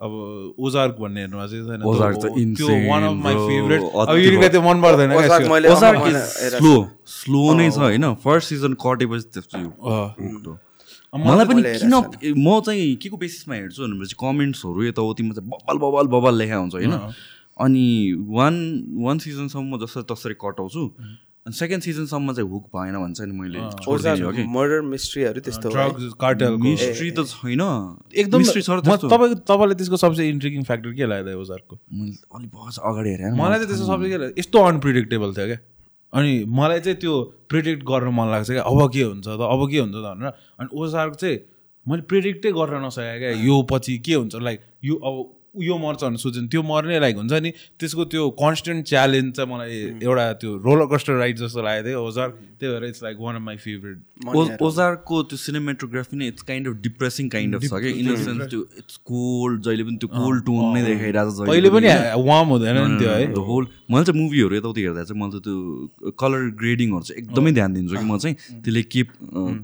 अब ओजार्क भन्ने हेर्नु भएको चाहिँ छैन ओजार्क त्यो- वान अफ माई फेभरेट. अब युनिकलाई त्यो मन पर्दैन स्लो। स्लो नै छ होइन? फर्स्ट सिजन कटेपछि त्यस्तो मलाई पनि किन म चाहिँ के को बेसिसमा हेर्छु भनेपछि कमेन्ट्सहरू यताउतिमा चाहिँ बब्बल बब्बल बब्बल लेखा हुन्छ होइन? अनि वान वान सिजनसम्म जसरी तसरी कटाउँछु अनि सेकेन्ड सिजनसम्म चाहिँ हुक भएन भन्छ नि मैले छोडिदिने हो कि? मर्डर मिस्ट्रीहरू त्यस्तो मिस्ट्री त छैन। एकदम तपाईँको तपाईँलाई त्यसको सबसे इन्ट्रिगिङ फ्याक्टर के लाग्यो ओजार्कको मैले अलिक अगाडि हेरेँ। मलाई चाहिँ त्यस्तो सबै के लाग्यो, यस्तो अनप्रिडिक्टेबल थियो क्या। अनि मलाई चाहिँ त्यो प्रिडिक्ट गर्न मन लाग्छ क्या। अब के हुन्छ त? अब के हुन्छ त भनेर। अनि ओजार्क चाहिँ मैले प्रिडिक्टै गर्न नसकेँ क्या। यो पछि के हुन्छ? लाइक यो अब यो मर्छ भनेर सोच्यो भने त्यो मर्ने लाइक हुन्छ नि। त्यसको त्यो कन्सटेन्ट च्यालेन्ज चाहिँ मलाई एउटा त्यो रोलर कस्टर राइड जस्तो लागेको थियो। ओजार्क त्यही भएर it's like one of my favourite ओजारको त्यो सिनेमेटोग्राफी नै it's kind of depressing kind of छ क्या। इन सेन्स त्यो इट्स कोल्ड जहिले पनि त्यो कोल्ड टोन नै देखाइरहेको छ कहिले पनि वार्म हुँदैन नि त्यो है। द होल मैले चाहिँ मुभीहरू यताउति हेर्दा चाहिँ मैले चाहिँ त्यो कलर ग्रेडिङहरू चाहिँ एकदमै ध्यान दिन्छु कि म चाहिँ त्यसले के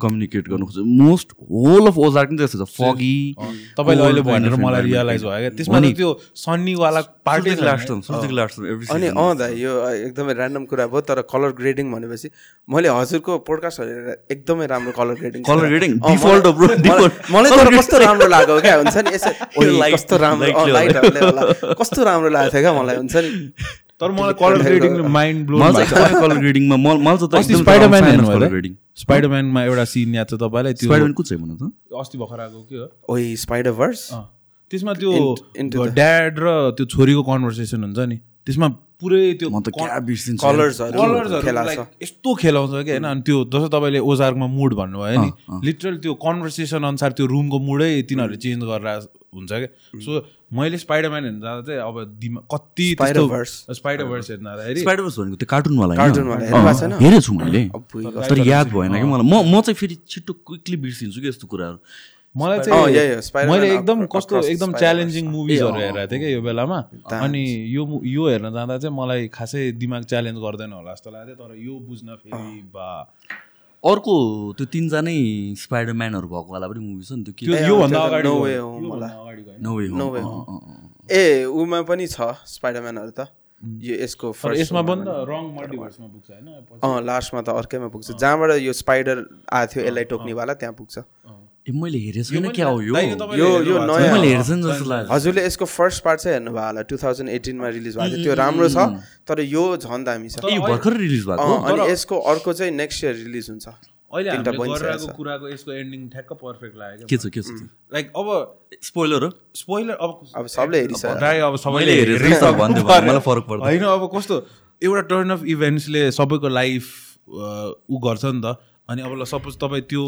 कम्युनिकेट गर्नु खोज्छ। मोस्ट होल अफ ओजार्क पनि त्यस्तो छ। फगी तपाईँले अहिले भनेर मलाई रियलाइज भयो क्या। त्यसमा त त्यो सन्नीवाला पार्टी अनि अँ दा यो एकदमै ऱ्यान्डम कुरा भयो तर कलर ग्रेडिङ भनेपछि मैले हजुरको पोडकास्ट हेरेर एकदमै राम्रो कलर ग्रेडिङ bro, default. मलाई तर कस्तो राम्रो लाग्यो क्या हुन्छ नि? यसो कस्तो राम्रो कस्तो राम्रो लागेको थियो क्या मलाई हुन्छ नि? तर मलाई कलर ग्रेडिङ माइन्ड ब्लो मलाई कलर ग्रेडिङमा मलाई चाहिँ त एकदमै स्पाइडरम्यान हेर्नु भयो grading स्पाइडरम्यानमा एउटा सिन याद छ तपाईँलाई त्यो स्पाइडरम्यान को चाहिँ भन त? अस्ति भर्खर आएको के हो? ओइ स्पाइडर भर्स अँ। त्यसमा त्यो ड्याड र त्यो छोरीको कन्भर्सेसन हुन्छ नि। त्यसमा पुरै त्यो कलर्सहरू यस्तो खेलाउँछ कि होइन अनि त्यो जस्तो तपाईँले ओजार्कमा मुड भन्नुभयो नि। लिटरल त्यो कन्भर्सेसन अनुसार त्यो रुमको मुडै तिनीहरूले चेन्ज गरेर हुन्छ क्या सो मैले स्पाइडरम्यान हेर्न जाँदा चाहिँ अब दिमा कति Spider-Verse. स्पाइडर भर्स हेर्न जाँदाखेरि स्पाइडरभर्स भनेको त्यो कार्टुनवाला होइन? कार्टुनवाला हेर्नु हेरेको छु मैले। तर याद भएन कि मलाई। म म चाहिँ फेरि छिट्टो क्विकली बिर्सिन्छु कि यस्तो कुराहरू। मलाई अँ, चाहिँ Spider-Man मैले एकदम कस्तो एकदम. च्यालेन्जिङ मुभिजहरू हेरेको थिएँ क्या यो बेलामा। अनि यो यो हेर्न जाँदा चाहिँ मलाई खासै दिमाग च्यालेन्ज गर्दैन होला जस्तो लाग्थ्यो तर यो बुझ्न फेरि बा। अर्को त्यो तिनजनै स्पाइडरम्यानहरू भएको वाला पनि मुभी छ नि त्यो योभन्दा अगाडि। ए उमा पनि छ स्पाइडरम्यानहरू त। यो यसको यसमा पनि त रङ मल्टिभर्समा पुग्छ होइन लास्टमा त अर्कैमा पुग्छ। जहाँबाट यो स्पाइडर आएको थियो यसलाई टोक्नेवाला त्यहाँ पुग्छ। ए मैले हेरेको छैन क्या हो यो यो यो-? नयाँ मैले हो। हेरेको छैन जस्तो लाग्यो हजुरले यसको फर्स्ट पार्ट चाहिँ हेर्नु भयो होला टु थाउजन्ड एटिनमा रिलिज भएको थियो त्यो राम्रो छ तर यो झन् दामी छ यो भर्खर रिलिज भएको अनि यसको अर्को चाहिँ नेक्स्ट इयर रिलिज हुन्छ अहिले हामीले गरिरहेको। कुराको यसको एन्डिङ ठ्याक्क पर्फेक्ट लाग्यो के छ के छ? लाइक अब स्पोइलर हो स्पोइलर अब अब सबले हेरिसक्यो दाइ अब मैले सबैले हेरिसक्यो भन्दै भयो, पर्यो। मलाई फरक पर्दैन। होइन अब कस्तो एउटा टर्न अफ इभेन्ट्सले सबैको लाइफ ऊ गर्छ नि त अनि अब सपोज तपाईँ त्यो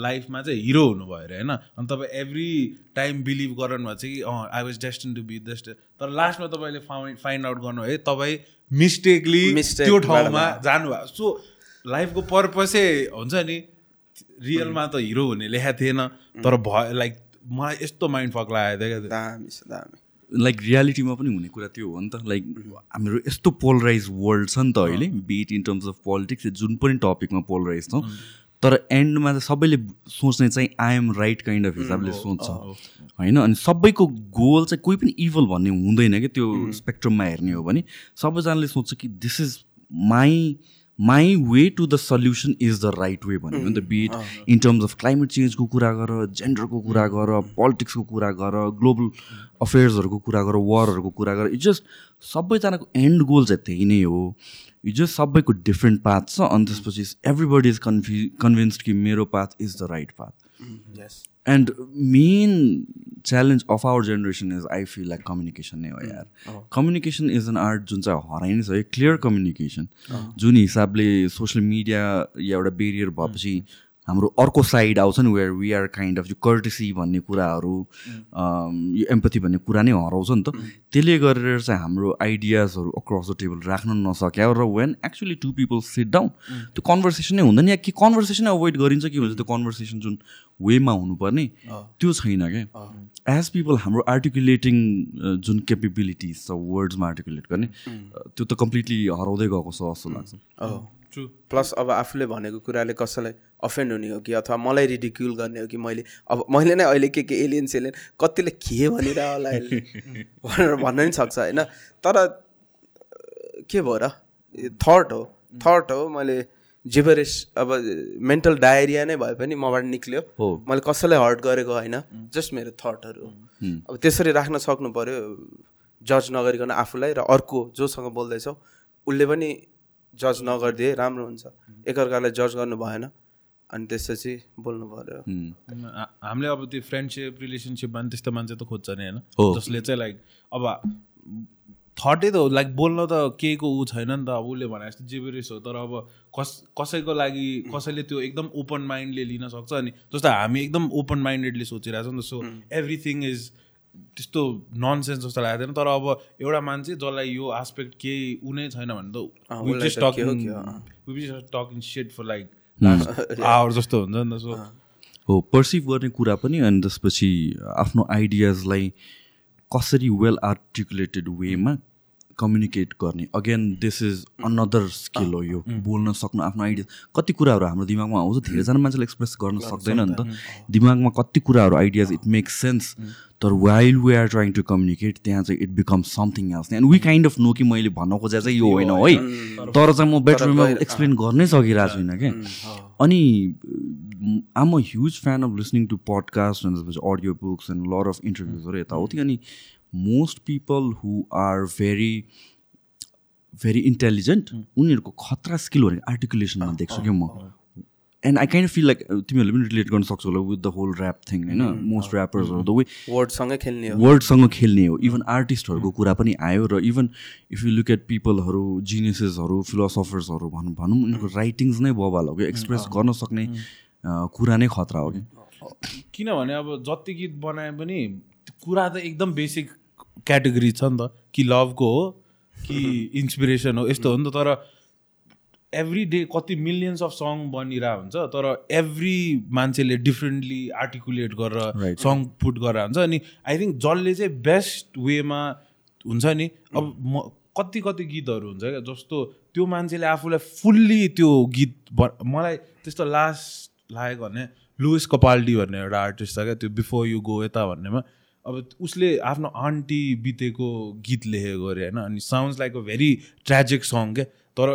लाइफमा चाहिँ हिरो हुनुभयो अरे होइन? अनि तपाईँ एभ्री टाइम बिलिभ गर्नु भएको छ कि अँ I was destined to be देस्ट तर लास्टमा तपाईँले फाउन्ड फाइन्ड आउट गर्नु है तपाईँ मिस्टेकली त्यो ठाउँमा भयो। जानुभयो। सो लाइफको पर्पसै हुन्छ नि रियलमा त हिरो हुने लेखाएको थिएन तर भयो लाइक मलाई यस्तो माइन्ड फक लागेको थियो क्या। दामी छ दामी। लाइक रियालिटीमा पनि हुने कुरा त्यो हो नि त। लाइक हाम्रो यस्तो पोलराइज वर्ल्ड छ नि त अहिले be it in terms of politics जुन पनि टपिकमा पोलराइज छौँ। तर एन्डमा त सबैले सोच्ने चाहिँ आइएम राइट काइन्ड अफ हिसाबले सोच्छ। होइन? अनि सबैको गोल चाहिँ कोही पनि इभल भन्ने हुँदैन क्या त्यो स्पेक्ट्रममा हेर्ने हो भने। सबैजनाले सोच्छ कि this is my my way to the solution is the right way भन्यो नि त। Be it in terms of climate चेन्जको कुरा गर जेन्डरको कुरा गर पोलिटिक्सको कुरा गर ग्लोबल अफेयर्सहरूको कुरा गर वारहरूको कुरा गर। इट जस्ट सबैजनाको एन्ड गोल चाहिँ त्यही नै हो। यो जस्ट सबैको डिफ्रेन्ट पाथ छ। अनि त्यसपछि एभ्रिबडी इज कन्फ्यु कन्भिन्स्ड कि मेरो path is the right path and main challenge of our generation is I feel like communication नै हो यार। कम्युनिकेसन इज एन आर्ट जुन चाहिँ हराइ नै छ है क्लियर कम्युनिकेसन जुन हिसाबले सोसियल मिडिया या एउटा बेरियर भएपछि हाम्रो अर्को साइड आउँछ नि where we are kind of यो कर्टेसी भन्ने कुराहरू अम, यो एम्पथी भन्ने कुरा नै हराउँछ नि त। त्यसले गरेर चाहिँ हाम्रो आइडियाजहरू अक्रस द टेबल राख्न नसक्यो र when actually two people sit down त्यो कन्भर्सेसन नै हुँदैन। या कि कन्भर्सेसन एभोइड गरिन्छ कि हुन्छ? त्यो कन्भर्सेसन जुन वेमा हुनुपर्ने त्यो छैन क्या एज पिपल हाम्रो आर्टिकुलेटिङ जुन केपेबिलिटिज छ वर्ड्समा आर्टिकुलेट गर्ने अ, त्यो त कम्प्लिटली हराउँदै गएको छ जस्तो लाग्छ. प्लस अब आफूले भनेको कुराले कसैलाई अफेन्ड हुने हो कि अथवा मलाई रिडिक्युल गर्ने हो कि मैले अब मैले नै अहिले के के एलियन सेलियन कतिले के भनिरह होला भनेर भन्न पनि सक्छ होइन? तर के भयो र? थट हो। थट हो मैले जिबरेस अब मेन्टल डायरिया नै भए पनि मबाट निक्ल्यो। हो। मैले कसैलाई हर्ट गरेको होइन जस्ट मेरो थटहरू हो। अब त्यसरी राख्न सक्नु पऱ्यो जज नगरिकन आफूलाई र अर्को जोसँग बोल्दैछौ उसले पनि जज नगरिदिए राम्रो हुन्छ। एकअर्कालाई जज गर्नु भएन अनि त्यसपछि बोल्नु पऱ्यो हामीले अब त्यो फ्रेन्डसिप रिलेसनसिपमा पनि त्यस्तो मान्छे त खोज्छ नि हो। होइन जसले चाहिँ लाइक अब थर्टै त हो लाइक बोल्न त केहीको ऊ छैन नि त अब उसले भने जस्तो जिबेरिस हो तर अब कस कसैको लागि कसैले त्यो एकदम ओपन माइन्डले लिन सक्छ अनि जस्तो हामी एकदम ओपन माइन्डेडली सोचिरहेको छ सो एभ्रिथिङ इज त्यस्तो ननसेन्स जस्तो लागेको थिएन तर अब एउटा मान्छे जसलाई यो आस्पेक्ट केही ऊ नै छैन भने त talking set for like our जस्तो हुन्छ नि त सो हो पर्सिभ गर्ने कुरा पनि अनि त्यसपछि आफ्नो आइडियाजलाई कसरी वेल आर्टिकुलेटेड वेमा कम्युनिकेट गर्ने. Again this is another skill हो यो. बोल्न सक्नु आफ्नो आइडिया कति कुराहरू हाम्रो दिमागमा आउँछ धेरैजना मान्छेले एक्सप्रेस गर्न सक्दैन नि त. दिमागमा कति कुराहरू आइडियाज इट मेक्स सेन्स तर while we are trying to communicate त्यहाँ चाहिँ it becomes something else and we kind of know कि मैले भन्न खोजे चाहिँ यो होइन है तर चाहिँ म बेटरमा एक्सप्लेन गर्नै सकिरहेको छुइनँ क्या अनि I'm a huge fan of listening to podcast अनि त्यसपछि audio books and lot of इन्टरभ्युजहरू यताउति अनि most people who are very very intelligent उनीहरूको खतरा स्किल भनेको आर्टिकुलेसनमा देख्छु क्या म। And I kind feel like तिमीहरूले पनि रिलेट गर्न सक्छौ होला with the whole rap thing होइन? मोस्ट ऱ्यापर्सहरू द वे वर्डसँगै खेल्ने हो। वर्डसँग खेल्ने हो। इभन आर्टिस्टहरूको कुरा पनि आयो र even if you look at पिपलहरू जिनियसेसहरू फिलोसफर्सहरू भनौँ भनौँ उनीहरूको राइटिङ्स नै बबाल हो कि एक्सप्रेस गर्न सक्ने कुरा नै खतरा हो कि किनभने अब जति गीत बनाए पनि कुरा त एकदम बेसिक क्याटेगोरी छ नि त कि लभको हो कि इन्सपिरेसन हो यस्तो हो नि त। तर एभ्री डे कति मिलियन्स अफ सङ बनिरहेको हुन्छ तर एभ्री मान्छेले डिफ्रेन्टली आर्टिकुलेट गरेर. सङ पुट गरेर हुन्छ। अनि आई थिङ्क जसले चाहिँ बेस्ट वेमा हुन्छ नि अब म कति कति गीतहरू हुन्छ क्या जस्तो त्यो मान्छेले आफूलाई फुल्ली त्यो गीत मलाई त्यस्तो लास्ट लागेको भने लुइस कपाल्डी भन्ने एउटा आर्टिस्ट छ क्या त्यो बिफोर यु गो यता भन्नेमा। अब उसले आफ्नो आन्टी बितेको गीत लेखेको अरे होइन? अनि sounds like a very tragic song क्या? तर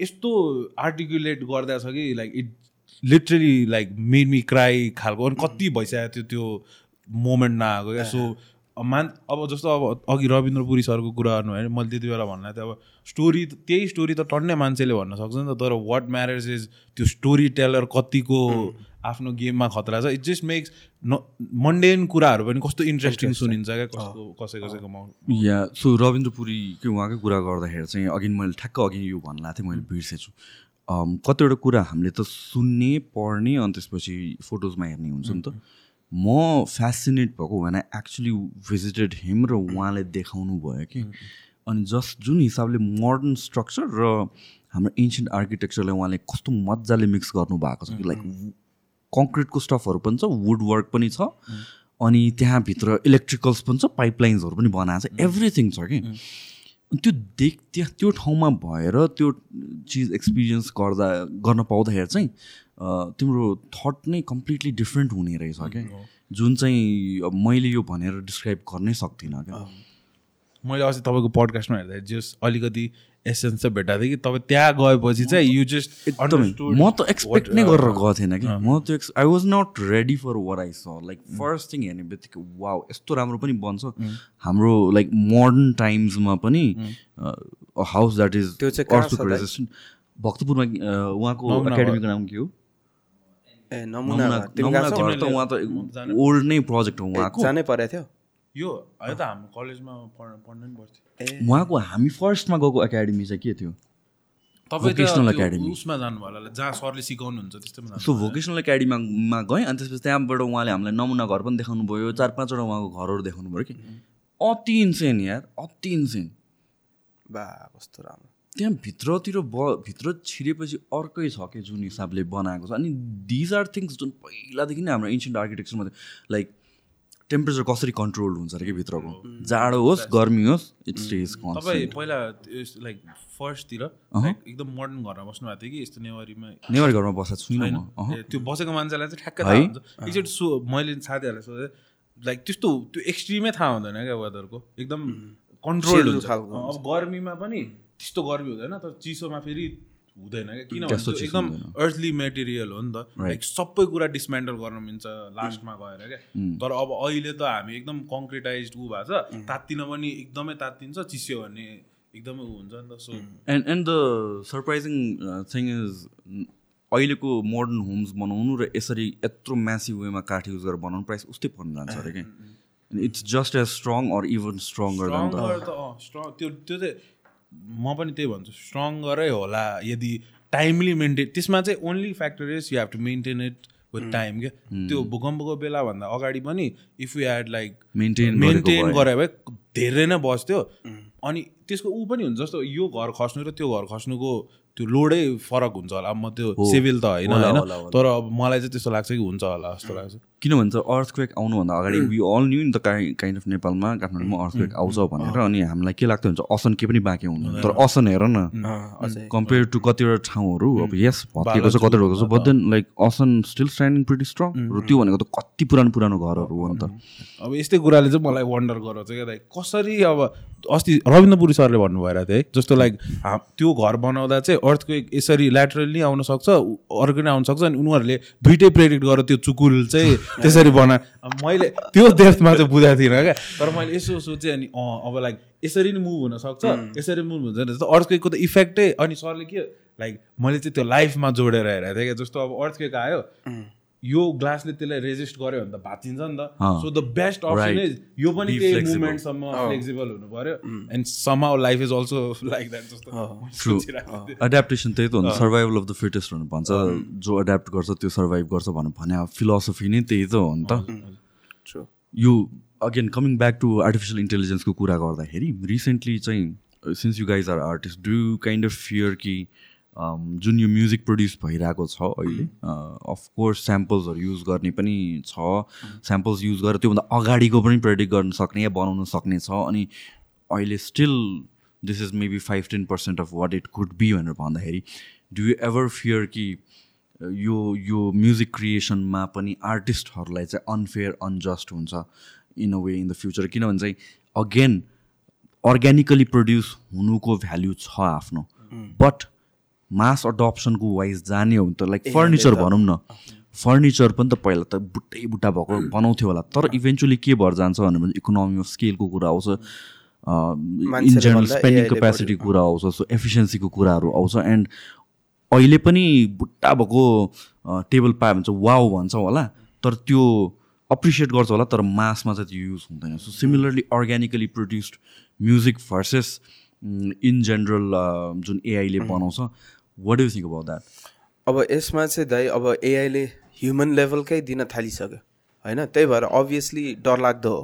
यस्तो आर्टिकुलेट गर्दा छ कि like it literally like made me cry खालको अनि कति भइसकेको थियो त्यो मोमेन्ट नआएको क्या? सो मान अब जस्तो अब अघि रविन्द्र पुरी सरको कुरा गर्नु भने मैले त्यति बेला भन्दा थियो अब स्टोरी त्यही स्टोरी त टन्नै मान्छेले भन्न सक्छ नि त तर वाट म्याटर्स इज त्यो स्टोरी टेलर कतिको आफ्नो गेममा खतरा छ। इट जस्ट मेक्स न मन्डेन कुराहरू पनि कस्तो इन्ट्रेस्टिङ सुनिन्छ क्या कस्तो कसै कसैको माउ या सो रविन्द्र पुरीकै उहाँकै कुरा गर्दाखेरि चाहिँ अघि मैले ठ्याक्क अघि यो भन्नु थिएँ मैले बिर्सेछु। कतिवटा कुरा हामीले त सुन्ने पढ्ने अनि त्यसपछि फोटोजमा हेर्ने हुन्छ नि त। म फेसिनेट भएको भने एक्चुली भिजिटेड हिम र उहाँले देखाउनु भयो कि। अनि जस्ट जुन हिसाबले मोडर्न स्ट्रक्चर र हाम्रो एन्सियन्ट आर्किटेक्चरलाई उहाँले कस्तो मजाले मिक्स गर्नु भएको छ कि लाइक कङ्क्रिटको स्टफहरू पनि छ वुड वर्क पनि छ अनि त्यहाँभित्र इलेक्ट्रिकल्स पनि छ पाइपलाइन्सहरू पनि बनाएको छ एभ्रिथिङ छ कि। त्यो देख त्यहाँ त्यो ठाउँमा भएर त्यो चिज एक्सपिरियन्स गर्दा गर्न पाउँदाखेरि चाहिँ तिम्रो थट नै कम्प्लिटली डिफ्रेन्ट हुने रहेछ क्या जुन चाहिँ मैले यो भनेर डिस्क्राइब गर्नै सक्दिनँ क्या। मैले अस्ति तपाईँको पडकास्टमा हेर्दा जस अलिकति एसेन्स चाहिँ भेटाएको थिएँ कि तपाईँ त्यहाँ गएपछि चाहिँ यु जस्ट एकदमै म त एक्सपेक्ट नै गरेर गएको थिएन कि। म त्यो x I was not ready for what I saw like first thing हेर्ने बित्तिकै वाउ यस्तो राम्रो पनि बन्छ। हाम्रो लाइक मोडर्न टाइम्समा पनि हाउस द्याट इज त्यो चाहिँ भक्तपुरमा अ, उहाँको एकाडेमीको नाम के हो? ए त उहाँ त ओल्ड नै प्रोजेक्ट हो उहाँको। जानै परेको थियो। यो अहिले त हाम्रो कलेजमा पढ पढ्नु नि पर्थ्यो। उहाँको हामी फर्स्टमा गएको एकाडेमी चाहिँ के थियो? तपाईँ Vocational त त्यो Academy. उसमा जानुभयो होला जहाँ सरले सिकाउनुहुन्छ त्यस्तैमा जानु सो भोकेसनल एकाडेमीमा गएँ अनि त्यसपछि त्यहाँबाट उहाँले हामीलाई नमुना घर पनि देखाउनु भयो चार पाँचवटा उहाँको घरहरू देखाउनु भयो कि? अति इन्सेन यार अति इन्सेन बा कस्तो राम्रो। त्यहाँ भित्रतिर ब भित्र छिरेपछि अर्कै छ कि जुन हिसाबले बनाएको छ अनि दिज आर थिङ्स जुन पहिलादेखि नै हाम्रो एन्सियन्ट आर्किटेक्चरमा लाइक टेम्परेचर कसरी कन्ट्रोल हुन्छ अरे कि भित्रको? जाडो होस् गर्मी होस् इट स्टेज तपाईँ पहिला लाइक फर्स्टतिर एकदम मोडर्न घरमा बस्नु भएको थियो कि यस्तो नेवारीमा? नेवारी घरमा बसेको छुइनँ म। त्यो बसेको मान्छेलाई चाहिँ ठ्याक्कै है? थाहा हुन्छ। एकचोटि सो मैले साथीहरूलाई सोधेँ लाइक त्यस्तो त्यो एक्सट्रिमै थाहा हुँदैन क्या वेदरको एकदम कन्ट्रोल Chill हुन्छ। खालको अब गर्मीमा पनि त्यस्तो गर्मी हुँदैन तर चिसोमा फेरि हुँदैन क्या? किनभने एकदम। अर्थली मेटेरियल हो नि त। लाइक सबै कुरा डिसमेन्टल गर्न मिल्छ लास्टमा गएर क्या। तर अब अहिले त हामी एकदम कङ्क्रिटाइज ऊ भएको छ। तात्तिन पनि एकदमै तात्तिन्छ चिस्यो भने एकदमै ऊ हुन्छ नि त। So and and the surprising thing is अहिलेको मोडर्न होम्स बनाउनु र यसरी यत्रो म्यासिभ वेमा काठ युज गरेर बनाउनु प्राइस उस्तै पर्न जान्छ अरे क्या it's just as strong or even stronger strong त्यो त्यो चाहिँ म पनि त्यही भन्छु स्ट्रङ्गरै होला। यदि टाइमली मेन्टेन त्यसमा चाहिँ only factor is you have to maintain it with time क्या? त्यो भूकम्पको बेलाभन्दा अगाडि पनि if you had like maintain maintain गरे भए। धेरै नै बस्थ्यो। अनि त्यसको ऊ पनि हुन्छ जस्तो यो घर खस्नु र त्यो घर खस्नुको त्यो लोडै फरक हुन्छ होला। अब म त्यो सिभिल त होइन होइन। तर अब मलाई चाहिँ त्यस्तो लाग्छ कि हुन्छ होला जस्तो लाग्छ। किन भन्छ अर्थक्वेक आउनुभन्दा अगाडि we all knew in the kind of नेपालमा काठमाडौँमा अर्थक्वेक आउँछ भनेर अनि हामीलाई के लाग्थ्यो हुन्छ असन के पनि बाँकी हुनु तर असन हेर न। कम्पेयर टु कतिवटा ठाउँहरू अब यस भत्किएको छ कतिवटा भएको छ but then like Asan still standing pretty strong र त्यो भनेको त कति पुरानो पुरानो घरहरू हो नि त। अब यस्तै कुराले चाहिँ मलाई वन्डर गराउँछ क्या लाइक कसरी अब अस्ति रविन्द्र पुरी सरले भन्नुभएर थियो है जस्तो लाइक त्यो घर बनाउँदा चाहिँ अर्थको यसरी ल्याटरली आउन सक्छ अर्को नै आउन सक्छ अनि उनीहरूले दुइटै प्रेडिक्ट गरेर त्यो चुकुल चाहिँ त्यसरी बना मैले त्यो डेप्थमा चाहिँ बुझाएको थिइनँ क्या। तर मैले यसो सोचेँ अनि अँ अब लाइक यसरी नै मुभ हुन सक्छ यसरी मुभ हुन्छ नि जस्तो अर्थको त इफेक्टै अनि सरले के लाइक मैले चाहिँ त्यो लाइफमा जोडेर हेरेको थिएँ क्या जस्तो अब अर्थ केक आयो यो ग्लासले त्यसलाई रेजिस्ट गर्यो भने त भाँचिन्छ नि त। So the best option. Is यो पनि त्यही flexible. मुभमेन्टसम्म फ्लेक्सिबल हुनु पर्यो। And some life is also like that जस्तो। सोचिरहेको थिएँ। एड्याप्टेसन त्यही त हुन्छ सर्भाइभल अफ द फिटेस्ट भनेर भन्छ जो एड्याप्ट गर्छ त्यो सर्भाइभ गर्छ भनेर भने फिलोसफी नै त्यही त हो नि त। ट्रु यो again coming back to artificial इन्टेलिजेन्सको कुरा गर्दाखेरि रिसेन्टली चाहिँ since you guys are artist do you kind of fear कि जुन यो म्युजिक प्रड्युस भइरहेको छ अहिले अफकोर्स स्याम्पल्सहरू युज गर्ने पनि छ। स्याम्पल्स युज गरेर त्योभन्दा अगाडिको पनि प्रेडिक्ट गर्न सक्ने या बनाउन सक्ने छ। अनि अहिले still this is maybe five ten percent of what it could be भनेर भन्दाखेरि डु यु एभर फियर कि यो यो म्युजिक क्रिएसनमा पनि आर्टिस्टहरूलाई चाहिँ अनफेयर अनजस्ट हुन्छ in a way in the future किनभने चाहिँ अगेन अर्ग्यानिकली प्रड्युस हुनुको भ्याल्यु छ आफ्नो। बट मास अडप्सनको वाइज जाने हो भने त लाइक फर्निचर भनौँ न। फर्निचर पनि त पहिला त बुट्टै बुट्टा भएको बनाउँथ्यो होला। तर इभेन्चुली के भएर जान्छ भने इकोनोमी अफ स्केलको कुरा आउँछ इन जेनरल स्पेन्डिङ AI ले क्यापेसिटी कुरा आउँछ सो एफिसियन्सीको कुराहरू आउँछ। एन्ड अहिले पनि बुट्टा भएको टेबल पायो भने चाहिँ वाउ भन्छ होला। तर त्यो अप्रिसिएट गर्छ होला तर मासमा चाहिँ त्यो युज हुँदैन। So similarly organically produced music versus in general जुन एआईले बनाउँछ what you think about that अब यसमा चाहिँ दाइ अब एआईले ह्युमन लेभलकै दिन थालिसक्यो होइन? त्यही भएर अभियसली डरलाग्दो हो।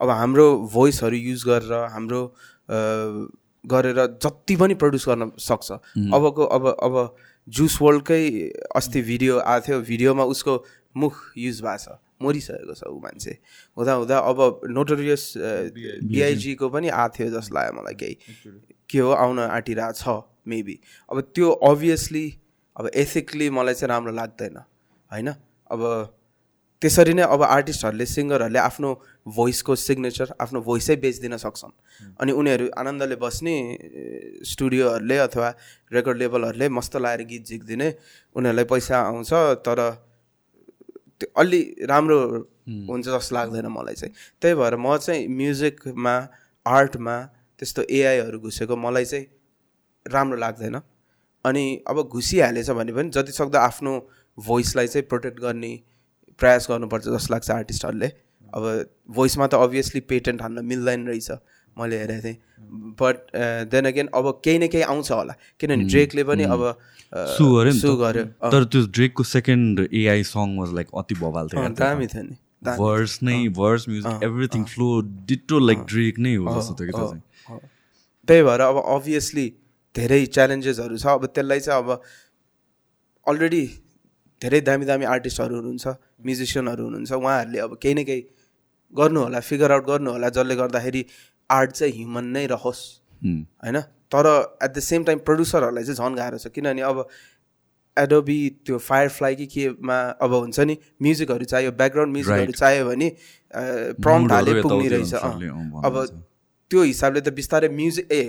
अब हाम्रो भोइसहरू युज गरेर हाम्रो गरेर जति पनि प्रड्युस गर्न सक्छ। अबको अब अब जुस वर्ल्डकै अस्ति भिडियो आएको थियो। भिडियोमा उसको मुख युज भएको छ मरिसकेको छ ऊ मान्छे। हुँदा हुँदा अब नोटोरियस बिआइजीको पनि आएको थियो जस्तो लाग्यो मलाई केही। के हो? आउन आँटिरहेको छ मेबी अब त्यो अभियसली अब एथिकली मलाई चाहिँ राम्रो लाग्दैन होइन? अब त्यसरी नै अब आर्टिस्टहरूले सिङ्गरहरूले आफ्नो भोइसको सिग्नेचर आफ्नो भोइसै बेचिदिन सक्छन्। अनि उनीहरू आनन्दले बस्ने स्टुडियोहरूले अथवा रेकर्ड लेबलहरूले मस्त लाएर गीत झिक्दिने उनीहरूलाई पैसा आउँछ तर त्यो अलि राम्रो हुन्छ जस्तो लाग्दैन मलाई चाहिँ। त्यही भएर म चाहिँ म्युजिकमा आर्टमा त्यस्तो एआईहरू घुसेको मलाई चाहिँ राम्रो लाग्दैन। अनि अब घुसिहालेछ भने पनि जति सक्दो आफ्नो भोइसलाई चाहिँ प्रोटेक्ट गर्ने प्रयास गर्नुपर्छ जस्तो लाग्छ आर्टिस्टहरूले अब भोइसमा त अभियसली पेटेन्ट हान्न मिल्दैन रहेछ मैले हेरेको थिएँ। बट देन अगेन अब केही न केही आउँछ होला। किनभने ड्रेकले पनि अब सु त। गर्यो। तर त्यो ड्रेकको second AI song was like अति बवाल थियो दामी थियो नि। भर्स नै verse music everything flow ditto like Drake नै हो जस्तो थियो कि त्यही भएर अब अभियसली धेरै च्यालेन्जेसहरू छ। अब त्यसलाई चाहिँ अब अलरेडी धेरै दामी दामी आर्टिस्टहरू हुनुहुन्छ म्युजिसियनहरू हुनुहुन्छ। उहाँहरूले अब केही न केही गर्नु होला फिगर आउट गर्नु होला जसले गर्दाखेरि आर्ट चाहिँ ह्युमन नै रहोस्। होइन? तर एट द सेम टाइम प्रड्युसरहरूलाई चाहिँ झन् गाह्रो छ। किनभने अब एडोबी त्यो फायर फ्लाइ कि केमा अब हुन्छ नि म्युजिकहरू चाहियो ब्याकग्राउन्ड म्युजिकहरू चाहियो भने प्रम्प्ट हाले पुग्ने रहेछ। अब। त्यो हिसाबले त बिस्तारै म्युजिक ए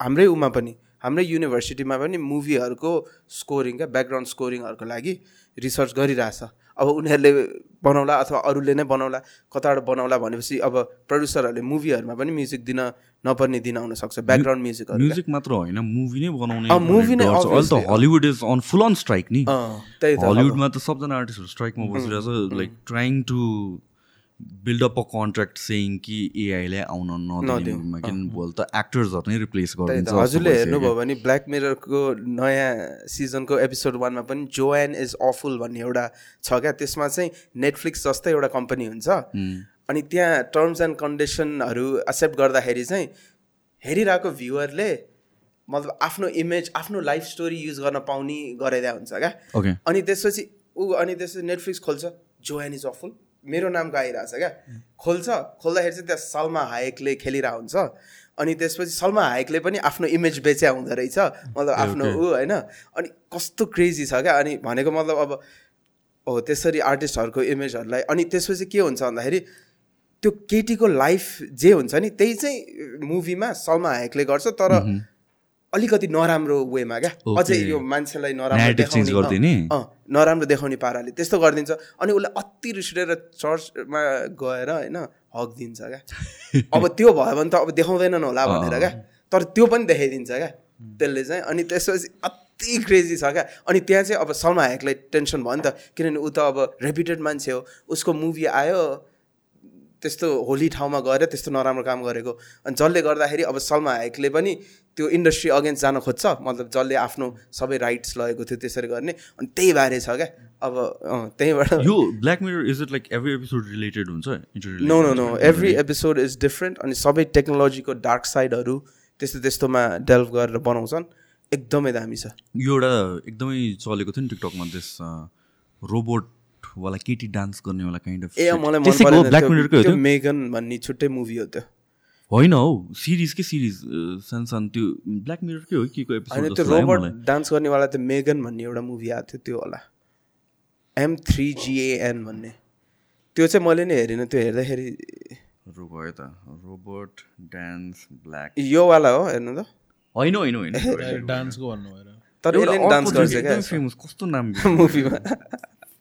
हाम्रै उमा पनि हाम्रै युनिभर्सिटीमा पनि मुभीहरूको स्कोरिङ क्या ब्याकग्राउन्ड स्कोरिङहरूको लागि रिसर्च गरिरहेछ। अब उनीहरूले बनाउला अथवा अरूले नै बनाउला कताबाट बनाउला भनेपछि अब प्रड्युसरहरूले मुभीहरूमा पनि म्युजिक दिन नपर्ने दिन आउनसक्छ ब्याकग्राउन्ड म्युजिकहरू म्युजिक मात्र होइन मुभी नै बनाउने movie नै। अहिले त Hollywood is on full on strike नि। हलिउडमा त। सबजना आर्टिस्टहरू स्ट्राइकमा बसिरहेछ like trying to build up a contract saying कि एआईलाई आउन नदिने किनभने भोलि त एक्टर्सहरू नै रिप्लेस गरिदिन्छ हजुरले हेर्नुभयो भने ब्ल्याक मिररको नयाँ सिजनको एपिसोड वानमा पनि जोएन इज अफुल भन्ने एउटा छ क्या। त्यसमा चाहिँ नेटफ्लिक्स जस्तै एउटा कम्पनी हुन्छ। अनि त्यहाँ टर्म्स एन्ड कन्डिसनहरू एक्सेप्ट गर्दाखेरि चाहिँ हेरिरहेको भ्युवरले मतलब आफ्नो इमेज आफ्नो लाइफ स्टोरी युज गर्न पाउने गराइदिया हुन्छ क्या। अनि त्यसपछि ऊ अनि त्यसपछि नेटफ्लिक्स खोल्छ। जोएन इज अफुल मेरो नामको आइरहेछ क्या। खोल्छ खोल्दाखेरि चाहिँ त्यहाँ सलमा हायकले खेलिरहेको हुन्छ। अनि त्यसपछि सलमा हायकले पनि आफ्नो इमेज बेच्या हुँदो रहेछ। मतलब आफ्नो ऊ होइन। अनि कस्तो क्रेजी छ क्या। अनि भनेको मतलब अब हो त्यसरी आर्टिस्टहरूको इमेजहरूलाई अनि त्यसपछि के हुन्छ भन्दाखेरि त्यो केटीको लाइफ जे हुन्छ नि त्यही चाहिँ मुभीमा सलमा हायकले गर्छ। तर अलिकति नराम्रो वेमा क्या? अझै. यो मान्छेलाई नराम्रो देखाउने? अँ, नराम्रो देखाउने पाराले। त्यस्तो गरिदिन्छ। अनि उसले अति रिस उठेर चर्चमा गएर होइन हक दिन्छ क्या। अब त्यो भयो भने त अब देखाउँदैनन् होला भनेर क्या। तर त्यो पनि देखाइदिन्छ क्या त्यसले चाहिँ। अनि त्यसपछि कति क्रेजी छ क्या। अनि त्यहाँ चाहिँ अब सलमा हायकलाई टेन्सन भयो नि त। किनभने ऊ त अब रेपुटेड मान्छे हो। उसको मुभी आयो त्यस्तो होली ठाउँमा गएर त्यस्तो नराम्रो काम गरेको। अनि जसले गर्दाखेरि अब सलमा हायकले पनि त्यो इन्डस्ट्री अगेन्स्ट जान खोज्छ। मतलब जसले आफ्नो सबै राइट्स लगेको थियो त्यसरी गर्ने। अनि त्यही बारे छ क्या। अब त्यहीँबाट यो Black Mirror is it like every episode related हुन्छ? No no no every episode is different अनि सबै टेक्नोलोजीको डार्क साइडहरू त्यस्तो त्यस्तोमा डेल्भ गरेर बनाउँछन्। एकदमै दामी छ। यो एउटा एकदमै चलेको थियो नि टिकटकमा त्यस रोबोटवाला केटी डान्स गर्नेवाला काइन्ड अफ ए मलाई मन परेन मेगन भन्ने छुट्टै मुभी हो त्यो। होइन हौ सिरिज के सिरिज सानो सानो त्यो ब्ल्याक मिररकै हो कि को होइन एपिसोड त्यो रोबोट डान्स गर्नेवाला त्यो मेगन भन्ने एउटा मुभी आएको थियो त्यो होला। एम थ्री जिएएन भन्ने। त्यो चाहिँ मैले नि हेरिनँ त्यो हेर्दाखेरि है त। रोबोट डान्स ब्ल्याक योवाला हो हेर्नु त। होइन होइन होइन। डान्सको भन्नु भएर तर डान्स गर्छ क्या। फेमस कस्तो नाम मुभीमा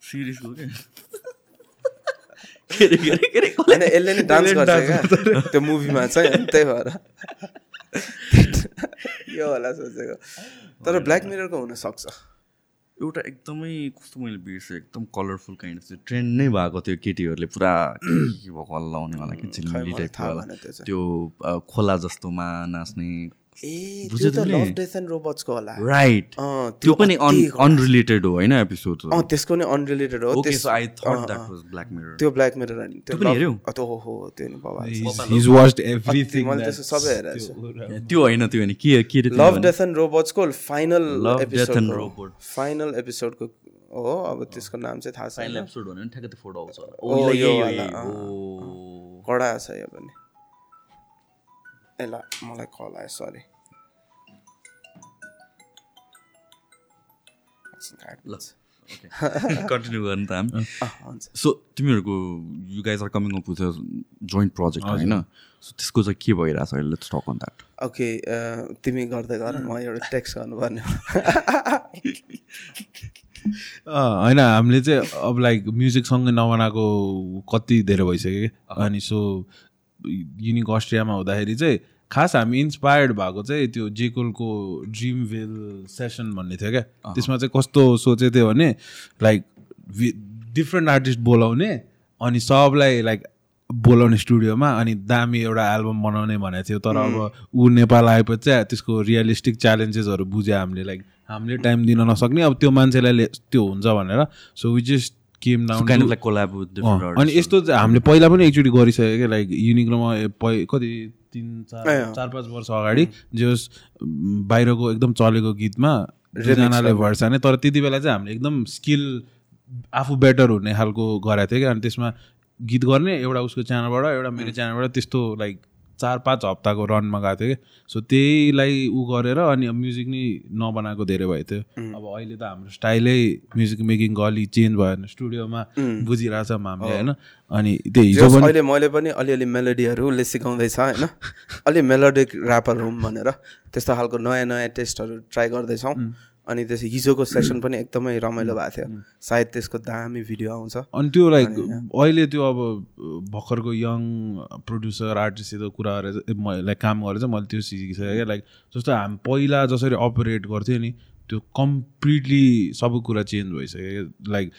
सिरिजको के के अरे, के अरे, के अरे, होइन यसले नि डान्स गर्छ क्या त्यो मुभीमा चाहिँ त्यही भएर यो होला सोचेको तर ब्ल्याक मिररको हुनसक्छ एउटा एकदमै कस्तो मैले बिर्सेँ एकदम कलरफुल काइन्ड अफ ट्रेन्ड नै भएको थियो केटीहरूले पुरा के भएको हल्ला लाउनेवाला के टाइपको भएन त्यो खोला जस्तोमा नाच्ने ए त्यो त? लभ डेथ एन्ड रोबोट्सको होला। राइट अँ, त्यो पनि अति अनरिलेटेड हो होइन एपिसोड अँ त्यसको नि अनरिलेटेड हो। ओके त्यस- so I thought uh, that uh. Was Black Mirror त्यो ब्ल्याक मिरर त्यो पनि love- हेऱ्यौ? अँ, त्यो हो हो त्यो नि बाबा हिज वाच्ड एभ्रिथिङ मैले त्यसो सबै हेरेको छु। त्यो होइन त्यो होइन। के के अरे त्यो लभ? डेथ एन्ड रोबोट्सको फाइनल एपिसोड. फाइनल एपिसोडको हो अब त्यसको नाम चाहिँ थाहा फाइनल छैन एपिसोड भने ठ्याक्कै त्यो फोटो आउँछ कडा छ यो पनि। ल मलाई कल आयो सरी कन्टिन्यू गर्नु त हामी सो तिमीहरूको you guys are coming up with joint project होइन सो त्यसको चाहिँ के भइरहेछ अहिले? Let's talk on that okay तिमी गर्दै गर म एउटा टेक्स्ट गर्नुपर्ने होइन हामीले चाहिँ अब लाइक म्युजिकसँगै नबनाएको कति धेरै भइसक्यो अनि सो युनिक अस्ट्रियामा हुँदाखेरि चाहिँ खास हामी इन्सपायर्ड भएको चाहिँ त्यो जेकोलको ड्रिम भेल सेसन भन्ने थियो क्या। त्यसमा चाहिँ कस्तो सोचेको थियो भने लाइक डिफ्रेन्ट आर्टिस्ट बोलाउने अनि सबलाई लाइक बोलाउने स्टुडियोमा अनि दामी एउटा एल्बम बनाउने भनेको थियो। तर अब ऊ नेपाल आएपछि चाहिँ त्यसको रियलिस्टिक च्यालेन्जेसहरू बुझ्यो हामीले। लाइक हामीले टाइम दिन नसक्ने अब त्यो मान्छेलाई त्यो हुन्छ भनेर। So we just came down collab अनि यस्तो हामीले पहिला पनि एकचोटि गरिसक्यो क्या लाइक युनिक्लोमा कति तिन चार। चार पाँच वर्ष अगाडि जस बाहिरको एकदम चलेको गीतमा दुईजनाले भर्छ भने तर त्यति बेला चाहिँ हामीले एकदम स्किल आफू बेटर हुने खालको गराएको थियो क्या अनि त्यसमा गीत गर्ने एउटा उसको च्यानलबाट एउटा मेरो च्यानलबाट त्यस्तो लाइक चार पाँच हप्ताको रनमा गएको थियो कि। सो त्यहीलाई ऊ गरेर अनि म्युजिक नि नबनाएको धेरै भएको थियो। अब अहिले त हाम्रो स्टाइलै म्युजिक मेकिङको अलि चेन्ज भयो भने स्टुडियोमा बुझिरहेछ हामीले होइन? अनि त्यो हिजो पनि अहिले मैले पनि अलिअलि मेलोडीहरू उसले सिकाउँदैछ होइन? अलि मेलोडिक ऱ्यापर हुँ भनेर त्यस्तो खालको नयाँ नयाँ टेस्टहरू ट्राई गर्दैछौँ। अनि त्यस हिजोको सेसन पनि एकदमै रमाइलो भएको थियो। सायद त्यसको दामी भिडियो आउँछ। अनि त्यो लाइक अहिले त्यो अब भर्खरको यङ प्रड्युसर आर्टिस्टसित कुरा गरेर लाइक काम गरेर चाहिँ मैले त्यो सिकिसकेँ क्या। लाइक जस्तो हामी पहिला जसरी अपरेट गर्थ्यो नि त्यो कम्प्लिटली सबै कुरा चेन्ज भइसक्यो क्या। लाइक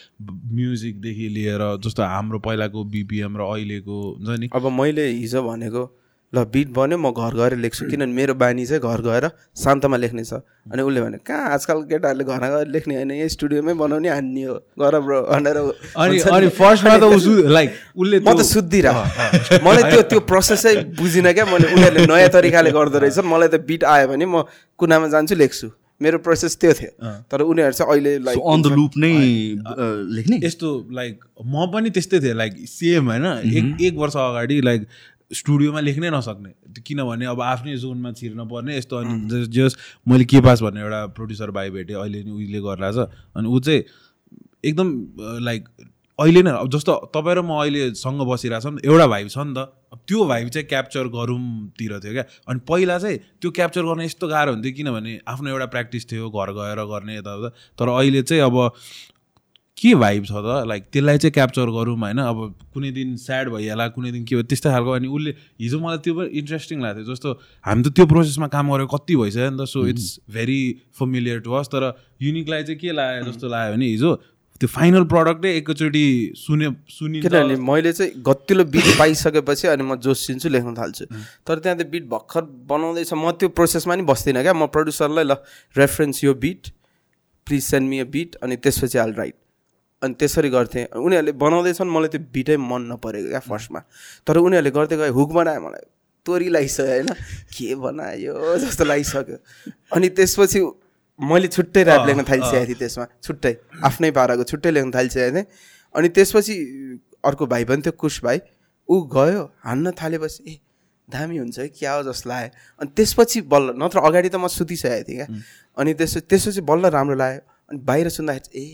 म्युजिकदेखि लिएर जस्तो हाम्रो पहिलाको बिपिएम र अहिलेको हुन्छ नि। अब मैले हिजो भनेको ल बिट बन्यो म घर गएर लेख्छु। किनभने मेरो बानी चाहिँ घर गएर शान्तमा लेख्ने छ। अनि उसले भने कहाँ आजकल केटाहरूले घर गएर लेख्ने होइन? यही स्टुडियोमै बनाउने हान्ने हो। गर ब्रो भनेर अनि हुन्छ नि। अनि फर्स्टमा त उसु लाइक उसले म त त्यो- सुत्दिरह मलाई त्यो त्यो प्रोसेसै बुझिनँ क्या। मैले उनीहरूले नयाँ तरिकाले गर्दो रहेछ। मलाई त बिट आयो भने म कुनामा जान्छु लेख्छु। मेरो प्रोसेस त्यो थियो। तर उनीहरू चाहिँ अहिले so like on the loop नै लेख्ने? यस्तो लाइक म पनि त्यस्तै थिएँ लाइक सेम होइन? एक एक वर्ष अगाडि लाइक स्टुडियोमा लेख्नै नसक्ने। किनभने अब आफ्नै जोनमा छिर्न पर्ने यस्तो अनि जस- मैले के पास भन्ने एउटा प्रड्युसर भाइ भेटेँ अहिले नि उहिले गरिरहेछ अनि ऊ चाहिँ एकदम लाइक अहिले नै अब जस्तो तपाईँ र म अहिले सँग बसिरहेको नि एउटा भाइब छ नि त। अब त्यो भाइब चाहिँ क्याप्चर गरौँतिर थियो क्या। अनि पहिला चाहिँ त्यो क्याप्चर गर्न यस्तो गाह्रो हुन्थ्यो किनभने आफ्नो एउटा प्र्याक्टिस थियो घर गएर गर्ने यताउता। तर अहिले चाहिँ अब के भाइब छ त? लाइक त्यसलाई चाहिँ क्याप्चर गरौँ होइन? अब कुनै दिन स्याड भइहाल्ला कुनै दिन के भयो त्यस्तै खालको। अनि उसले हिजो मलाई त्यो पनि इन्ट्रेस्टिङ लाग्थ्यो। जस्तो हामी त त्यो प्रोसेसमा काम गरेको कति भइसक्यो नि त so it's very familiar to us तर युनिकलाई चाहिँ के लाग्यो जस्तो लाग्यो भने हिजो त्यो फाइनल प्रडक्टै एकैचोटि सुने सुनिन्छ। किनभने मैले चाहिँ गतिलो बिट पाइसकेपछि अनि म जोसिन्छु लेख्न थाल्छु। तर त्यहाँ त्यो बिट भर्खर बनाउँदैछ। म त्यो प्रोसेसमा नि बस्दिनँ क्या। म प्रड्युसरलाई ल रेफरेन्स यो beat please send me a beat अनि त्यसपछि हाल राइट अनि त्यसरी गर्थेँ। उनीहरूले बनाउँदैछन् मलाई त्यो बिटै मन नपरेको क्या फर्स्टमा। तर उनीहरूले गर्दै गए हुक बनायो मलाई। तोरी लागिसक्यो होइन? के बनायो? जस्तो लागिसक्यो अनि त्यसपछि मैले छुट्टै ऱ्याप लेख्न थालिसकेको थिएँ त्यसमा। छुट्टै। आफ्नै पाराको छुट्टै लेख्न थालिसकेको थिएँ। अनि त्यसपछि अर्को भाइ पनि थियो कुश भाइ। ऊ गयो हान्न थालेपछि ए दामी हुन्छ है क्या हो जस्तो लाग्यो। अनि त्यसपछि बल्ल नत्र अगाडि त म सुतिसकेको थिएँ क्या। अनि त्यस त्यसपछि बल्ल राम्रो लाग्यो। अनि बाहिर सुन्दाखेरि ए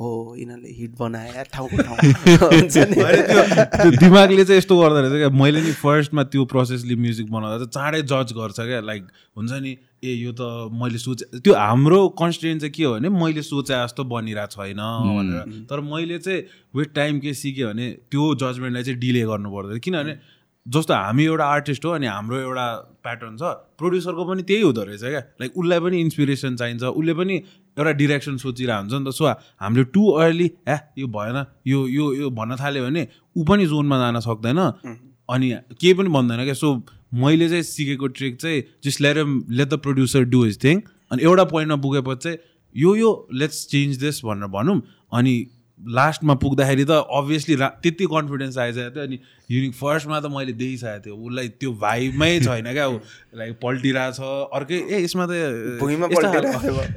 हो यिनीहरूले हिट बनाए ठाउँको ठाउँ। हुन्छ नि। त्यो दिमागले चाहिँ यस्तो गर्दो रहेछ क्या। मैले नि फर्स्टमा त्यो प्रोसेसले म्युजिक बनाउँदा चाहिँ चाँडै जज गर्छ क्या। लाइक हुन्छ नि ए यो त मैले सोचे त्यो हाम्रो कन्सटेन्ट चाहिँ के हो भने मैले सोचे जस्तो बनिरहेको छैन भनेर। तर मैले चाहिँ विथ टाइम के सिकेँ भने त्यो जजमेन्टलाई चाहिँ डिले गर्नु पर्दैन। किनभने जस्तो हामी एउटा आर्टिस्ट हो अनि हाम्रो एउटा प्याटर्न छ प्रड्युसरको पनि त्यही हुँदो रहेछ क्या। लाइक उसलाई पनि इन्सपिरेसन चाहिन्छ। उसले पनि एउटा डिरेक्सन सोचिरहेको हुन्छ नि त। सो हामीले टु अर्ली ए यो भएन यो यो यो भन्न थाल्यो भने ऊ पनि जोनमा जान सक्दैन। अनि केही पनि भन्दैन क्या। सो मैले चाहिँ सिकेको ट्रिक चाहिँ just let let the producer do his thing अनि एउटा पोइन्टमा पुगेपछि चाहिँ यो यो लेट्स चेन्ज दिस भनेर भनौँ। अनि लास्टमा पुग्दाखेरि त अभियसली रा त्यति कन्फिडेन्स आइसकेको थियो अनि युनिक फर्स्टमा त मैले देखिसकेको थिएँ उसलाई त्यो भाइमै छैन क्या ऊ लाइक पल्टिरहेको छ अर्कै ए यसमा त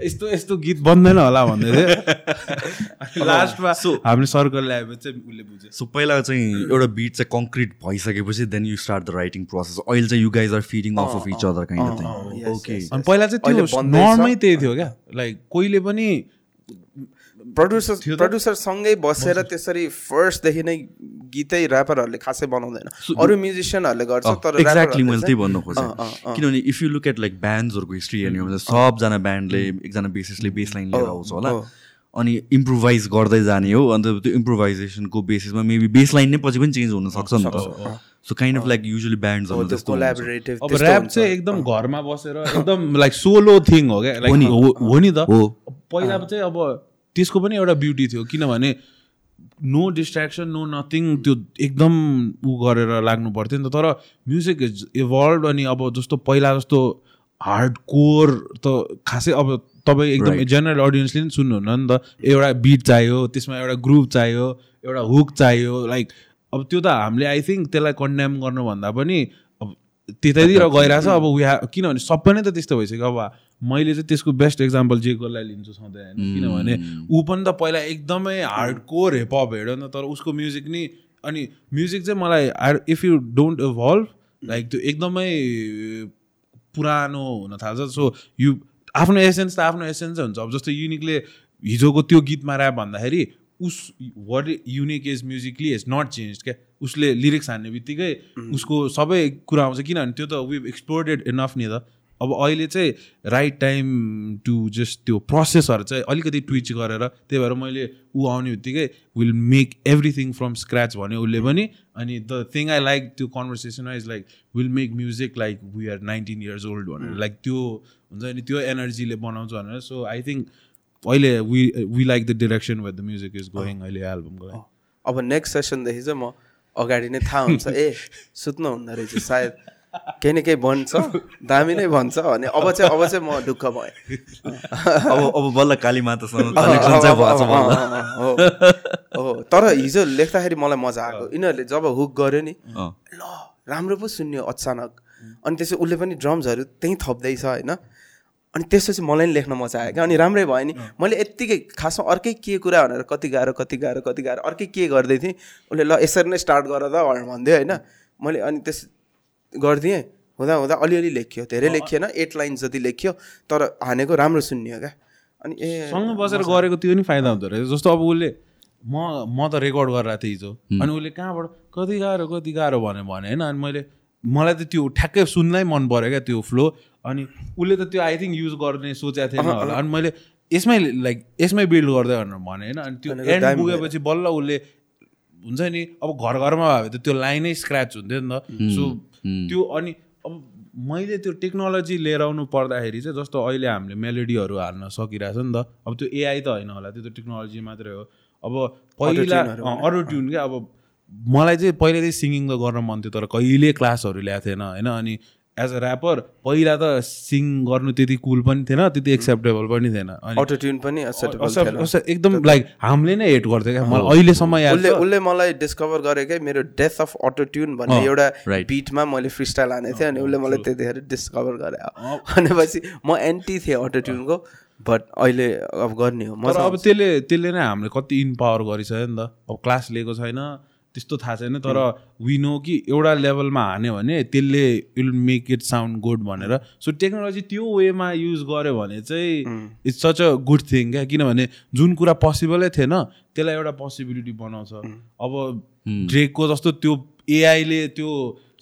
यस्तो यस्तो गीत बन्दैन होला भन्दै थियो लास्टमा हामीले सर्कल ल्याएपछि चाहिँ उसले बुझ्यो। सो पहिला चाहिँ एउटा बिट चाहिँ कङ्क्रिट भइसकेपछि then you start the writing process अहिले चाहिँ you guys are feeding off off each other kind of thing yes, okay. अनि पहिला चाहिँ त्यो। नर्मै त्यही थियो क्या। लाइक कोहीले पनि प्रड्युसर प्रड्युसरसँगै बसेर त्यसरी फर्स्टदेखि नै गीतै ऱ्यापरहरूले खासै बनाउँदैन। अरू म्युजिसियनहरूले गर्छ तर एक्ज्याक्टली मैले त्यही भन्नु खोजेँ। किनभने if you look at like ब्यान्ड्सहरूको history हेर्ने हो भने सबजना ब्यान्डले एकजना बेसिसले बेस लाइन लिएर आउँछ होला। अनि इम्प्रोभाइज गर्दै जाने हो अन्त त्यो इम्प्रोभाइजेसनको बेसिसमा मेबी बेस लाइन नै पछि पनि चेन्ज हुनसक्छ नि त। So kind of like usually ब्यान्ड्सहरू। Collaborative अब ऱ्याप चाहिँ एकदम घरमा बसेर एकदम लाइक सोलो थिङ हो क्या। लाइक हो नि। त। हो। पहिला चाहिँ अब त्यसको पनि एउटा ब्युटी थियो किनभने नो डिस्ट्र्याक्सन नो नथिङ त्यो एकदम ऊ गरेर लाग्नु पर्थ्यो नि त। तर म्युजिक इज इभल्भ अनि अब जस्तो पहिला जस्तो हार्ड कोर त खासै अब तपाईँ एकदम जेनरल अडियन्सले पनि सुन्नुहुन्न नि त। एउटा बिट चाहियो त्यसमा एउटा ग्रुप चाहियो एउटा हुक चाहियो लाइक अब त्यो त हामीले आई थिङ्क त्यसलाई कन्डेम गर्नुभन्दा पनि त्यतैतिर गइरहेछ अब वी किनभने सबै नै त त्यस्तो भइसक्यो। अब मैले चाहिँ त्यसको बेस्ट एक्जाम्पल जे कसलाई लिन्छु सधैँ होइन? किनभने ऊ पनि त पहिला एकदमै हार्ड कोर हिपहप हेऱ्यो नि तर उसको म्युजिक नि अनि म्युजिक चाहिँ मलाई if you don't evolve like त्यो एकदमै पुरानो हुन थाल्छ। सो यु आफ्नो एसेन्स त आफ्नो एसेन्सै हुन्छ। अब जस्तो युनिकले हिजोको त्यो गीतमा ऱ्याप भन्दाखेरि उस what unique is musically is not change क्या? उसले लिरिक्स हान्ने बित्तिकै उसको सबै कुरा आउँछ किनभने त्यो त वी एक्सप्लोर्डेड इनफ नि त। अब अहिले चाहिँ राइट टाइम टु जस्ट त्यो प्रोसेसहरू चाहिँ अलिकति ट्विच गरेर त्यही भएर मैले ऊ आउने बित्तिकै will make everything from scratch भन्यो उसले पनि। अनि द थिङ आई लाइक त्यो conversation is like will make music like we are nineteen years old भनेर। लाइक त्यो हुन्छ नि त्यो एनर्जीले बनाउँछ भनेर। सो आई थिङ्क अहिले we we like the direction with the music is going अहिले एल्बमको लागि। अब नेक्स्ट सेसनदेखि चाहिँ म अगाडि नै थाहा हुन्छ ए सुत्नु हुँदो रहेछ सायद। केही न केही भन्छ दामी नै भन्छ। भने अब चाहिँ अब चाहिँ म ढुक्क भएँ। अब अब बल्ल काली मातासँग हो। तर हिजो लेख्दाखेरि मलाई मजा आएको। यिनीहरूले जब हुक गर्यो नि। ल राम्रो पो सुन्यो अचानक। अनि त्यसपछि उसले पनि ड्रम्सहरू त्यहीँ थप्दैछ होइन? अनि त्यसपछि मलाई नि लेख्न मजा आयो क्या। अनि राम्रै भयो नि। मैले यत्तिकै खासमा अर्कै के कुरा भनेर कति गाह्रो कति गाह्रो कति गाह्रो अर्कै के गर्दै थिएँ। उसले ल यसरी नै स्टार्ट गर त भनेर भन्थ्यो होइन। मैले अनि त्यस गरिदिएँ। हुँदा हुँदा अलिअलि लेखियो। धेरै लेखिएन एट लाइन्स जति लेखियो तर हानेको राम्रो सुन्नियो क्या। अनि ए सँगै बसेर गरेको त्यो नि फाइदा हुँदो रहेछ। जस्तो अब उसले म म त रेकर्ड गरिरहेको थिएँ हिजो। अनि उसले कहाँबाट कति गाह्रो कति गाह्रो भन्यो भने होइन। अनि मैले मलाई त त्यो ठ्याक्कै सुन्नै मन पऱ्यो क्या त्यो फ्लो। अनि उसले त त्यो आई थिङ्क युज गर्ने सोचेको थिएन होला। अनि मैले यसमै लाइक यसमै बिल्ड गर्दै भनेर भने होइन? अनि त्यो एन्ड पुगेपछि बल्ल उसले हुन्छ नि अब घर घरमा भयो भने त त्यो लाइनै स्क्र्याच हुन्थ्यो नि त। सो त्यो अनि अब मैले त्यो टेक्नोलोजी लिएर आउनु पर्दाखेरि चाहिँ जस्तो अहिले हामीले मेलोडीहरू हाल्न सकिरहेछ नि त अब त्यो एआई त होइन होला त्यो त टेक्नोलोजी मात्रै हो। अब पहिला अरू ट्युन क्या अब मलाई चाहिँ पहिल्यै सिङ्गिङ त गर्न मन थियो तर कहिले क्लासहरू ल्याएको थिएन होइन? अनि एज अ ऱ्यापर पहिला त सिङ गर्नु त्यति कुल पनि थिएन त्यति एक्सेप्टेबल पनि थिएन। अनि अटो ट्युन पनि एकदम लाइक हामीले नै हेट गर्थ्यो क्या। मलाई अहिलेसम्म उसले उसले मलाई डिस्कभर गरेकै मेरो डेथ अफ अटो ट्युन भन्ने एउटा. बिटमा मैले फ्री स्टाइल हानेको थिएँ अनि उसले मलाई त्यतिखेर डिस्कभर गरे भनेपछि म एन्टी थिएँ अटो ट्युनको बट अहिले अब गर्ने हो। मजा अब त्यसले त्यसले नै हामीले कति इम्पावर गरिसक्यो नि त। अब क्लास लिएको छैन। त्यस्तो थाहा छैन तर वी नो कि एउटा लेभलमा हान्यो भने त्यसले will make it sound good भनेर। सो टेक्नोलोजी त्यो वेमा युज गर्यो भने चाहिँ it's such a good thing क्या? किनभने जुन कुरा पोसिबलै थिएन त्यसलाई एउटा पोसिबिलिटी बनाउँछ। अब ड्रेकको जस्तो त्यो एआईले त्यो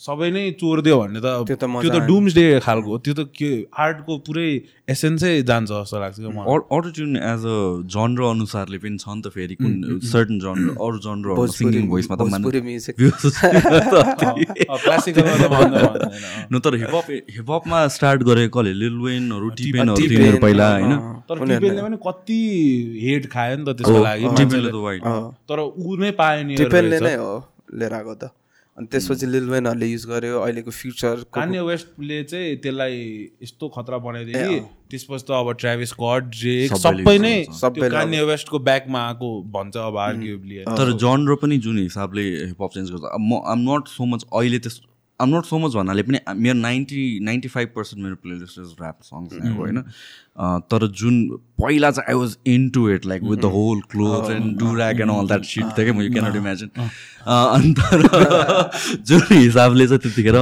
सबै नै चोरिदियो भने त त्यो त मजा त्यो त डुम्स डे खालको त्यो त के आर्टको पुरै एसेन्सै जान्छ जस्तो लाग्छ क्या मलाई। Auto tune as a genre अनुसारले पनि छ नि त फेरि कुन सर्टन जनर अरू जनरहरू सिङ्गिङ भोइसमा त न तर हिपहप हिपहपमा स्टार्ट गरेको कसले? लिल वेनहरू टिपेनहरू टिपेन, तिनीहरू पहिला होइन? अँ। तर टिपेनले पनि कति हेट खायो नि त त्यसको लागि। तर ऊ नै पायो नि टिपेनले नै हो लिएर आएको त। अनि त्यसपछि लिलवेनहरूले युज गर्यो अहिलेको फ्युचर कान्य वेस्टले चाहिँ त्यसलाई यस्तो खतरा बनाइदियो कि त्यसपछि त अब ट्राभिस स्कट ड्रेक सबैले सबै नै। त्यो कान्य वेस्टको ब्याकमा आएको भन्छ अब आर्ग्युबली तर जनर पनि जुन हिसाबले हिपहप चेन्ज गर्छ। म आम नट सो मच अहिले त्यस आम नट सो मच भन्नाले पनि मेरो नाइन्टी नाइन्टी फाइभ पर्सेन्ट मेरो प्लेलिस्ट इज ऱ्याप सङ्ग्स होइन? तर जुन पहिला चाहिँ I was into it like with the whole cloth and do rack and all that shit थियो क्या यु क्यानट इमेजिन अनि तर जुन हिसाबले चाहिँ त्यतिखेर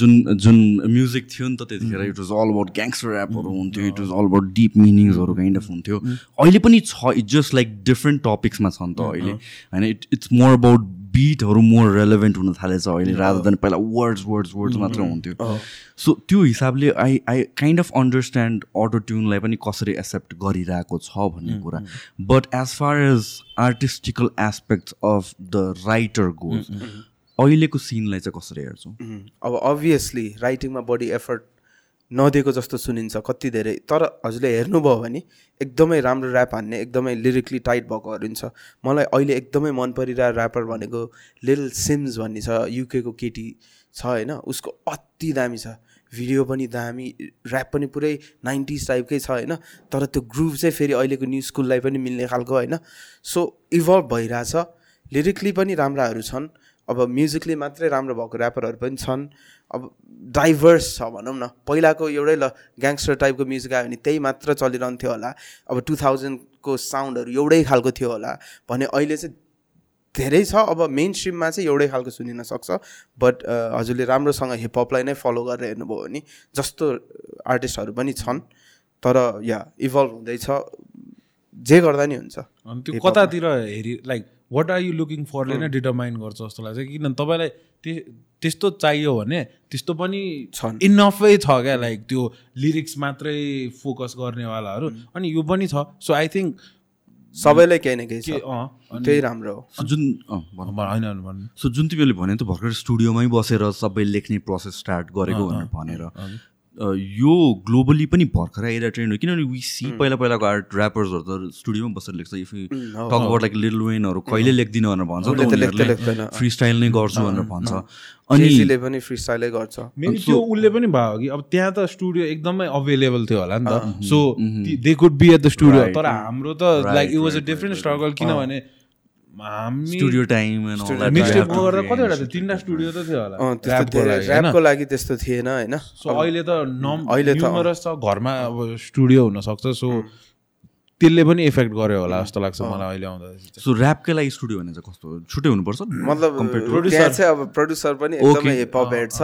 जुन जुन म्युजिक थियो नि त त्यतिखेर it was all about gangster ऱ्यापहरू हुन्थ्यो it was all about deep मिनिङ्सहरू kind of हुन्थ्यो। अहिले पनि छ इट जस्ट लाइक डिफ्रेन्ट टपिक्समा छ नि त अहिले। होइन इट इट्स मोर अबाउट बिटहरू मोर रेलेभेन्ट हुन थालेछ अहिले रादर देन पहिला वर्ड्स वर्ड्स वर्ड्स मात्र हुन्थ्यो। सो त्यो हिसाबले I I kind of understand auto ट्युनलाई पनि कसरी एक्सेप्ट गरिरहेको छ भन्ने कुरा। But as far as artistical aspect of the writer goes अहिलेको सिनलाई चाहिँ कसरी हेर्छौँ? अब अभियसली राइटिङमा बढी एफर्ट नदिएको जस्तो सुनिन्छ कति धेरै। तर हजुरले हेर्नुभयो भने एकदमै राम्रो ऱ्याप हान्ने एकदमै लिरिकली टाइट भएकोहरू छ मलाई अहिले एकदमै मन परिरहेको ऱ्यापर भनेको लिल सिम्स भन्ने छ युकेको केटी छ होइन उसको अति दामी छ। भिडियो पनि दामी ऱ्याप पनि पुरै नाइन्टिज टाइपकै छ होइन तर त्यो ग्रुप चाहिँ फेरि अहिलेको न्यु स्कुललाई पनि मिल्ने खालको होइन। सो इभल्भ भइरहेछ। लिरिकली पनि राम्राहरू छन्। अब म्युजिकली मात्रै राम्रो भएको ऱ्यापरहरू पनि छन्। अब डाइभर्स छ भनौँ न। पहिलाको एउटै ल ग्याङ्स्टर टाइपको म्युजिक आयो भने त्यही मात्र चलिरहन्थ्यो होला। अब टु थाउजन्डको साउन्डहरू एउटै खालको थियो होला भने अहिले चाहिँ धेरै छ। अब मेन स्ट्रिममा चाहिँ एउटै खालको सुनिन सक्छ। बट हजुरले राम्रोसँग हिपहपलाई नै फलो गरेर हेर्नुभयो भने जस्तो आर्टिस्टहरू पनि छन्। तर या इभल्भ हुँदैछ। जे गर्दा नि हुन्छ। त्यो कतातिर हेरि like what are you looking फरले नै डिटर्माइन गर्छ जस्तो लाग्छ किनभने तपाईँलाई ते त्यस्तो चाहियो भने त्यस्तो पनि छन्। इनफै छ क्या लाइक त्यो लिरिक्स मात्रै फोकस गर्नेवालाहरू। अनि यो पनि छ। सो आई थिङ्क सबैलाई केही न केही के छ। अँ अनि- त्यही राम्रो हो। जुन भन। भन- होइन भन। सो जुन तिमीले भन्यो त भर्खर स्टुडियोमै बसेर सबै लेख्ने प्रोसेस स्टार्ट गरेको भनेर यो ग्लोबली पनि भर्खर आइरहेको ट्रेन्ड हो। किनभने वी सी पहिला पहिलाको आर्ट ऱ्यापर्सहरू त स्टुडियोमा बसेर लेख्छ। If talk about like Lil वेनहरू कहिले लेख्दिनँ भनेर भन्छ। फ्री स्टाइल नै गर्छु भनेर भन्छ। अनि पनि फ्री स्टाइलै गर्छ मेबी त्यो उसले पनि भयो कि अब त्यहाँ त स्टुडियो एकदमै अभाइलेबल थियो होला नि त। So they could be at the studio तर हाम्रो त like it was a different struggle किनभने studio time and all mixtape गरेर कतिवटा थियो तिनवटा स्टुडियो त थियो होला। ऱ्यापको लागि त्यस्तो थिएन होइन? सो अहिले त नम अहिले त- छ घरमा अब स्टुडियो हुनसक्छ सो त्यसले पनि इफेक्ट गर्यो होला जस्तो लाग्छ मलाई अहिले आउँदाखेरि सो ऱ्यापकै लागि स्टुडियो भने चाहिँ कस्तो? छुट्टै हुनुपर्छ मतलब त्यहाँ चाहिँ अब प्रड्युसर पनि एकदमै हिपहप हेड छ।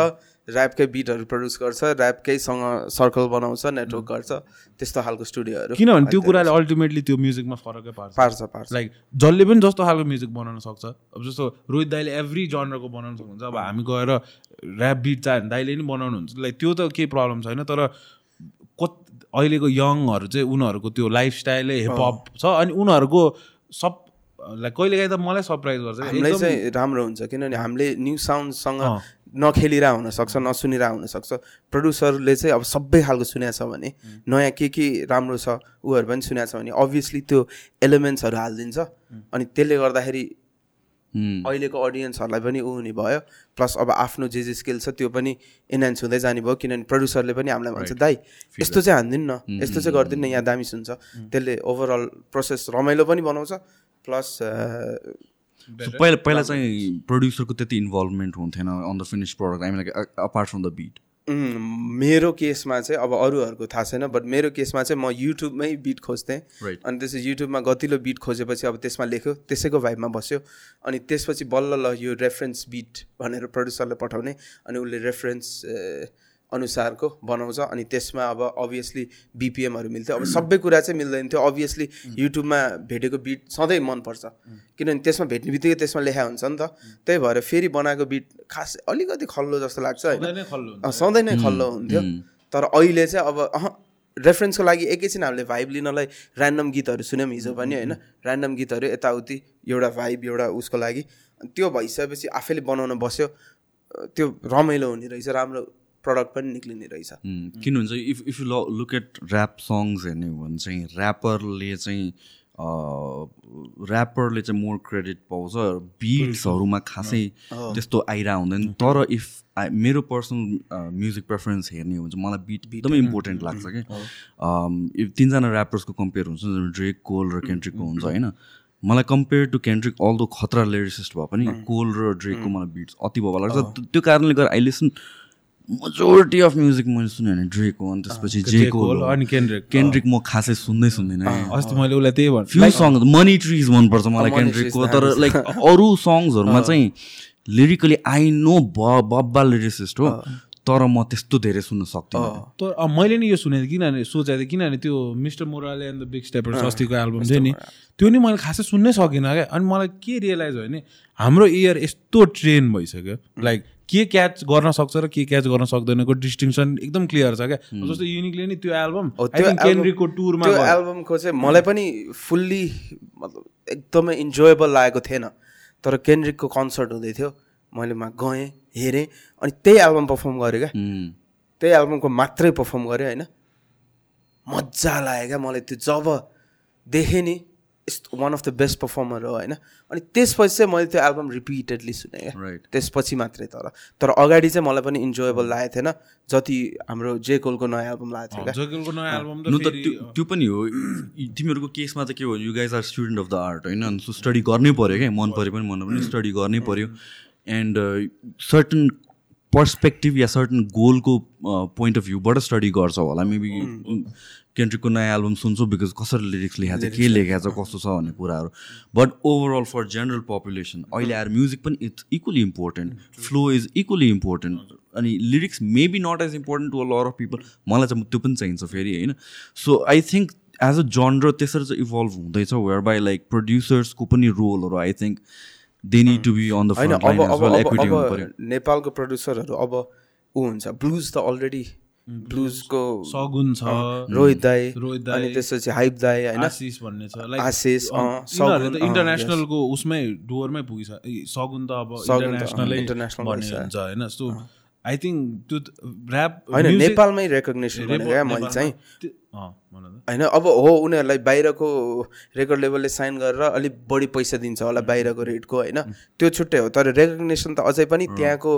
ऱ्यापकै बिटहरू प्रड्युस गर्छ ऱ्यापकैसँग सर्कल बनाउँछ नेटवर्क गर्छ त्यस्तो खालको स्टुडियोहरू किनभने त्यो कुराले अल्टिमेटली त्यो म्युजिकमा फरकै पार्छ। पार्छ पार्छ। लाइक जसले पनि जस्तो खालको म्युजिक बनाउन सक्छ। अब जस्तो रोहित दाईले एभ्री जनरको बनाउन सक्नुहुन्छ। अब हामी गएर ऱ्याप बिट चाह्यो भने दाईले नि बनाउनुहुन्छ। लाइक त्यो त केही प्रब्लम छैन तर कत अहिलेको यङहरू चाहिँ उनीहरूको त्यो लाइफस्टाइलै हिपहप छ अनि उनीहरूको सब लाइक कहिलेकाहीँ त मलाई सरप्राइज गर्छ हामीलाई चाहिँ राम्रो हुन्छ। किनभने हामीले न्यू साउन्डसँग। नखेलिरह हुनसक्छ नसुनिरह हुनसक्छ प्रड्युसरले चाहिँ अब सबै खालको सुनेको छ भने नयाँ के के राम्रो छ उहरू पनि सुनेको छ भने अभियसली त्यो एलिमेन्ट्सहरू हालिदिन्छ। अनि त्यसले गर्दाखेरि. अहिलेको अडियन्सहरूलाई पनि ऊ हुने भयो। प्लस अब आफ्नो जे जे स्किल छ त्यो पनि इन्हान्स हुँदै जाने भयो। किनभने प्रड्युसरले पनि हामीलाई भन्छ दाइ यस्तो चाहिँ हानिदिनु यस्तो चाहिँ गरिदिनु यहाँ दामी सुन्छ। त्यसले ओभरअल प्रोसेस रमाइलो पनि बनाउँछ। प्लस पहिला पहिला चाहिँ प्रड्युसरको त्यति इन्भल्भमेन्ट हुन्थेन on the finish product I like apart from the beat मेरो केसमा चाहिँ अब अरूहरूको थाहा छैन बट मेरो केसमा चाहिँ म युट्युबमै बिट खोज्थेँ. अनि त्यसपछि युट्युबमा गतिलो बिट खोजेपछि अब त्यसमा लेख्यो त्यसैको भाइबमा बस्यो। अनि त्यसपछि बल्ल ल यो रेफरेन्स बिट भनेर प्रड्युसरले पठाउने अनि उसले रेफरेन्स अनुसारको बनाउँछ अनि त्यसमा अब अभियसली बिपिएमहरू मिल्थ्यो। अब सबै कुरा चाहिँ मिल्दैन थियो। अभियसली युट्युबमा भेटेको बिट सधैँ मनपर्छ। किनभने त्यसमा भेट्ने बित्तिकै त्यसमा लेखा हुन्छ नि त। त्यही भएर फेरि बनाएको बिट खास अलिकति खल्लो जस्तो लाग्छ होइन। सधैँ नै खल्लो हुन्थ्यो। तर अहिले चाहिँ अब अह रेफरेन्सको लागि एकैछिन हामीले भाइब लिनलाई ऱ्यान्डम गीतहरू सुन्यौँ हिजो पनि होइन। ऱ्यान्डम गीतहरू यताउति एउटा भाइब एउटा उसको लागि। त्यो भइसकेपछि आफैले बनाउन बस्यो। त्यो रमाइलो हुने रहेछ राम्रो प्रडक्ट पनि निक्लिने रहेछ। किन हुन्छ if if you look at rap songs हेर्ने हो भने चाहिँ ऱ्यापरले चाहिँ ऱ्यापरले चाहिँ मोर क्रेडिट पाउँछ बिट्सहरूमा खासै त्यस्तो आइरह हुँदैन। तर इफ आई मेरो पर्सनल म्युजिक प्रेफरेन्स हेर्ने हो भने चाहिँ मलाई बिट एकदमै इम्पोर्टेन्ट लाग्छ कि इफ तिनजना ऱ्यापर्सको कम्पेयर हुन्छ ड्रेक कोल र केन्ट्रिकको हुन्छ होइन। मलाई compare to Kendrick all the खतरा लिरिसिस्ट भए पनि कोल र ड्रेकको मलाई बिट्स अति भवा लाग्छ। त्यो कारणले गर्दा I listen majority of music मैले सुने भने ड्रेक हो अनि त्यसपछि जे कोल कोल अनि केन्ड्रिक केन्ड्रिक म खासै सुन्दै सुन्दिनँ अस्ति मैले उसलाई त्यही भन्छु। फ्यु सङ्ग मनी ट्रिज मनपर्छ मलाई केन्ड्रिकको तर. लाइक अरू सङ्ग्सहरूमा चाहिँ लिरिकली आई नो ब बब्बा लिरिसिस्ट हो तर म त्यस्तो धेरै सुन्न सक्दिनँ। तर मैले नि यो सुनेको थिएँ किनभने सोचेको थिएँ किनभने त्यो Mister Morale and the Big Steppers अस्तिको एल्बम थियो नि त्यो नि मैले खासै सुन्नै सकिनँ क्या। अनि मलाई के रियलाइज भयो भने हाम्रो इयर यस्तो ट्रेन भइसक्यो लाइक के क्याच गर्न सक्छ र के क्याच गर्न सक्दैनको डिस्टिङसन एकदम क्लियर छ क्या? जस्तो युनिकले नि त्यो एल्बम केन्द्रिकको टुरमा त्यो एल्बमको चाहिँ मलाई पनि फुल्ली मतलब एकदमै इन्जोएबल लागेको थिएन। तर केन्द्रिकको कन्सर्ट हुँदै थियो मैले मा गएँ हेरेँ अनि त्यही एल्बम पर्फर्म गरेँ क्या। त्यही एल्बमको मात्रै पर्फर्म गरेँ होइन? मजा लाग्यो क्या मलाई त्यो जब देखेँ नि यस्तो one of the best performer हो होइन? अनि त्यसपछि चाहिँ मैले त्यो एल्बम रिपिटेडली सुनेँ क्या. त्यसपछि मात्रै तर। तर अगाडि चाहिँ मलाई पनि इन्जोएबल लागेको थिएन। जति हाम्रो जे कोलको नयाँ एल्बम लागेको थियो क्या। त्यो पनि हो। तिमीहरूको केसमा चाहिँ के हो? You guys are student of the art होइन? अनि सो स्टडी गर्नै पऱ्यो क्या। मन पऱ्यो पनि मन पनि स्टडी गर्नै पऱ्यो एन्ड सर्टन पर्सपेक्टिभ या सर्टन गोलको पोइन्ट अफ भ्यूबाट स्टडी गर्छ होला। मेबी केन्ट्रिकको नयाँ एल्बम सुन्छौ बिकज कसरी लिरिक्स लेखाएको छ के लेखाएको छ कस्तो छ भन्ने कुराहरू। But overall for general population अहिले आएर म्युजिक पनि it's equally important flow is equally important अनि lyrics maybe not as important to a lot of people मलाई चाहिँ त्यो पनि चाहिन्छ फेरि होइन? So I think as a genre त्यसरी चाहिँ इभल्भ हुँदैछ वेयर बाई लाइक प्रड्युसर्सको पनि रोलहरू I think they need to be on the नेपालको प्रड्युसरहरू अब ऊ हुन्छ ब्लुज त अलरेडी ब्लुजको सगुन छ रोहित दाई रोहित दाई, अनि त्यसपछि हाइप दाई होइन? आशिष भन्ने छ। लाइक आशिष, सगुन, त इन्टरनेसनलको उसमै डोरमै पुगिस सगुन त अब इन्टरनेसनलै भइसक्यो। हुन्छ होइन? सो आई थिङ्क त्यो ऱ्याप होइन नेपालमै रेकग्नेसन गरेको मैले चाहिँ होइन अब हो उनीहरूलाई बाहिरको रेकर्ड लेभलले साइन गरेर अलिक बढी पैसा दिन्छ होला बाहिरको रेटको होइन? त्यो छुट्टै हो तर रेकग्नेसन त अझै पनि त्यहाँको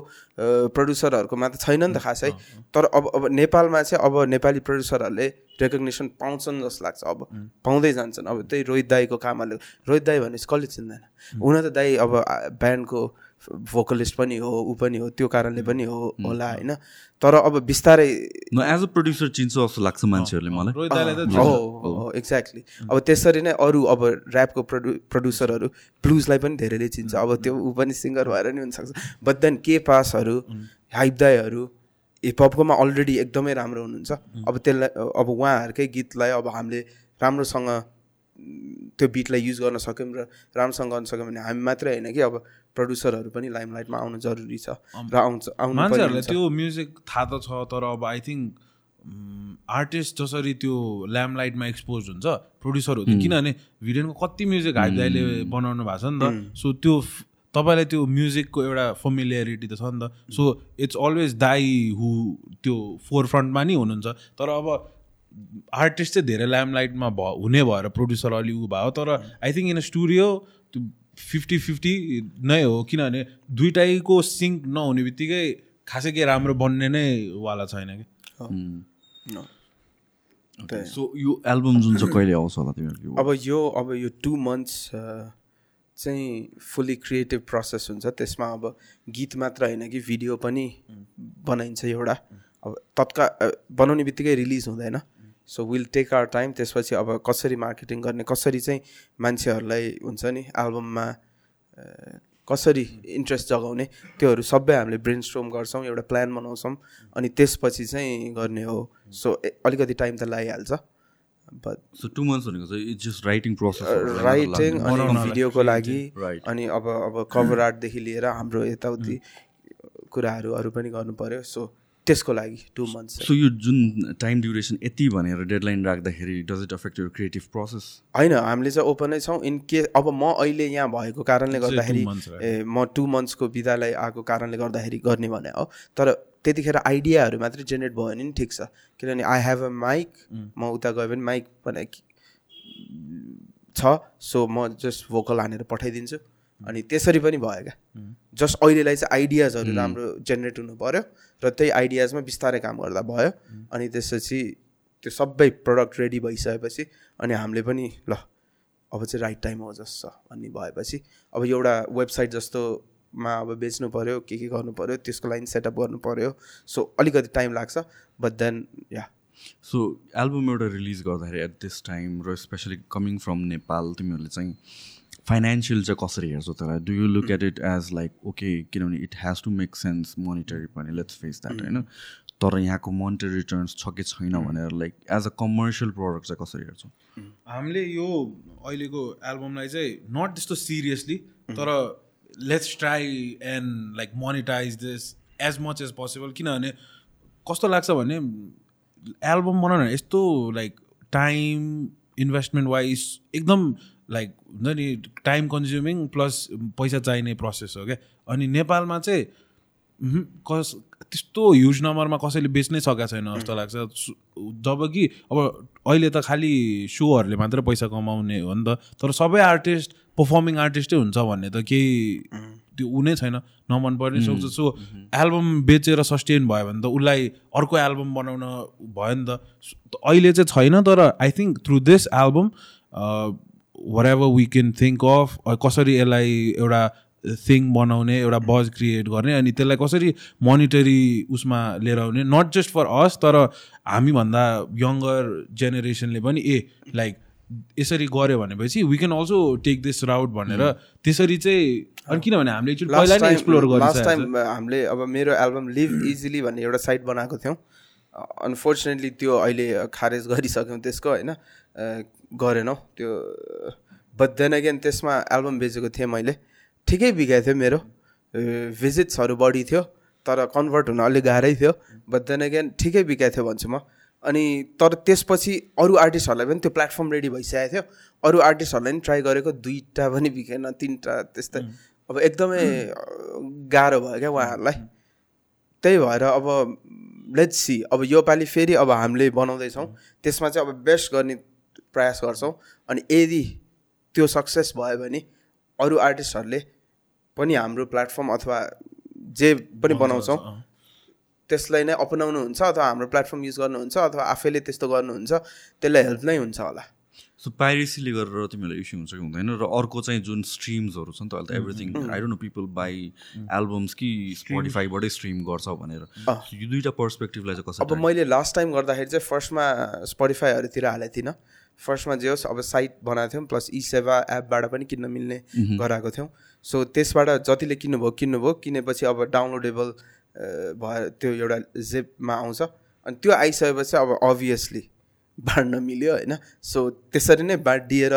प्रड्युसरहरूकोमा त छैन नि त खासै तर अब अब नेपालमा चाहिँ अब नेपाली प्रड्युसरहरूले रेकग्नेसन पाउँछन् जस्तो लाग्छ। अब पाउँदै जान्छन्। अब त्यही रोहित दाईको कामहरूले रोहित दाई भनेपछि कसले चिन्दैन। हुन त दाई अब ब्यान्डको भोकलिस्ट पनि हो ऊ पनि हो त्यो कारणले पनि हो होला होइन? तर अब बिस्तारै न एज अ प्रड्युसर चिन्छ जस्तो लाग्छ मान्छेहरूले मलाई। हो एक्ज्याक्टली अब त्यसरी नै अरू अब ऱ्यापको प्रडु प्रड्युसरहरू ब्लुजलाई पनि धेरैले चिन्छ। अब त्यो ऊ पनि सिङ्गर भएर नि हुनसक्छ। बट देन के पासहरू हाइप दाईहरू हिपहपकोमा अलरेडी एकदमै राम्रो हुनुहुन्छ। अब त्यसलाई अब उहाँहरूकै गीतलाई अब हामीले राम्रोसँग त्यो बिटलाई युज गर्न सक्यौँ र राम्रोसँग गर्न सक्यौँ भने हामी मात्रै होइन कि अब प्रड्युसरहरू पनि लाइमलाइटमा आउनु जरुरी छ र आउँछ आउनु मान्छेहरूलाई। त्यो म्युजिक थाहा त छ तर अब आई थिङ्क आर्टिस्ट जसरी त्यो ल्याम्पलाइटमा एक्सपोज हुन्छ प्रड्युसर हो किनभने भिडियोको कति म्युजिक हाइप दाइले बनाउनु भएको छ नि त। सो त्यो तपाईँलाई त्यो म्युजिकको एउटा फमिलियरिटी त छ नि त। सो इट्स अलवेज दाई हु त्यो फोर फ्रन्टमा नि हुनुहुन्छ। तर अब आर्टिस्ट चाहिँ धेरै ल्याम्पलाइटमा भ हुने भएर प्रड्युसर अलि ऊ भयो तर आई थिङ्क इन स्टुडियो त्यो फिफ्टी फिफ्टी नै हो किनभने दुइटैको सिङ्क नहुने बित्तिकै खासै केही राम्रो बन्ने नै वाला छैन कि. सो यो एल्बम जुन चाहिँ कहिले आउँछ होला तिमीहरूको? अब यो अब यो टु मन्थ्स चाहिँ फुल्ली क्रिएटिभ प्रोसेस हुन्छ। त्यसमा अब गीत मात्र होइन कि भिडियो पनि बनाइन्छ एउटा। अब तत्का अ, बनाउने बित्तिकै रिलिज हुँदैन। So will take our time त्यसपछि अब कसरी मार्केटिङ गर्ने कसरी चाहिँ मान्छेहरूलाई हुन्छ नि एल्बममा कसरी इन्ट्रेस्ट जगाउने त्योहरू सबै हामीले ब्रेन स्ट्रोम गर्छौँ एउटा प्लान बनाउँछौँ अनि त्यसपछि चाहिँ गर्ने हो। सो अलिकति टाइम त लागिहाल्छ बट सो टु मन्थ्स भनेको चाहिँ it's just writing process writing अनि भिडियोको लागि. अनि अब अब कभर आर्टदेखि लिएर हाम्रो यताउति कुराहरू अरू पनि गर्नु पऱ्यो सो त्यसको लागि टु मन्थ्स सो यो जुन टाइम ड्युरेसन यति भनेर डेडलाइन राख्दाखेरि does it affect your creative process होइन हामीले चाहिँ ओपनै छौँ। इन केस अब म अहिले यहाँ भएको कारणले गर्दाखेरि ए म टु मन्थ्सको बिदालाई आएको कारणले गर्दाखेरि गर्ने भने हो। तर त्यतिखेर आइडियाहरू मात्रै जेनेरेट भयो भने नि ठिक छ। किनभने आई हेभ अ माइक म उता गयो भने माइक भने छ। सो म जस्ट भोकल हानेर पठाइदिन्छु। अनि त्यसरी पनि भयो क्या। जस्ट अहिलेलाई चाहिँ आइडियाजहरू राम्रो जेनेरेट हुनु पऱ्यो र त्यही आइडियाजमा बिस्तारै काम गर्दा भयो। अनि त्यसपछि त्यो सबै प्रडक्ट रेडी भइसकेपछि अनि हामीले पनि ल अब चाहिँ राइट टाइम हो जस्तो छ भन्ने भएपछि अब एउटा वेबसाइट जस्तोमा अब बेच्नु पऱ्यो के के गर्नु पऱ्यो त्यसको लागि सेटअप गर्नु पऱ्यो सो अलिकति टाइम लाग्छ but then yeah so album एउटा रिलिज गर्दाखेरि एट दिस टाइम र स्पेसली कमिङ फ्रम नेपाल तिमीहरूले चाहिँ फाइनेन्सियल चाहिँ कसरी हेर्छौ त्यसलाई? Do you look at it as like okay किनभने it has to make sense monetary पनि लेट्स फेस द्याट होइन? तर यहाँको मोनिटरी रिटर्न्स छ कि छैन भनेर like as a commercial product चाहिँ कसरी हेर्छौ? हामीले यो अहिलेको एल्बमलाई चाहिँ नट त्यस्तो सिरियसली तर let's try and like monetize this as much as possible किनभने कस्तो लाग्छ भने एल्बम बनाउन यस्तो लाइक टाइम इन्भेस्टमेन्ट वाइज एकदम लाइक हुन्छ नि टाइम कन्ज्युमिङ प्लस पैसा चाहिने प्रोसेस हो क्या अनि नेपालमा चाहिँ कस त्यस्तो ह्युज नम्बरमा कसैले बेच्नै सकेको छैन जस्तो लाग्छ। सु- जब कि अब अहिले त खालि सोहरूले मात्रै पैसा कमाउने हो नि त तर सबै आर्टिस्ट पर्फर्मिङ आर्टिस्टै हुन्छ भन्ने त केही त्यो ऊ नै छैन। नमन पर्ने सक्छ सो एल्बम बेचेर सस्टेन भयो भने त उसलाई अर्को एल्बम बनाउन भयो नि त। अहिले चाहिँ छैन तर I think through this album wherever we can think of कसरी यसलाई एउटा थिङ बनाउने एउटा बज क्रिएट गर्ने अनि त्यसलाई कसरी मोनिटरी उसमा लिएर आउने नट जस्ट फर अस तर हामीभन्दा यङ्गर जेनेरेसनले पनि ए लाइक यसरी गऱ्यो भनेपछि we can also take this route भनेर त्यसरी चाहिँ अनि किनभने हामीले एकचोटि पहिला नै एक्सप्लोर लास्ट टाइम हामीले अब मेरो एल्बम लिभ इजिली भन्ने एउटा साइट बनाएको थियौँ। अनफोर्चुनेटली त्यो अहिले खारेज गरिसक्यौँ त्यसको होइन? गरेनौँ। त्यो बट देन अगेन त्यसमा एल्बम बेचेको थिएँ मैले। ठिकै बिगाएको थियो मेरो। भिजिट्सहरू बढी थियो तर कन्भर्ट हुन अलिक गाह्रै थियो। बट देन अगेन ठिकै बिगाएको थियो भन्छु म। अनि तर त्यसपछि अरू आर्टिस्टहरूलाई पनि त्यो प्लेटफर्म रेडी भइसकेको थियो। अरू आर्टिस्टहरूलाई पनि ट्राई गरेको दुईवटा पनि बिकेन तिनवटा त्यस्तै। अब एकदमै गाह्रो भयो क्या उहाँहरूलाई। त्यही भएर अब लेट्स सी अब योपालि फेरि अब हामीले बनाउँदैछौँ। त्यसमा चाहिँ अब बेस्ट गर्ने प्रयास गर्छौँ। अनि यदि त्यो सक्सेस भयो भने अरू आर्टिस्टहरूले पनि हाम्रो प्लेटफर्म अथवा जे पनि बनाउँछौँ त्यसलाई नै अपनाउनुहुन्छ अथवा हाम्रो प्लेटफर्म युज गर्नुहुन्छ अथवा आफैले त्यस्तो गर्नुहुन्छ त्यसलाई हेल्प नै हुन्छ होला। सो पाइरेसीले गरेर तिमीहरूलाई इस्यु हुन्छ कि हुँदैन र अर्को चाहिँ जुन स्ट्रिम्सहरू छ नि त अहिले त everything I don't know people buy albums कि स्पोटिफाईबाटै स्ट्रिम गर्छ भनेर। यो दुइटा पर्सपेक्टिभलाई चाहिँ अब कसरी मैले लास्ट टाइम गर्दाखेरि चाहिँ फर्स्टमा स्पोटिफाईहरूतिर हालेको थिइनँ फर्स्टमा जे होस् अब साइट बनाएको थियौँ प्लस ई सेवा एपबाट पनि किन्न मिल्ने गराएको थियौँ। सो त्यसबाट जतिले किन्नुभयो किन्नुभयो। किनेपछि अब डाउनलोडेबल भयो त्यो एउटा जेपमा आउँछ। अनि त्यो आइसकेपछि अब अभियसली बाँड्न मिल्यो होइन? सो त्यसरी नै बाँडिएर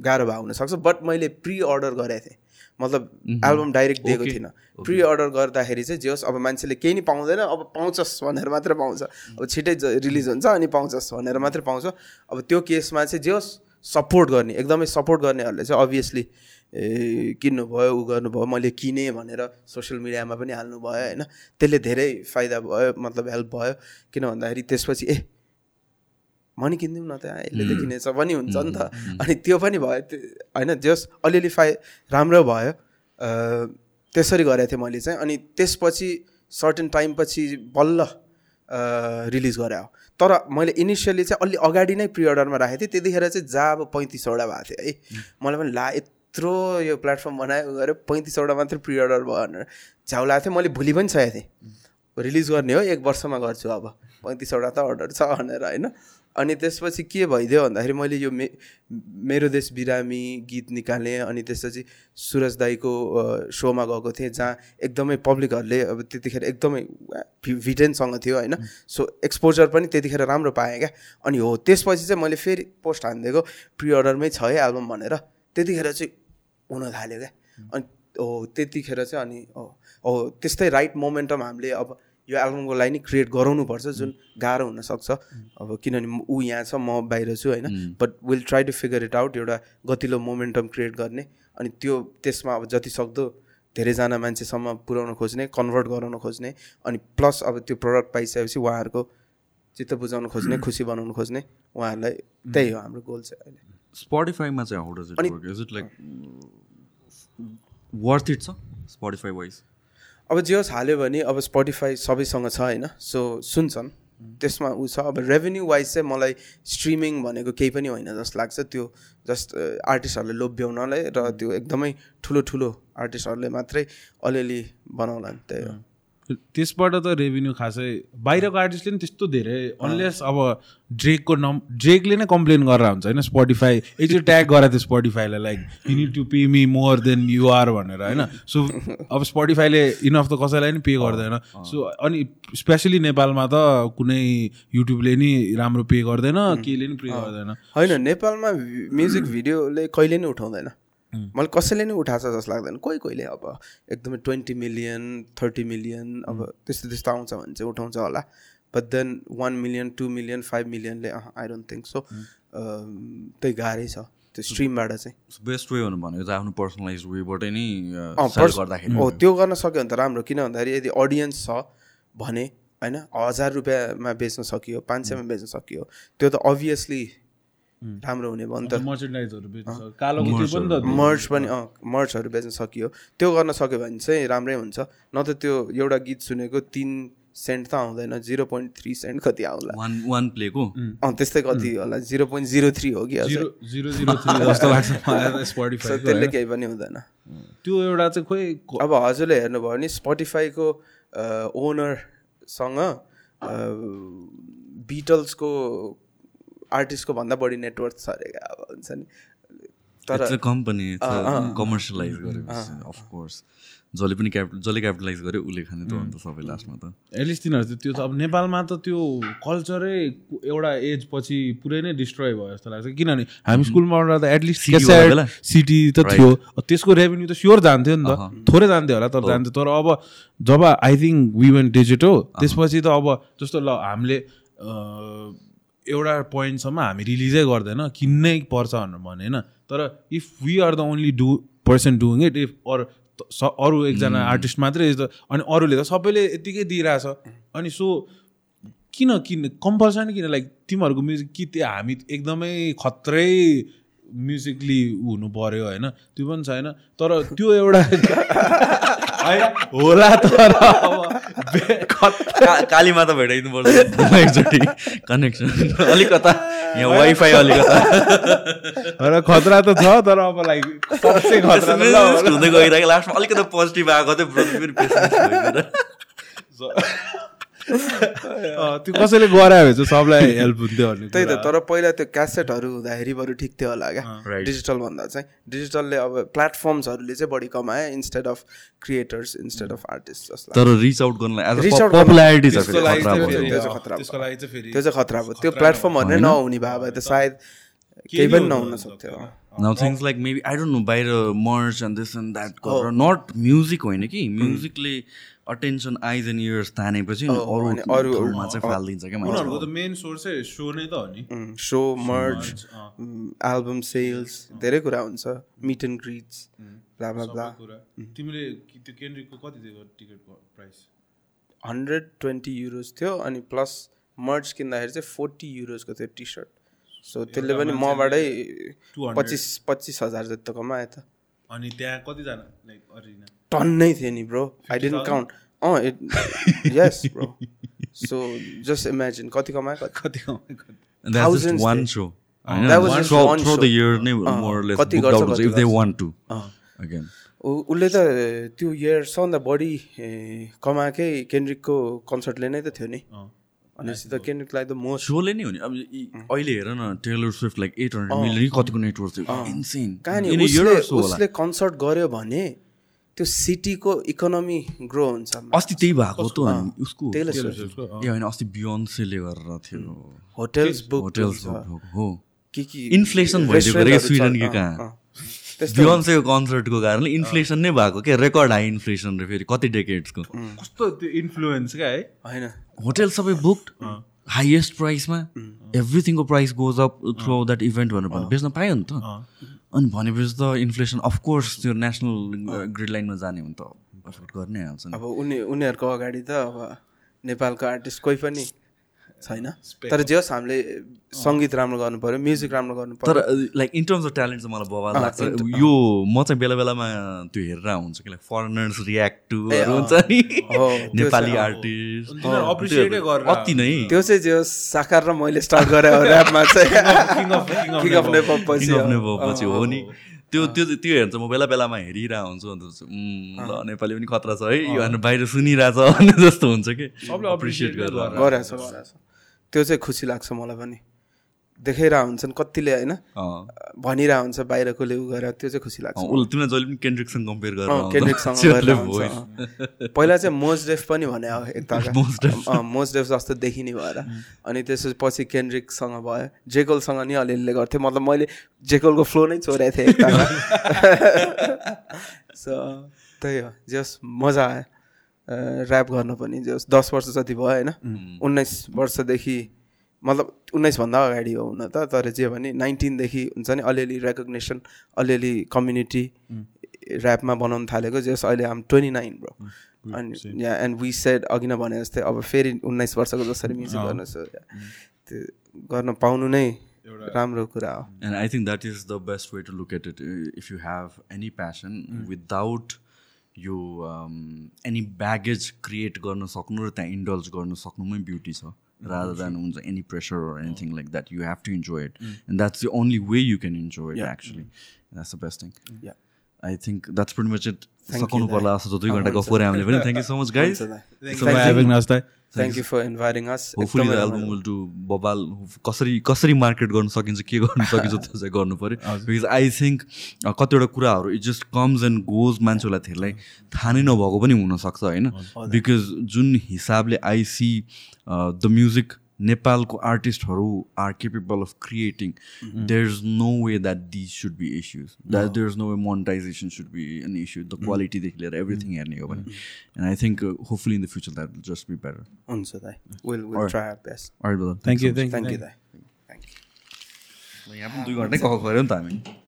गाह्रो भए हुनसक्छ। बट मैले प्रि अर्डर गरेको थिएँ। मतलब एल्बम डाइरेक्ट दिएको थिइनँ। प्रि अर्डर गर्दाखेरि चाहिँ जे होस् अब मान्छेले केही नि पाउँदैन अब पाउँछस् भनेर मात्रै पाउँछ। अब छिटै रिलिज हुन्छ अनि पाउँछस् भनेर मात्रै पाउँछ। अब त्यो केसमा चाहिँ जे होस् सपोर्ट गर्ने एकदमै सपोर्ट गर्नेहरूले चाहिँ अभियसली किन्नुभयो ऊ गर्नुभयो मैले किनेँ भनेर सोसियल मिडियामा पनि हाल्नुभयो होइन? त्यसले धेरै फाइदा भयो मतलब हेल्प भयो। किन भन्दाखेरि त्यसपछि ए म नि किनिदिउँ न त यसले त किनेछ पनि हुन्छ नि त। अनि त्यो पनि भयो होइन जस अलिअलि फाइ राम्रो भयो। त्यसरी गरेको थिएँ मैले चाहिँ। अनि त्यसपछि सर्टेन टाइमपछि बल्ल रिलिज गरे तर मैले इनिसियली चाहिँ अलि अगाडि नै प्रि अर्डरमा राखेको थिएँ त्यतिखेर चाहिँ जा अब पैँतिसवटा भएको थियो है। मलाई पनि ला यत्रो यो प्लेटफर्म बनायो गऱ्यो पैँतिसवटा मात्रै प्रि अर्डर भयो भनेर। झ्याउ लागेको थियो मैले भोलि पनि सकेको थिएँ। रिलिज गर्ने हो एक वर्षमा गर्छु अब। पैँतिसवटा त अर्डर छ भनेर होइन? अनि त्यसपछि के भइदियो भन्दाखेरि मैले यो मे मेरो देश बिरामी गीत निकालेँ। अनि त्यसपछि सुरज दाईको सोमा गएको थिएँ जहाँ एकदमै पब्लिकहरूले अब त्यतिखेर एकदमै भिटेनसँग थियो होइन? सो एक्सपोजर पनि त्यतिखेर राम्रो पाएँ क्या। अनि हो त्यसपछि चाहिँ मैले फेरि पोस्ट हानिदिएको प्रि अर्डरमै छ है एल्बम भनेर। त्यतिखेर चाहिँ हुन थाल्यो क्या। अनि हो त्यतिखेर चाहिँ अनि हो त्यस्तै राइट मोमेन्टम हामीले अब यो एल्बमको लागि नि क्रिएट गराउनुपर्छ जुन गाह्रो हुनसक्छ। अब किनभने ऊ यहाँ छ म बाहिर छु होइन। But will try to figure it out एउटा गतिलो मोमेन्टम क्रिएट गर्ने। अनि त्यो त्यसमा अब जति सक्दो धेरैजना मान्छेसम्म पुर्याउन खोज्ने कन्भर्ट गराउन खोज्ने। अनि प्लस अब त्यो प्रडक्ट पाइसकेपछि उहाँहरूको चित्त बुझाउन खोज्ने खुसी बनाउन खोज्ने। उहाँहरूलाई त्यही हो हाम्रो गोल चाहिँ अहिले। स्पोटिफाईमा चाहिँ how does it work is it like worth it छ स्पोटिफाई वाइज अब जे होस् हाल्यो भने अब स्पोटिफाई सबैसँग छ होइन सो सुन्छन्। त्यसमा ऊ छ। अब रेभेन्यू वाइज चाहिँ मलाई स्ट्रिमिङ भनेको केही पनि होइन जस्तो लाग्छ। त्यो जस्ट आर्टिस्टहरूले लोभ्याउनलाई र त्यो एकदमै ठुलो ठुलो आर्टिस्टहरूले मात्रै अलिअलि बनाउला त्यही हो। त्यसबाट त रेभेन्यू खासै बाहिरको आर्टिस्टले पनि त्यस्तो धेरै अनलेस अब ड्रेकको नम ड्रेकले नै कम्प्लेन गरेर हुन्छ होइन? स्पोटिफाई एकचोटि ट्याग गराएको थियो स्पोटिफाईलाई like you need to pay me more than you are भनेर होइन? सो अब स्पोटिफाईले इनफ त कसैलाई नि पे गर्दैन। सो अनि स्पेसली नेपालमा त कुनै युट्युबले नि राम्रो पे गर्दैन केले नि पे गर्दैन। होइन नेपालमा म्युजिक भिडियोले कहिले नै उठाउँदैन। मैले कसैले नै उठाएको छ जस्तो लाग्दैन। कोही कोहीले अब एकदमै ट्वेन्टी मिलियन थर्टी मिलियन अब त्यस्तो त्यस्तो आउँछ भने चाहिँ उठाउँछ होला। But then one million two million five मिलियनले I don't think so त्यही गाह्रै छ। त्यो स्ट्रिमबाट चाहिँ। बेस्ट वे भनेको चाहिँ आफ्नो पर्सनलाइज वेबाटै नै गर्दाखेरि हो त्यो गर्न सक्यो भने त राम्रो। किन भन्दाखेरि यदि अडियन्स छ भने होइन हजार रुपियाँमा बेच्न सकियो पाँच सयमा बेच्न सकियो त्यो त अभियसली राम्रो हुने भयो नि त। मर्च पनि अँ मर्चहरू बेच्न सकियो। त्यो गर्न सक्यो भने चाहिँ राम्रै हुन्छ। न त त्यो एउटा गीत सुनेको तिन सेन्ट त आउँदैन जिरो पोइन्ट थ्री सेन्ट कति आउला। वान वान प्लेको अँ त्यस्तै कति होला? जिरो पोइन्ट जिरो थ्री हो कि त्यसले केही पनि हुँदैन। त्यो एउटा चाहिँ खोइ अब हजुरले हेर्नुभयो भने स्पोटिफाईको ओनरसँग बिटल्सको आर्टिस्टको भन्दा बढी नेटवर्क छ अरे अब हुन्छ नि। तर कम्पनी कमर्सियलाइज गरेपछि अफकोर्स जसले पनि क्याप जसले क्यापिटलाइज गर्यो उसले खाने त अन्त सबै लास्टमा त। एटलिस्ट तिनीहरू चाहिँ त्यो त अब नेपालमा त त्यो कल्चरै एउटा एज पछि पुरै नै डिस्ट्रोय भयो जस्तो लाग्छ। किनभने हामी स्कुलमा त एटलिस्ट सिटी त थियो। त्यसको रेभेन्यू त स्योर जान्थ्यो नि त। थोरै जान्थ्यो होला तर जान्थ्यो। तर अब जब I think we went digital त्यसपछि त अब जस्तो ल हामीले एउटा पोइन्टसम्म हामी रिलिजै गर्दैन किन्नै पर्छ भनेर भने होइन। तर if we are the only do person doing it if or अरू एकजना आर्टिस्ट मात्रै अनि अरूले त सबैले यत्तिकै दिइरहेछ। अनि सो किन किन कम्पलसरी किन लाइक तिमीहरूको म्युजिक कि त्यो हामी एकदमै खत्रै म्युजिकली हुनु पऱ्यो होइन त्यो पनि छैन। तर त्यो एउटा होला तर कालीमाता भेटाइदिनु पर्छ एकचोटि कनेक्सन। अलिकता यहाँ वाइफाई अलिकता। र खतरा त छ तर अब लाइक सबसे खतरा हुँदै गइरहेको लास्टमा अलिकति पोजिटिभ आएको थियो त्यो कसैले गरायो भने चाहिँ सबलाई हेल्प हुन्थ्यो भने त्यही त तर पहिला त्यो क्यासेटहरू हुँदाखेरि बरु ठिक थियो होला क्या। डिजिटल भन्दा चाहिँ। डिजिटलले अब प्लेटफर्म्सहरूले चाहिँ बढी कमायो instead of creators instead of artist जस्तो तर रिच आउट गर्नलाई त्यो चाहिँ खतरा भयो। त्यो प्लेटफर्महरू नै नहुने भए भए त सायद केही पनि नहुन सक्थ्यो। Now things like maybe I don't know बाहिर merch and this and that not music होइन कि। म्युजिकले अटेन्सन आइज एन्ड इयर्स तानेपछि अरू अनि अरू- ठाउँमा चाहिँ फालिदिन्छ क्या उनीहरूको त मेन सोर्सै सो नै त हो नि। सो मर्च एल्बम सेल्स धेरै कुरा हुन्छ meet and greets blah blah blah कुरा। तिमीले कि- त्यो केन्द्रिकको कति दिएको टिकटको प्राइस हन्ड्रेड ट्वेन्टी युरोज थियो अनि प्लस मर्च किन्दाखेरि चाहिँ फोर्टी युरोजको थियो टी सर्ट सो त्यसले पनि मबाटै 200 पच्चिस पच्चिस हजार जस्तो कमायो त। अनि त्यहाँ कतिजना लाइक अरिना टन्नै थियो नि bro I didn't count uh it yes bro so just imagine कति कमायो? कति. उ- उसले त त्यो इयर सबभन्दा बढी कमाएकै केन्द्रिकको कन्सर्टले नै त थियो नि। भनेपछि त केन्द्रिकलाई त मोस्ट सोले नै हो नि? अब इ- अहिले हेर न Taylor Swift like eight hundred million कतिको नेटवर्क थियो। इन्सेन कहाँ नि उसले उसले कन्सर्ट गर्यो भने त्यो सिटीको इकोनोमी ग्रो हुन्छ अस्ति त्यही भएको त अनि उसको ए. होइन अस्ति बियोन्सेले गरेर थियो। होटेल्स बुक होटेल्स हो। के के इन्फ्लेसन अरे रेस्टुरेन्टहरू स्विडन कि कहाँ? बियोन्सेको कन्सर्टको कारणले इन्फ्लेसन नै भएको। क्या रेकर्ड हाई इन्फ्लेसन रे फेरि कति डेकेड्सको कस्तो त्यो इन्फ्लुएन्स क्या है? होइन। होटेल सबै बुक्ड हाइएस्ट प्राइसमा एभ्रिथिङको price goes up through that event भनेर भने बेच्न पायो नि त। अनि भनेपछि त इन्फ्लेसन अफकोर्स त्यो नेसनल ग्रिड लाइनमा जाने हो त एफोर्ड गर्नै हाल्छ अब उनी उनीहरूको अगाडि त अब नेपालको आर्टिस्ट कोही पनि छैन? तर जे होस् हामीले सङ्गीत राम्रो गर्नु पर्यो म्युजिक राम्रो गर्नु तर पर्यो like in terms of talent चाहिँ मलाई बवाल लाग्छ। यो म चाहिँ बेला बेलामा त्यो हेरेर हुन्छ कि लाइक फरेनर्स रियाक्ट टुहरू हुन्छ नि। नेपाली चाहिँ, आर्टिस्ट अति नै। त्यो चाहिँ जे होस् साकार र मैले स्टार्ट गरेँ ऱ्यापमा चाहिँ। किङ अफ नेपाल पछि हो। नेपाल पछि हो नि। त्यो त्यो त्यो हेर्छ म बेला बेलामा हेरिरहेको हुन्छु अन्त ल नेपाली पनि खतरा छ है यो बाहिर सुनिरहेछ जस्तो हुन्छ कि। सबले अप्रिसिएट गरेर। त्यो चाहिँ खुसी लाग्छ मलाई पनि। देखाइरहेको हुन्छन् कतिले होइन। भनिरहेको हुन्छ बाहिरकोले उ गरेर त्यो चाहिँ खुसी लाग्छ तिमीलाई जहिले पनि केन्द्रिकसँग कम्पेयर गरेर। पहिला चाहिँ मोजडेफ पनि भने Def। अँ, मोजडेफ जस्तो देखिने भएर। अनि त्यसपछि केन्द्रिकसँग भयो। जेकोलसँग नि अलिअलि गर्थेँ मतलब मैले जेकोलको फ्लो नै चोरेको थिएँ एकताका सो त्यही हो। जस मजा आयो। ऱ्याप गर्न पनि जस दस वर्ष जति भयो होइन उन्नाइस वर्षदेखि मतलब उन्नाइसभन्दा अगाडि हो हुन त तर जे भने नाइन्टिनदेखि हुन्छ नि अलिअलि रेकग्नेसन अलिअलि कम्युनिटी ऱ्यापमा बनाउनु थालेको जस अहिले हाम ट्वेन्टी नाइन ब्रो अनि या एन्ड वी सेड अघि नै भने जस्तै अब फेरि उन्नाइस वर्षको जसरी म्युजिक गर्न त्यो गर्न पाउनु नै राम्रो कुरा हो। I think that is the best way to look at it. Uh, If you have any passion without यो एनी ब्यागेज क्रिएट गर्न सक्नु र त्यहाँ इन्डल्स गर्न सक्नुमै ब्युटी छ रादर देन हुन्छ any pressure anything like that you have to enjoy it and that's the only way you can enjoy it actually that's the best thing I think that's pretty much it सक्नु पर्ला जस्तो दुई घन्टा गफ गरेँ हामीले पनि thank you so much guys thank you for inviting us hopefully the album will do बबाल कसरी कसरी मार्केट गर्न सकिन्छ के गर्न सकिन्छ त्यो चाहिँ गर्नु पऱ्यो. बिकज आई थिङ्क कतिवटा कुराहरू it just comes and goes मान्छेहरूलाई धेरैलाई थाहा नै नभएको पनि हुनसक्छ होइन? बिकज जुन हिसाबले आई सी द म्युजिक नेपालको आर्टिस्टहरू are capable of creating there is no way that these should be issues that there is no way monetization should be an issue the क्वालिटीदेखि लिएर एभ्रिथिङ हेर्ने हो भने and I think hopefully in the future that will just be better हुन्छ. Thank you thank you यहाँ पनि दुई घन्टै कफ गऱ्यो नि त हामी